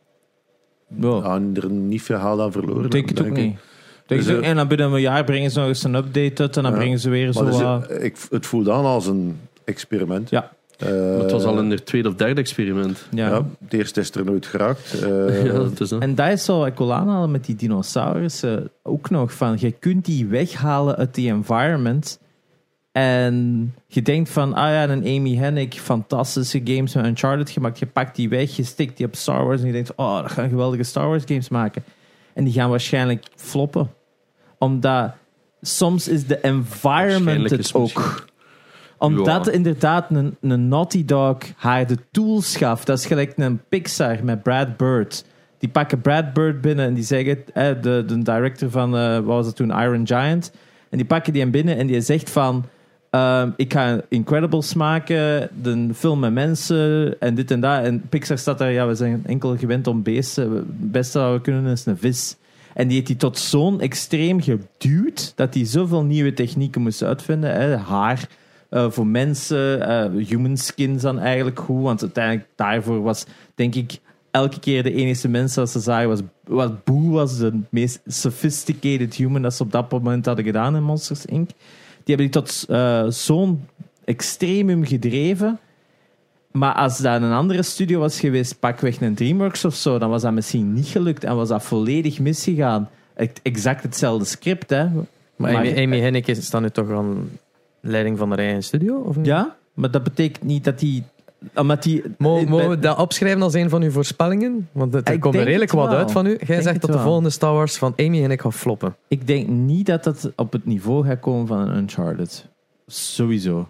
Wow. gaan er niet veel geld aan verloren. Ik denk het ook denk ik. niet. Dus, ook- eh, en dan binnen een jaar brengen ze nog eens een update uit en dan Ja. brengen ze weer zo Maar dus, wat- eh, ik, het voelt aan als een experiment. Ja. Eh, maar het was al in het tweede of derde experiment. ja. ja. Het eerste is er nooit geraakt. Eh, ja, dat is. En dat is zo wat ik wil aanhalen met die dinosaurussen ook nog. Van, je kunt die weghalen uit die environment. En je denkt van, ah ja, een Amy Hennig, fantastische games met Uncharted gemaakt. Je pakt die weg, je stikt die op Star Wars en je denkt, oh, dat gaan geweldige Star Wars games maken. En die gaan waarschijnlijk floppen. Omdat soms is de environment het ook. Omdat Ja. inderdaad een, een Naughty Dog haar de tools gaf. Dat is gelijk een Pixar met Brad Bird. Die pakken Brad Bird binnen en die zeggen, eh, de, de director van, eh, wat was het toen, Iron Giant. En die pakken die hem binnen en die zegt van, Ehm, ik ga Incredibles maken, de film met mensen en dit en dat. En Pixar staat daar, ja, we zijn enkel gewend om beesten. Het beste dat we kunnen is een vis. En die heeft hij tot zo'n extreem geduwd dat hij zoveel nieuwe technieken moest uitvinden. Hè. Haar eh, voor mensen, eh, human skins dan eigenlijk goed. Want uiteindelijk daarvoor was, denk ik, elke keer de enige mensen dat ze zagen was, was Boo was de meest sophisticated human dat ze op dat moment hadden gedaan in Monsters Inc. Die hebben die tot eh, zo'n extremum gedreven. Maar als dat een andere studio was geweest, pakweg een DreamWorks of zo, dan was dat misschien niet gelukt en was dat volledig misgegaan. Ex- Exact hetzelfde script, hè. Maar, Maar- Amy, Amy is dan nu toch aan leiding van haar eigen studio? Of niet? Ja, maar dat betekent niet dat die... Omdat die... Mo- ik Mogen we dat opschrijven als een van uw voorspellingen? Want het, er komt er redelijk wat uit van u. Jij zegt dat de volgende Star Wars van Amy en ik gaat floppen. Ik denk niet dat dat op het niveau gaat komen van een Uncharted. Sowieso.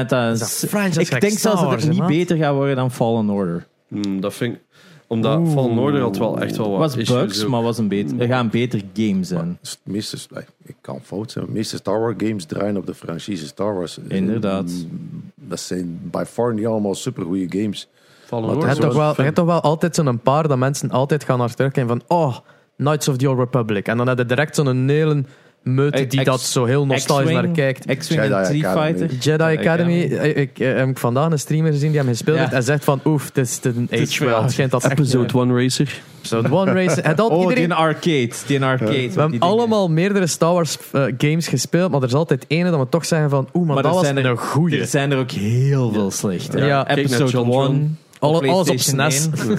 Ik denk dat dat, ik zelfs dat het niet beter gaat worden dan Fallen Order. Hmm, dat vind ik... Omdat Oeh. Fallen Order had wel echt wel Het wat was issues bugs, ook. maar was een beter, er gaat een beter game zijn. Het meeste, ik kan fout zijn. Meeste Star Wars games draaien op de franchise Star Wars. Inderdaad. Mm, Dat zijn by far niet allemaal supergoeie games. Fallen Wat Je Order hebt toch wel, je hebt toch wel altijd zo'n paar dat mensen altijd gaan naar terugkijken van oh, Knights of the Old Republic. En dan heb je direct zo'n hele meute die X- dat zo heel nostalgisch naar kijkt. X-Wing en Jedi Street. Fighter. Jedi Academy, ik, ik, eh, heb vandaag een streamer gezien die hem gespeeld Ja. heeft en zegt van oef, het is een is age wel- Het schijnt dat echt Episode 1 Racer. Episode 1 race. Het had Oh, iedereen, die arcade. Die arcade. we hebben allemaal meerdere Star Wars eh, games gespeeld, maar er is altijd ene dat we toch zeggen van oeh, maar, Maar dat er was zijn er- een goeie. Er zijn er ook heel veel slechte. Ja, Episode John 1. Alle- alles op SNES. 1.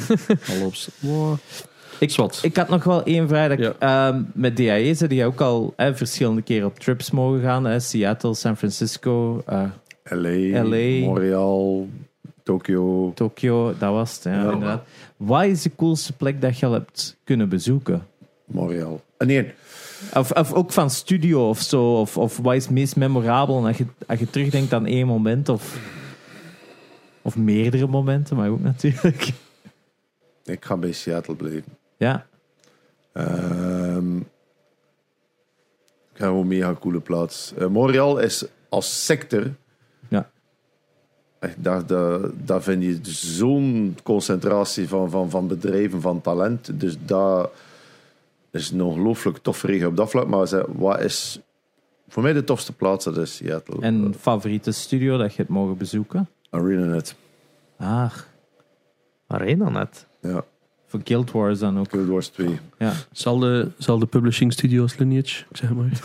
Al op... Ik-. Ik had nog wel één vraag. Dat ik, ehm, met DAE zijn die ook al hè, verschillende keren op trips mogen gaan. Hè. Seattle, San Francisco, eh, LA, LA. Montreal, Tokyo. Tokyo. Dat was het, ja, Ja. inderdaad. Wat is de coolste plek dat je al hebt kunnen bezoeken? Montreal. En nee, Of, of ook van studio of zo. Of, of wat is het meest memorabel? En als je, als je terugdenkt aan één moment of, of meerdere momenten, maar ook natuurlijk. ik ga bij Seattle blijven. Ja, Ehm gewoon een mega coole plaats. Eh, Montreal is als sector. Ja. Echt, daar, daar, daar vind je zo'n concentratie van, van, van bedrijven, van talent. Dus dat is een ongelooflijk tof regio op dat vlak. Maar wat is voor mij de tofste plaats? Dat is Seattle. en favoriete studio dat je het mogen bezoeken? ArenaNet. Ah, Arena net. Ja, voor Guild Wars dan ook. Guild Wars 2. Ja. Zelfde, zelfde publishing studios lineage, zeg maar.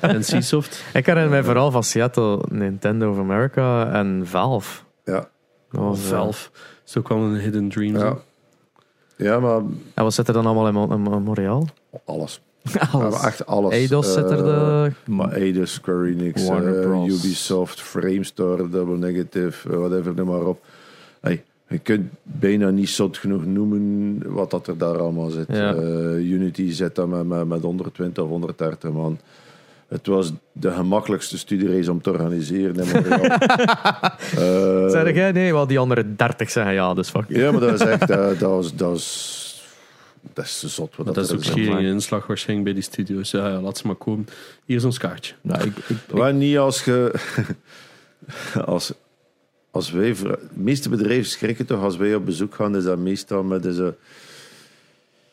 en Seasoft. Ik herinner mij vooral van Seattle, Nintendo of America en Valve. Ja. Eh, Valve. Ook wel een hidden dream. Ja. zo. ja, maar En wat zit er dan allemaal in, Mo- in Mo- Montreal? alles. Alles. maar echt alles. Eidos zit er Eh, de... Maar Eidos, Square Enix, Warner eh, Bros. Ubisoft, Framestore, Double Negative, eh, whatever, noem maar op. Hey, je kunt bijna niet zot genoeg noemen wat dat er daar allemaal zit. Ja. Eh, Unity zit daar met, met, met 120 of 130 man. Het was de gemakkelijkste studiereis om te organiseren. in. Eh, Zeg jij? Nee, wel die andere 30 zeggen ja, dus fuck ja, maar dat is echt, dat, dat was, dat was, dat is zot. Wat Dat, dat is ook er schering en inslag waarschijnlijk bij die studio's. Ja, ja, laat ze maar komen. Hier is ons kaartje. Nou, ik, ik, Maar niet als je. Als, als wij. De meeste bedrijven schrikken toch als wij op bezoek gaan, is dat meestal met deze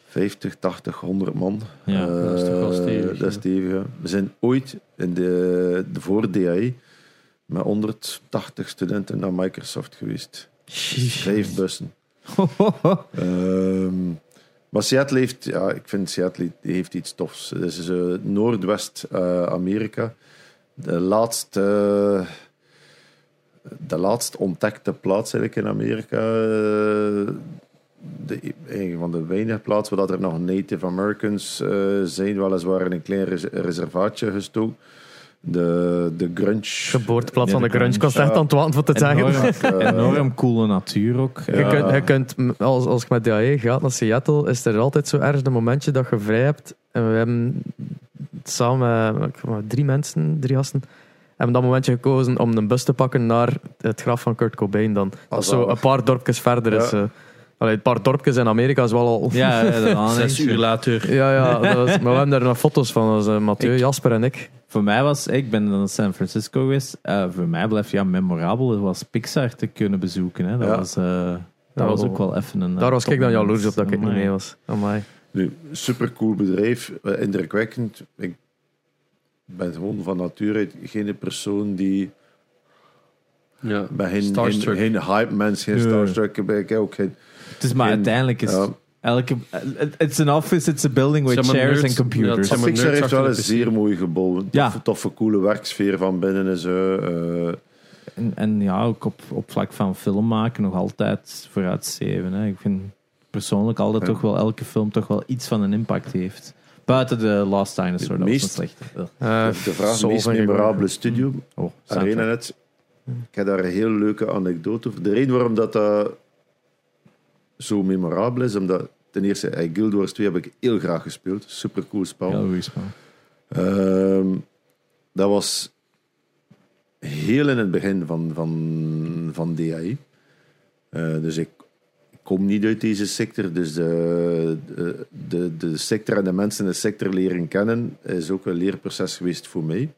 50, 80, 100 man. Ja, Eh, dat is toch wel stevig, Dat is stevig, ja. We zijn ooit in de, de voor DAE met 180 studenten naar Microsoft geweest. Vijf bussen. Ehm, maar Seattle heeft, ja, ik vind Seattle heeft iets tofs. Het is eh, Noordwest-Amerika. de laatste, de laatst ontdekte plaats eigenlijk in Amerika. eh, de, een van de weinige plaatsen waar dat er nog Native Americans eh, zijn, weliswaar in een klein res- reservaatje gestoken. De, de grunge. Geboorteplaats van de de grunge, ik was echt aan het wachten voor te zeggen. enorm, eh, enorm coole natuur ook. Je kunt, je kunt, als, als ik met DAE ga naar Seattle, is er altijd zo ergens een momentje dat je vrij hebt. En we hebben samen met, drie mensen, drie gasten, hebben dat momentje gekozen om een bus te pakken naar het graf van Kurt Cobain dan. Dat is zo een paar dorpjes verder is. Ja. eh, Allee, een paar dorpjes in Amerika is wel al... Ja, ja, dat aan Zes uur later. Ja, ja, was, maar we hebben daar nog foto's van. Was, eh, Mathieu, Ik- Jasper en ik. Voor mij was, ik ben dan naar San Francisco geweest. eh, voor mij blijft ja memorabel was Pixar te kunnen bezoeken. Hè. Dat, Ja. was, eh, dat was ook wel even een. Daar was ik dan jaloers op dat ik niet mee was. Amai. Nu, supercool bedrijf, indrukwekkend. Ik ben gewoon van nature geen persoon die Ja. geen, geen, Starstruck. geen hype mens, geen Ja. starstruck, ben ik ook geen. Het is maar geen- uiteindelijk is ja. elke. It's an office, it's a building with chairs nerds- and computers. ja, Pixar heeft wel een zeer mooi gebouw. Ja. Toffe, toffe, coole werksfeer van binnen en zo. eh, En, en ja, ook op, op vlak van film maken nog altijd vooruitsteven. Hè. Ik vind persoonlijk altijd Ja. toch wel elke film toch wel iets van een impact heeft. Buiten de Last Dinosaur, Het dat meest- was een slechte. Ugh. Eh, de vraag, meest memorabele studio. Oh, soundtrack. ArenaNet. Ik heb daar een heel leuke anekdote over. De reden waarom dat, dat zo memorabel is, omdat ten eerste, eh, Guild Wars 2 heb ik heel graag gespeeld. Super cool spel. Heel goed spel. Ehm, dat was heel in het begin van, van, van DAI. Eh, dus ik kom niet uit deze sector. Dus de, de, de, sector en de mensen in de sector leren kennen is ook een leerproces geweest voor mij.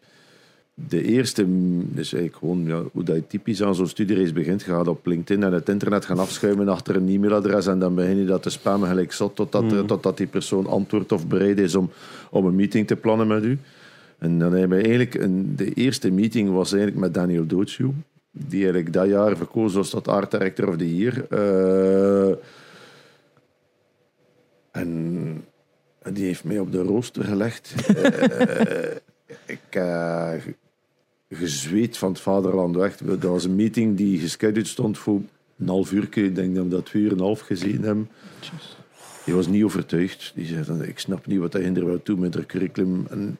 De eerste, mm, dus eigenlijk gewoon ja, hoe dat je typisch aan zo'n studiereis begint. Je gaat op LinkedIn en het internet gaan afschuiven achter een e-mailadres en dan begin je dat te spammen gelijk zot totdat, eh, totdat die persoon antwoordt of bereid is om, om een meeting te plannen met u. En dan hebben we eigenlijk een, de eerste meeting was eigenlijk met Daniel Dootsu, die eigenlijk dat jaar verkozen was tot Art Director of the Year. Eh, en, en die heeft mij op de rooster gelegd. Eh, ik uh, gezweet van het vaderland weg. Dat was een meeting die gescheduled stond voor een half uur. Ik denk dat we dat twee uur en een half gezien hebben. Die was niet overtuigd. Die zei dan, ik snap niet wat hij er wil toe met het curriculum. En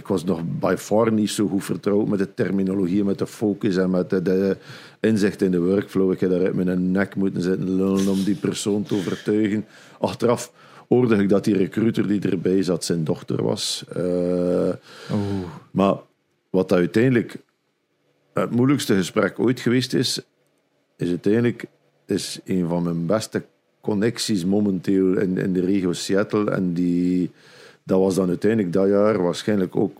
ik was nog by far niet zo goed vertrouwd met de terminologie, met de focus en met de, de inzicht in de workflow. Ik heb daar uit mijn nek moeten zitten lullen om die persoon te overtuigen. Achteraf hoorde ik dat die recruiter die erbij zat zijn dochter was. Uh, Maar wat uiteindelijk het moeilijkste gesprek ooit geweest is, is uiteindelijk is een van mijn beste connecties momenteel in, in de regio Seattle. En die, dat was dan uiteindelijk dat jaar waarschijnlijk ook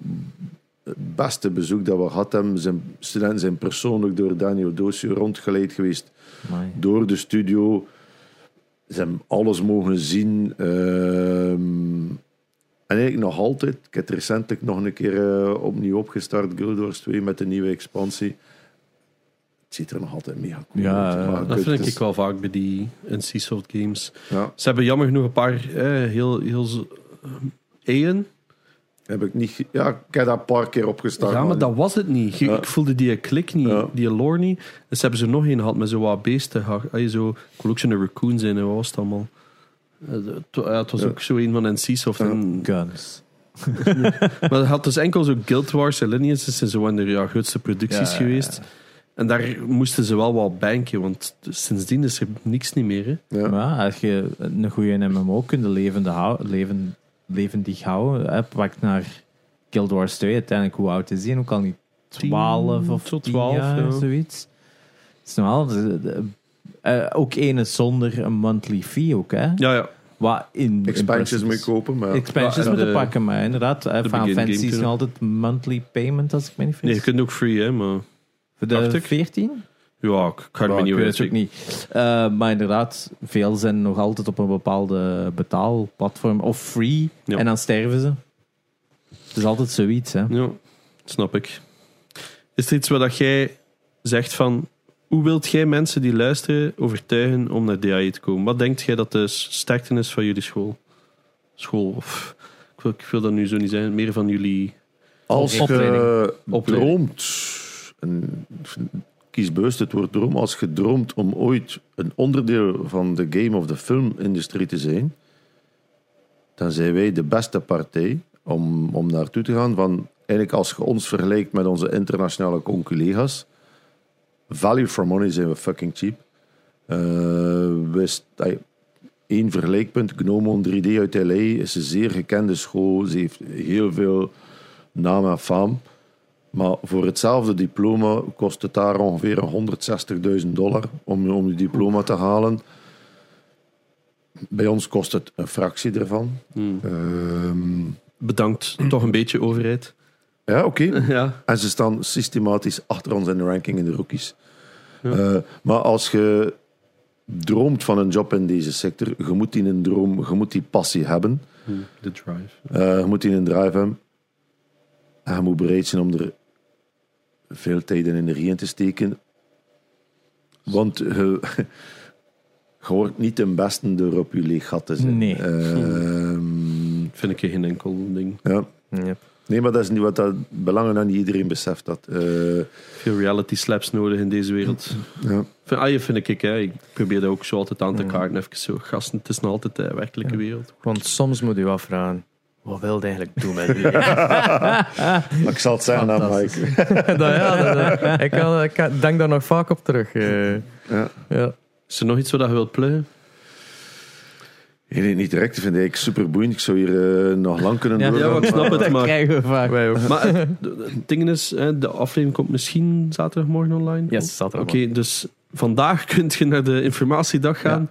het beste bezoek dat we gehad hebben. Zijn studenten zijn persoonlijk door Daniel Doosje rondgeleid geweest. Amai. Door de studio. Ze hebben alles mogen zien. Um, en eigenlijk nog altijd. Ik heb het recentelijk nog een keer uh, opnieuw opgestart. Guild Wars 2 met de nieuwe expansie. Het ziet er nog altijd mega cool ja, uit. Ja, dat vind ik wel vaak bij die NCSoft games. Ja. Ze hebben jammer genoeg een paar eh, heel, heel Eén. Heb ik niet. Ja, ik heb dat een paar keer opgestart. Ja, maar dat was het niet. Ja. Ik voelde die klik niet, ja. die lore niet. Dus hebben ze nog een gehad met zo wat beesten. Zo, ik wil ook zo'n raccoon zijn, en wat was het allemaal? Ja, het was ook zo een van NCSoft. En... Guns. maar het had dus enkel zo Guild Wars en Lineages en zo waren er ja, grootste producties geweest. En daar moesten ze wel wat banken, want sindsdien is er niks niet meer. Hè. Ja. Maar als je een goede MMO kunt levende hou, leven, levendig houden, hè, pak naar Guild Wars 2, uiteindelijk hoe oud is die? Ook al niet 12 of tot 12 jaar, ja. zoiets. Het is wel, de, de, uh, ook ene zonder een monthly fee ook, hè? Ja, ja. Wat in expansions moet kopen, maar expansions ja, moeten pakken, maar inderdaad, Final Fantasy is altijd monthly payment als ik me niet vergis. Nee, je kunt ook free, hè, maar voor de 14? Ja, ik kan ja, me niet weten. ook niet. Uh, maar inderdaad, veel zijn nog altijd op een bepaalde betaalplatform of free ja. en dan sterven ze. Het is altijd zoiets, hè? Ja, snap ik. Is er iets wat jij zegt van hoe wilt jij mensen die luisteren overtuigen om naar DAE te komen? Wat denkt jij dat de sterkte is van jullie school? School, of ik wil, ik wil dat nu zo niet zijn, meer van jullie Als je droomt, en kies bewust het woord droom, als je droomt om ooit een onderdeel van de game of de filmindustrie te zijn, dan zijn wij de beste partij om, om naartoe te gaan. Van, eigenlijk als je ons vergelijkt met onze internationale collega's, value for money zijn we fucking cheap. We één vergelijkpunt, Gnomon 3D uit LA is een zeer gekende school. Ze heeft heel veel naam en faam. Maar voor hetzelfde diploma kost het daar ongeveer 160.000 dollar om, om die diploma te halen. Bij ons kost het een fractie ervan. Hmm. Ehm, Bedankt, toch een beetje overheid. ja, oké. Ja, En ze staan systematisch achter ons in de ranking in de rookies. Eh, maar als je droomt van een job in deze sector, je moet die een droom, je moet die passie hebben. Hmm, de drive. Eh, je moet die een drive hebben. En je moet bereid zijn om er veel tijd en energie in te steken. Want je, je wordt niet de beste door op je leeg gat te zijn. Nee. Ehm, Vind ik geen enkel ding. ja. Yep. Nee, maar dat is niet wat dat belangen aan niet iedereen beseft dat. Eh, Veel reality slaps nodig in deze wereld. ja. Vind, ah, je vind ik, hè. ik probeer dat ook zo altijd aan te kaarten. Even zo, gasten, het is nog altijd de werkelijke wereld. Want soms moet je afvragen, wat wil je eigenlijk doen met u? Maar ik zal het zeggen aan Fantastisch. Mike. dat, ja, dat, dat- ik, kan, ik denk daar nog vaak op terug. eh. Ja. ja. Is er nog iets wat je wilt pluggen? Nee, niet direct. Dat vind ik super boeiend. Ik zou hier eh, nog lang kunnen Ja, doorgaan. ja, ik snap maar- het. Dat maar- krijgen we vaak. Wij ook. Maar het, het ding is, hè, de aflevering komt misschien zaterdagmorgen online. Yes, zaterdag. Oké, dus vandaag kunt je naar de informatiedag gaan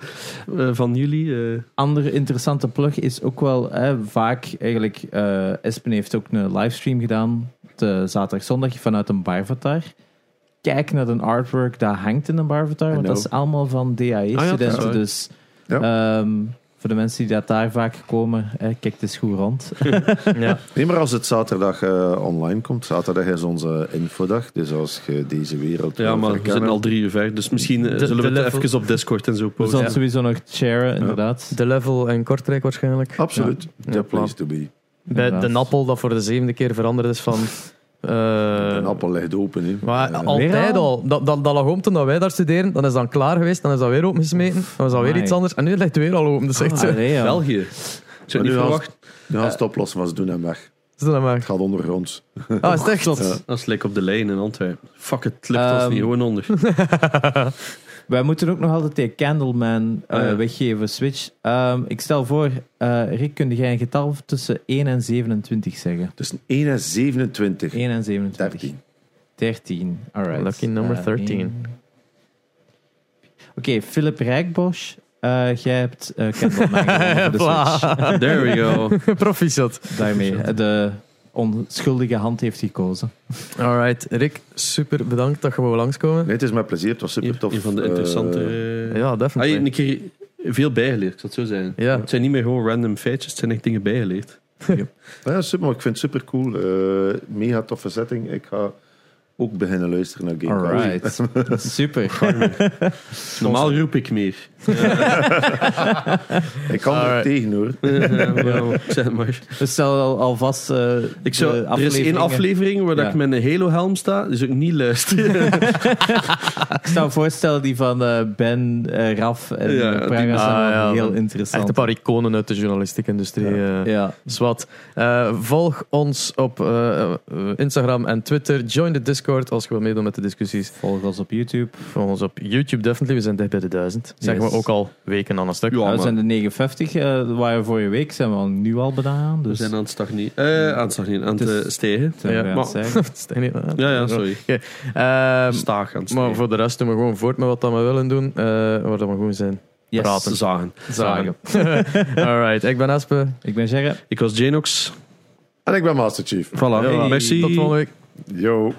eh, van jullie. eh. andere interessante plug is ook wel hè, vaak eigenlijk. eh Espen heeft ook een livestream gedaan. De zaterdag zondag vanuit een Barvatar. Kijk naar de artwork dat hangt in een Barvatar. Want dat is allemaal van DAE-studenten. dat dus Ja. ehm, voor de mensen die dat daar vaak komen, hè, kijk het eens goed rond. Ja. Nee, maar als het zaterdag eh, online komt, zaterdag is onze infodag. Dus als je deze wereld Ja, maar we zitten al drie uur ver, dus misschien eh, De- zullen we het even op Discord en zo We posten. zullen Ja. sowieso nog sharen, inderdaad. De level in Kortrijk waarschijnlijk. Absoluut. Ja, The place to be. Bij Inderdaad. de appel dat voor de zevende keer veranderd is van... eh, Een appel ligt open. Hè. maar Eh, altijd al? Dat, dat, dat lag om toen dat wij daar studeren. Dan is dat klaar geweest. Dan is dat weer opengesmeten. Dan is dat weer iets anders. En nu ligt het weer al open. Dus echt zo. Ah, nee, ja. België. Ik zou Maar niet verwachten. nu gaan ze het oplossen, maar ze doen hem weg. Zo dan maar. Het gaat ondergronds. Ah, is het echt? Ja. Dat is lekker op de lijn in Antwerpen. Fuck it, het lukt ons Ehm, niet gewoon onder. Wij moeten ook nog altijd die Candleman eh, ja. weggeven, Switch. Ehm, ik stel voor, eh, Rick, kun jij een getal tussen 1 en 27 zeggen? Tussen 1 en 27. 1 en 27. 13. 13, alright. Lucky number Eh, 13. één. Oké, Philip Rijkbosch, eh, jij hebt eh Candleman de Switch. There we go. Proficiat. Daarmee, eh, de onschuldige hand heeft gekozen. Alright. Rick, super bedankt dat je wou langskomen. Nee, het is met plezier. Het was super tof. Een van de Eh, interessante... Ja, Ah, definitely. je een keer veel bijgeleerd, ik zal het zo zijn. Ja. Het zijn niet meer gewoon random feitjes, het zijn echt dingen bijgeleerd. ja, super, maar ik vind het super cool. Eh, mega toffe setting. Ik ga ook beginnen luisteren naar Gamecast. Alright, super. Normaal roep ik meer. Ik kan er tegen hoor. Ja, wel, zeg maar. We stellen al, alvast eh, Ik zou, de er is één afleveringen- aflevering waar dat Ja. ik met een Halo-helm sta, dus ik niet luister. Ik zou voorstellen die van eh, Ben, eh, Raf en Ja, ja, die- Praga zijn Ah, wel ja, heel interessant. Echt een paar iconen uit de journalistieke industrie. eh. Ja. Zwat. Eh, volg ons op eh, eh, Instagram en Twitter. Join de Discord als je wil meedoen met de discussies. Volg ons op YouTube. Volg ons op YouTube, definitely. We zijn dicht bij de duizend. Zeggen Yes. We ook al weken aan een stuk. Ja, we maar- zijn de 59, eh dat waren vorige week, zijn we al nu al bedaan. We Dus zijn aan het stagneren. Eh, aan het stagneren, aan het Het is- eh, zijn we Ja, aan maar- zeggen. Ja, ja, sorry. Oké. Ehm, Staag aan het maar voor de rest doen we gewoon voort met wat dat we willen doen. eh waar dat we gewoon zijn. Yes. Praten. Zagen. Zagen. Alright, ik ben Aspe. Ik ben Gerre. Ik was Janox. En ik ben Master Chief. Voilà. Ja, Merci. Tot volgende week. Yo.